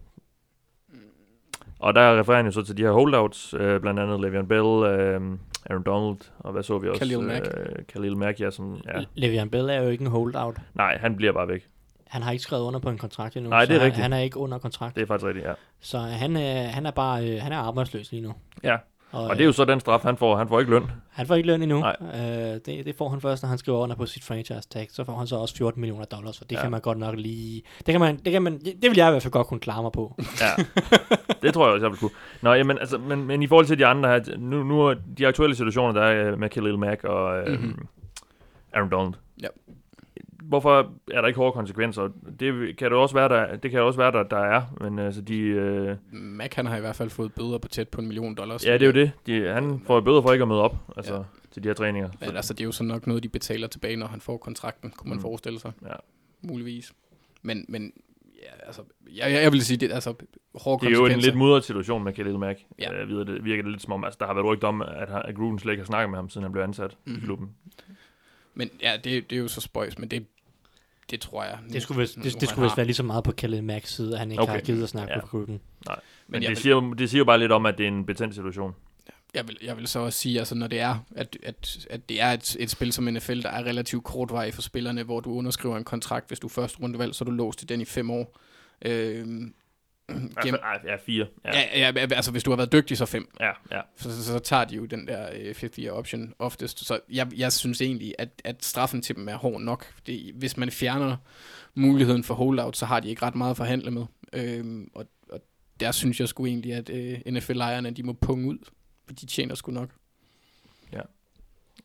A: Og der refererer han jo så til de her holdouts, øh, blandt andet Le'Veon Bell, øh, Aaron Donald, og hvad så vi også?
G: Khalil Mack.
A: Øh, Khalil Mack, ja, som, ja.
F: Le'Veon Bell er jo ikke en holdout.
A: Nej, han bliver bare væk.
F: Han har ikke skrevet under på en kontrakt endnu.
A: Nej, det er rigtigt.
F: han er ikke under kontrakt.
A: Det er faktisk rigtigt, ja.
F: Så han, øh, han er bare øh, han er arbejdsløs lige nu.
A: Ja,
F: Og,
A: og det er jo så den straf, han får. Han får ikke løn.
F: Han får ikke løn endnu.
A: Nej.
F: Øh, det, det får han først, når han skriver under på sit franchise tag. Så får han så også 14 millioner dollars, så det
A: Ja.
F: kan man godt nok lige... Det kan man, det kan man, det vil jeg i hvert fald godt kunne klare mig på.
A: Ja, det tror jeg også, jeg vil kunne. Nå, jamen, altså, men, men i forhold til de andre her, nu, nu er de aktuelle situationer, der er øh, med Khalil Mack og øh,
G: Mhm.
A: Aaron Donald.
G: Ja.
A: Hvorfor er der ikke hårde konsekvenser? Det kan det også være, der, det kan også være, der, der er, men altså de... Øh,
G: Mac han har i hvert fald fået bøder på tæt på en million dollars.
A: ja, det er jo det. De, han får bøder for ikke at møde op, altså
G: Ja.
A: til de her træninger.
G: Men altså, det er jo så nok noget, de betaler tilbage, når han får kontrakten, kunne man
A: Mm.
G: forestille sig.
A: Ja.
G: Muligvis. Men, men ja, altså, jeg, jeg, jeg vil sige, det altså, hårde
A: Det er jo en lidt mudret situation med Khalil Mack.
G: Ja.
A: Øh, videre, det virker det lidt som om, altså, der har været rygter om, at, at Gruden slet ikke har snakket med ham, siden han blev ansat mm. i
G: Mhm.
A: klubben.
G: Men ja, det, det er jo så spøjs, men det, det tror jeg.
F: Det skulle vist, det, det skulle vist være lige så meget på Khalil Macks side, at han ikke
A: Okay.
F: har givet at snakke
A: Ja.
F: på klubben.
A: Men,
G: Men
A: det,
G: jeg,
A: siger, jo- det siger jo bare lidt om, at det er en betændt situation.
G: jeg, vil, jeg vil så også sige, altså når det er, at, at, at det er et, et spil som NFL, der er relativt kortvarigt for spillerne, hvor du underskriver en kontrakt, hvis du er første rundevalg, så er du låst til den i fem år. Øhm, gennem,
A: ej, ja, fire. Ja,
G: ja, ja, altså hvis du har været dygtig, så fem.
A: ja, ja.
G: så, så, så tager de jo den der øh, fifth year option oftest. Så jeg, jeg synes egentlig, at, at straffen til dem er hård nok. Det, hvis man fjerner muligheden for holdout, så har de ikke ret meget at forhandle med. Øhm, og, og der synes jeg sgu egentlig, at øh, NFL-ejerne, de må punge ud. For de tjener sgu nok.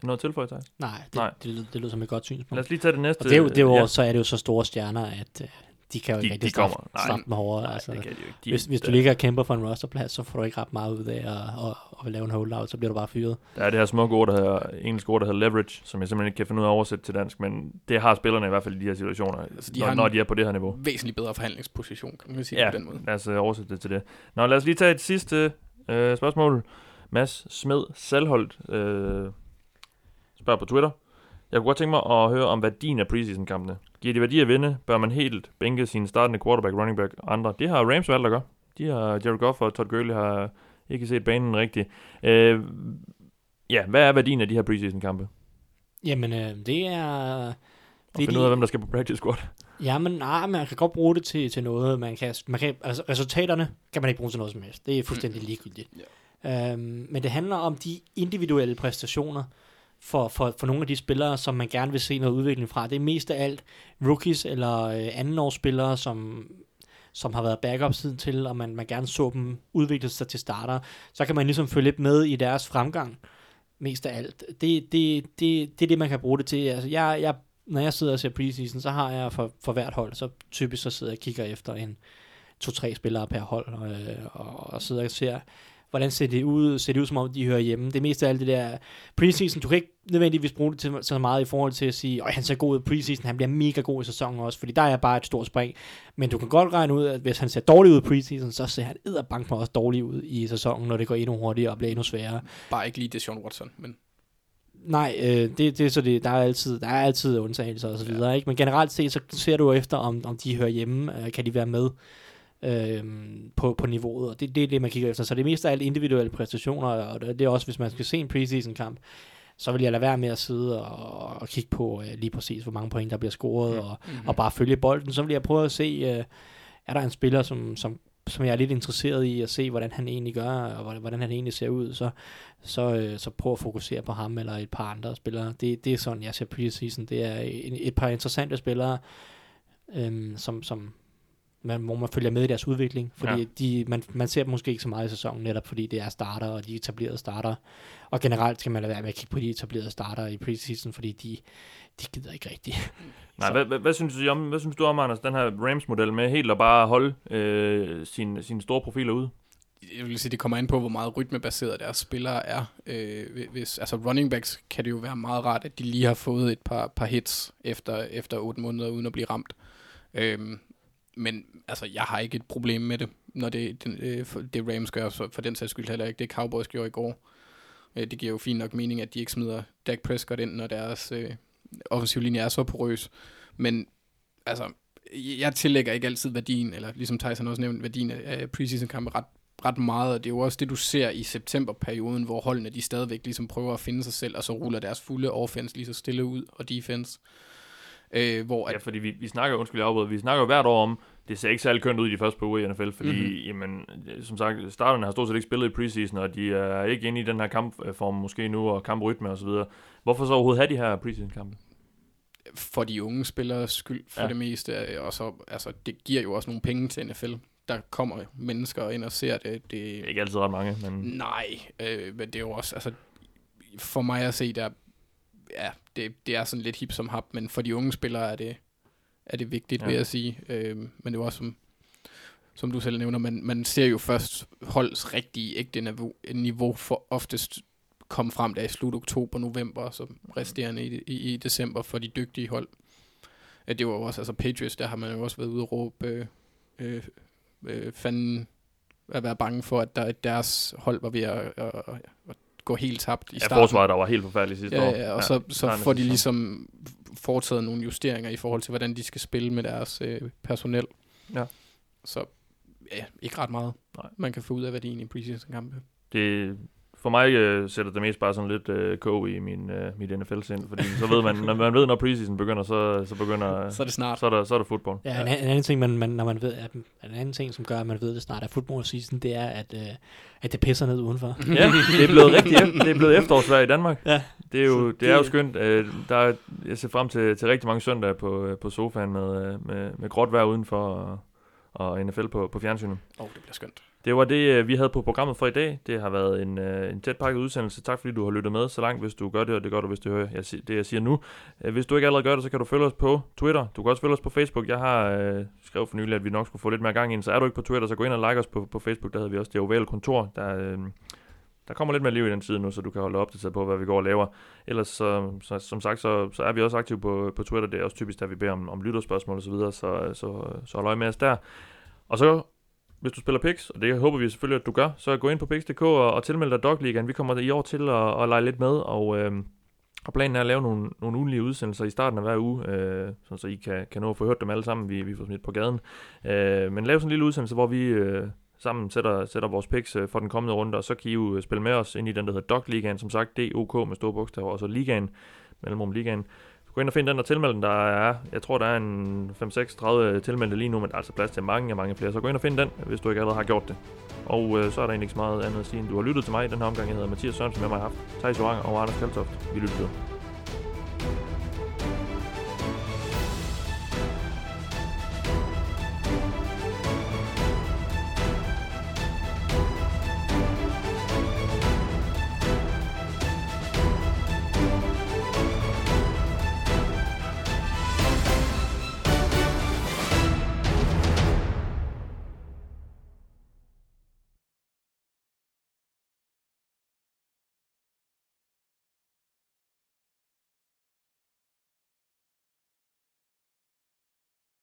A: Noget tilføje, Thijs?
F: Nej, det,
A: Nej.
F: Det, lyder- det lyder som et godt synspunkt.
A: Lad os lige tage det næste.
F: Og det er det jo,
A: ja.
F: ja. så er det jo så store stjerner, at øh, de kan jo
A: De-
F: ikke
A: de
F: straffe,
A: kommer. Nej.
F: straffe dem hårdere.
A: Nej,
F: altså,
A: det kan de jo ikke. De,
F: hvis, hvis du ligger og kæmper for en rosterplads, så får du ikke ret meget ud af at, at, at, lave en holdout, så bliver du bare fyret.
A: Der er det her smukke ord, der hedder, engelske ord, der hedder leverage, som jeg simpelthen ikke kan finde ud af at oversætte til dansk, men det har spillerne i hvert fald i de her situationer,
G: Altså, de
A: når,
G: har
A: når de er på det her niveau.
G: Væsentligt bedre forhandlingsposition, kan man sige
A: Ja,
G: på den måde.
A: lad os øh, oversætte det til det. Nå, lad os lige tage et sidste øh, spørgsmål. Mads Smed Salholdt øh, spørger på Twitter. Jeg kunne godt tænke mig at høre om værdien af preseason-kampene. Giver de værdi at vinde? Bør man helt bænke sine startende quarterback, running back og andre? Det har Rams valgt at gøre. De har, Jared Goff og Todd Gurley har ikke set banen rigtigt. Øh, ja, hvad er værdien af de her preseason-kampe?
F: Jamen, øh, det er...
A: Og finde ud af, hvem der skal på practice squad.
F: Ja, men nej, man kan godt bruge det til, til noget. Man kan, man kan, altså, resultaterne kan man ikke bruge til noget som helst. Det er fuldstændig ligegyldigt. Øhm, men det handler om de individuelle præstationer for, for, for nogle af de spillere, som man gerne vil se noget udvikling fra. Det er mest af alt rookies eller øh, andenårsspillere, som som har været backup siden til, og man, man gerne så dem udvikle sig til starter, så kan man ligesom følge lidt med i deres fremgang, mest af alt. Det, det, det, det er det, man kan bruge det til. Altså, jeg, jeg, når jeg sidder og ser preseason, så har jeg for, for hvert hold, så typisk så sidder jeg og kigger efter en to-tre spillere per hold, øh, og, og sidder og ser, hvordan ser det ud? Ser det ud, som om de hører hjemme? Det er mest af alt det der preseason. Du kan ikke nødvendigvis bruge det til så meget i forhold til at sige, at han ser god ud i preseason, han bliver mega god i sæsonen også, fordi der er bare et stort spring. Men du kan godt regne ud, at hvis han ser dårlig ud i preseason, så ser han edderbank med også dårlig ud i sæsonen, når det går endnu hurtigere og bliver endnu sværere.
G: Bare ikke lige det Sean Watson, men...
F: Nej, øh, det, det er så det, der er altid, der er altid undtagelser og så videre, ja. ikke? Men generelt set, så ser du efter, om, om de hører hjemme, øh, kan de være med øh, på, på niveauet, og det, det er det, man kigger efter. Så det er mest af alt individuelle præstationer, og det, er også, hvis man skal se en preseason kamp, så vil jeg lade være med at sidde og, og kigge på øh, lige præcis, hvor mange point der bliver scoret, og, mm-hmm. og bare følge bolden. Så vil jeg prøve at se, øh, er der en spiller, som, som, som jeg er lidt interesseret i at se, hvordan han egentlig gør, og hvordan han egentlig ser ud, så, så, øh, så prøv at fokusere på ham eller et par andre spillere. Det, det er sådan, jeg ser preseason. Det er en, et par interessante spillere, øh, som, som, man, hvor man følger med i deres udvikling, fordi ja. de, man, man ser dem måske ikke så meget i sæsonen, netop fordi det er starter, og de etablerede starter. Og generelt skal man lade være med at kigge på de etablerede starter i preseason, fordi de, de gider ikke rigtigt.
A: Nej, hvad, hvad, hvad, synes du om, hvad synes du om, Anders, den her Rams-model med helt at bare holde øh, sine, sine store profiler ude?
G: jeg vil sige, det kommer an på, hvor meget rytmebaseret deres spillere er. Øh, hvis, altså running backs kan det jo være meget rart, at de lige har fået et par, par hits efter, efter 8 måneder, uden at blive ramt. Øh, men altså, jeg har ikke et problem med det, når det, det, øh, det Rams gør, så for den sags skyld heller ikke det Cowboys gjorde i går. Øh, det giver jo fint nok mening, at de ikke smider Dak Prescott ind, når deres øh, offensiv linje er så porøs. Men altså, jeg tillægger ikke altid værdien, eller ligesom Tyson også nævnte, værdien af preseason-kampe ret, ret meget, og det er jo også det, du ser i septemberperioden, hvor holdene de stadigvæk ligesom prøver at finde sig selv, og så ruller deres fulde offense lige så stille ud, og defense.
A: Øh, hvor at... Ja, fordi vi, vi snakker, undskyld jeg afbryder, vi snakker jo hvert år om, det ser ikke særlig kønt ud i de første par uger i NFL, fordi, mm-hmm. jamen, som sagt, starterne har stort set ikke spillet i preseason, og de er ikke inde i den her kampform måske nu, og kamprytme og så videre. Hvorfor så overhovedet have de her preseason-kampe?
G: For de unge spillere skyld for ja. det meste, og så, altså, det giver jo også nogle penge til NFL. Der kommer mennesker ind og ser det. Det
A: er ikke altid ret mange, men...
G: Nej, øh, men det er jo også, altså, for mig at se, der ja, det, det er sådan lidt hip som hap, men for de unge spillere er det, er det vigtigt, ja. vil jeg sige. Øh, men det er også som, som du selv nævner, man, man ser jo først holds rigtige ægte niveau, niveau for oftest komme frem der i slut oktober, november, så resterende i, i, i december for de dygtige hold. Det var jo også, altså Patriots, der har man jo også været ude og råbe, øh, øh, øh, fanden at være bange for, at der, deres hold var ved at, at, at, at gå helt tabt i starten.
A: Ja, forsvaret, der var helt forfærdeligt sidste
G: ja,
A: år.
G: Ja, og ja, så, så får de ligesom foretaget nogle justeringer i forhold til, hvordan de skal spille med deres øh, personel.
A: Ja.
G: Så ja, ikke ret meget, Nej. man kan få ud af værdien i preseason-kampe.
A: Det, for mig øh, sætter det mest bare sådan lidt øh, kog i min, øh, mit NFL-sind, fordi så ved man, når man ved, når preseason begynder, så, så begynder...
G: så er det snart.
A: Så er der, så er der fodbold.
F: Ja, en, en, anden ting, man, man, når man ved, at, en anden ting, som gør, at man ved, at det snart er football season, det er, at, øh, at det pisser ned udenfor.
A: ja, det er blevet rigtig det er blevet efterårsvejr i Danmark. Ja. Det er jo, det, det er jo skønt. Øh, der er, jeg ser frem til, til rigtig mange søndage på, øh, på sofaen med, øh, med, med gråt vejr udenfor og, og NFL på, på fjernsynet.
G: Åh, oh, det bliver skønt.
A: Det var det, øh, vi havde på programmet for i dag. Det har været en, øh, en tæt pakket udsendelse. Tak fordi du har lyttet med så langt, hvis du gør det, og det gør du, hvis du hører jeg, det, jeg siger nu. Øh, hvis du ikke allerede gør det, så kan du følge os på Twitter. Du kan også følge os på Facebook. Jeg har øh, skrevet for nylig, at vi nok skulle få lidt mere gang ind. Så er du ikke på Twitter, så gå ind og like os på, på Facebook. Der hedder vi også det ovale kontor. Der, øh, der kommer lidt mere liv i den tid nu, så du kan holde opdateret på, hvad vi går og laver. Ellers, så, så, som sagt, så, så er vi også aktive på, på Twitter. Det er også typisk, der vi beder om, om lytterspørgsmål osv., så, videre, så, så, så hold øje med os der. Og så hvis du spiller Pix, og det håber vi selvfølgelig, at du gør, så gå ind på Pix.dk og, og tilmeld dig Dogligaen. Vi kommer i år til at, at lege lidt med, og, øh, og planen er at lave nogle, nogle ugenlige udsendelser i starten af hver uge, øh, sådan så I kan, kan nå at få hørt dem alle sammen, vi, vi får smidt på gaden. Øh, men lave sådan en lille udsendelse, hvor vi øh, sammen sætter, sætter vores picks øh, for den kommende runde, og så kan I jo øh, spille med os ind i den, der hedder Dog Ligaen, som sagt, DOK med store bogstaver, og så Ligaen, mellemrum Ligaen Gå ind og find den og tilmeld den. Der er, jeg tror, der er en 5-6-30 øh, tilmeldte lige nu, men der er altså plads til mange, mange flere. Så gå ind og find den, hvis du ikke allerede har gjort det. Og øh, så er der egentlig ikke så meget andet at sige, end du har lyttet til mig i den her omgang. Jeg hedder Mathias Sørensen, med mig har haft Thijs Orang og Anders Kaltoft. Vi lytter videre.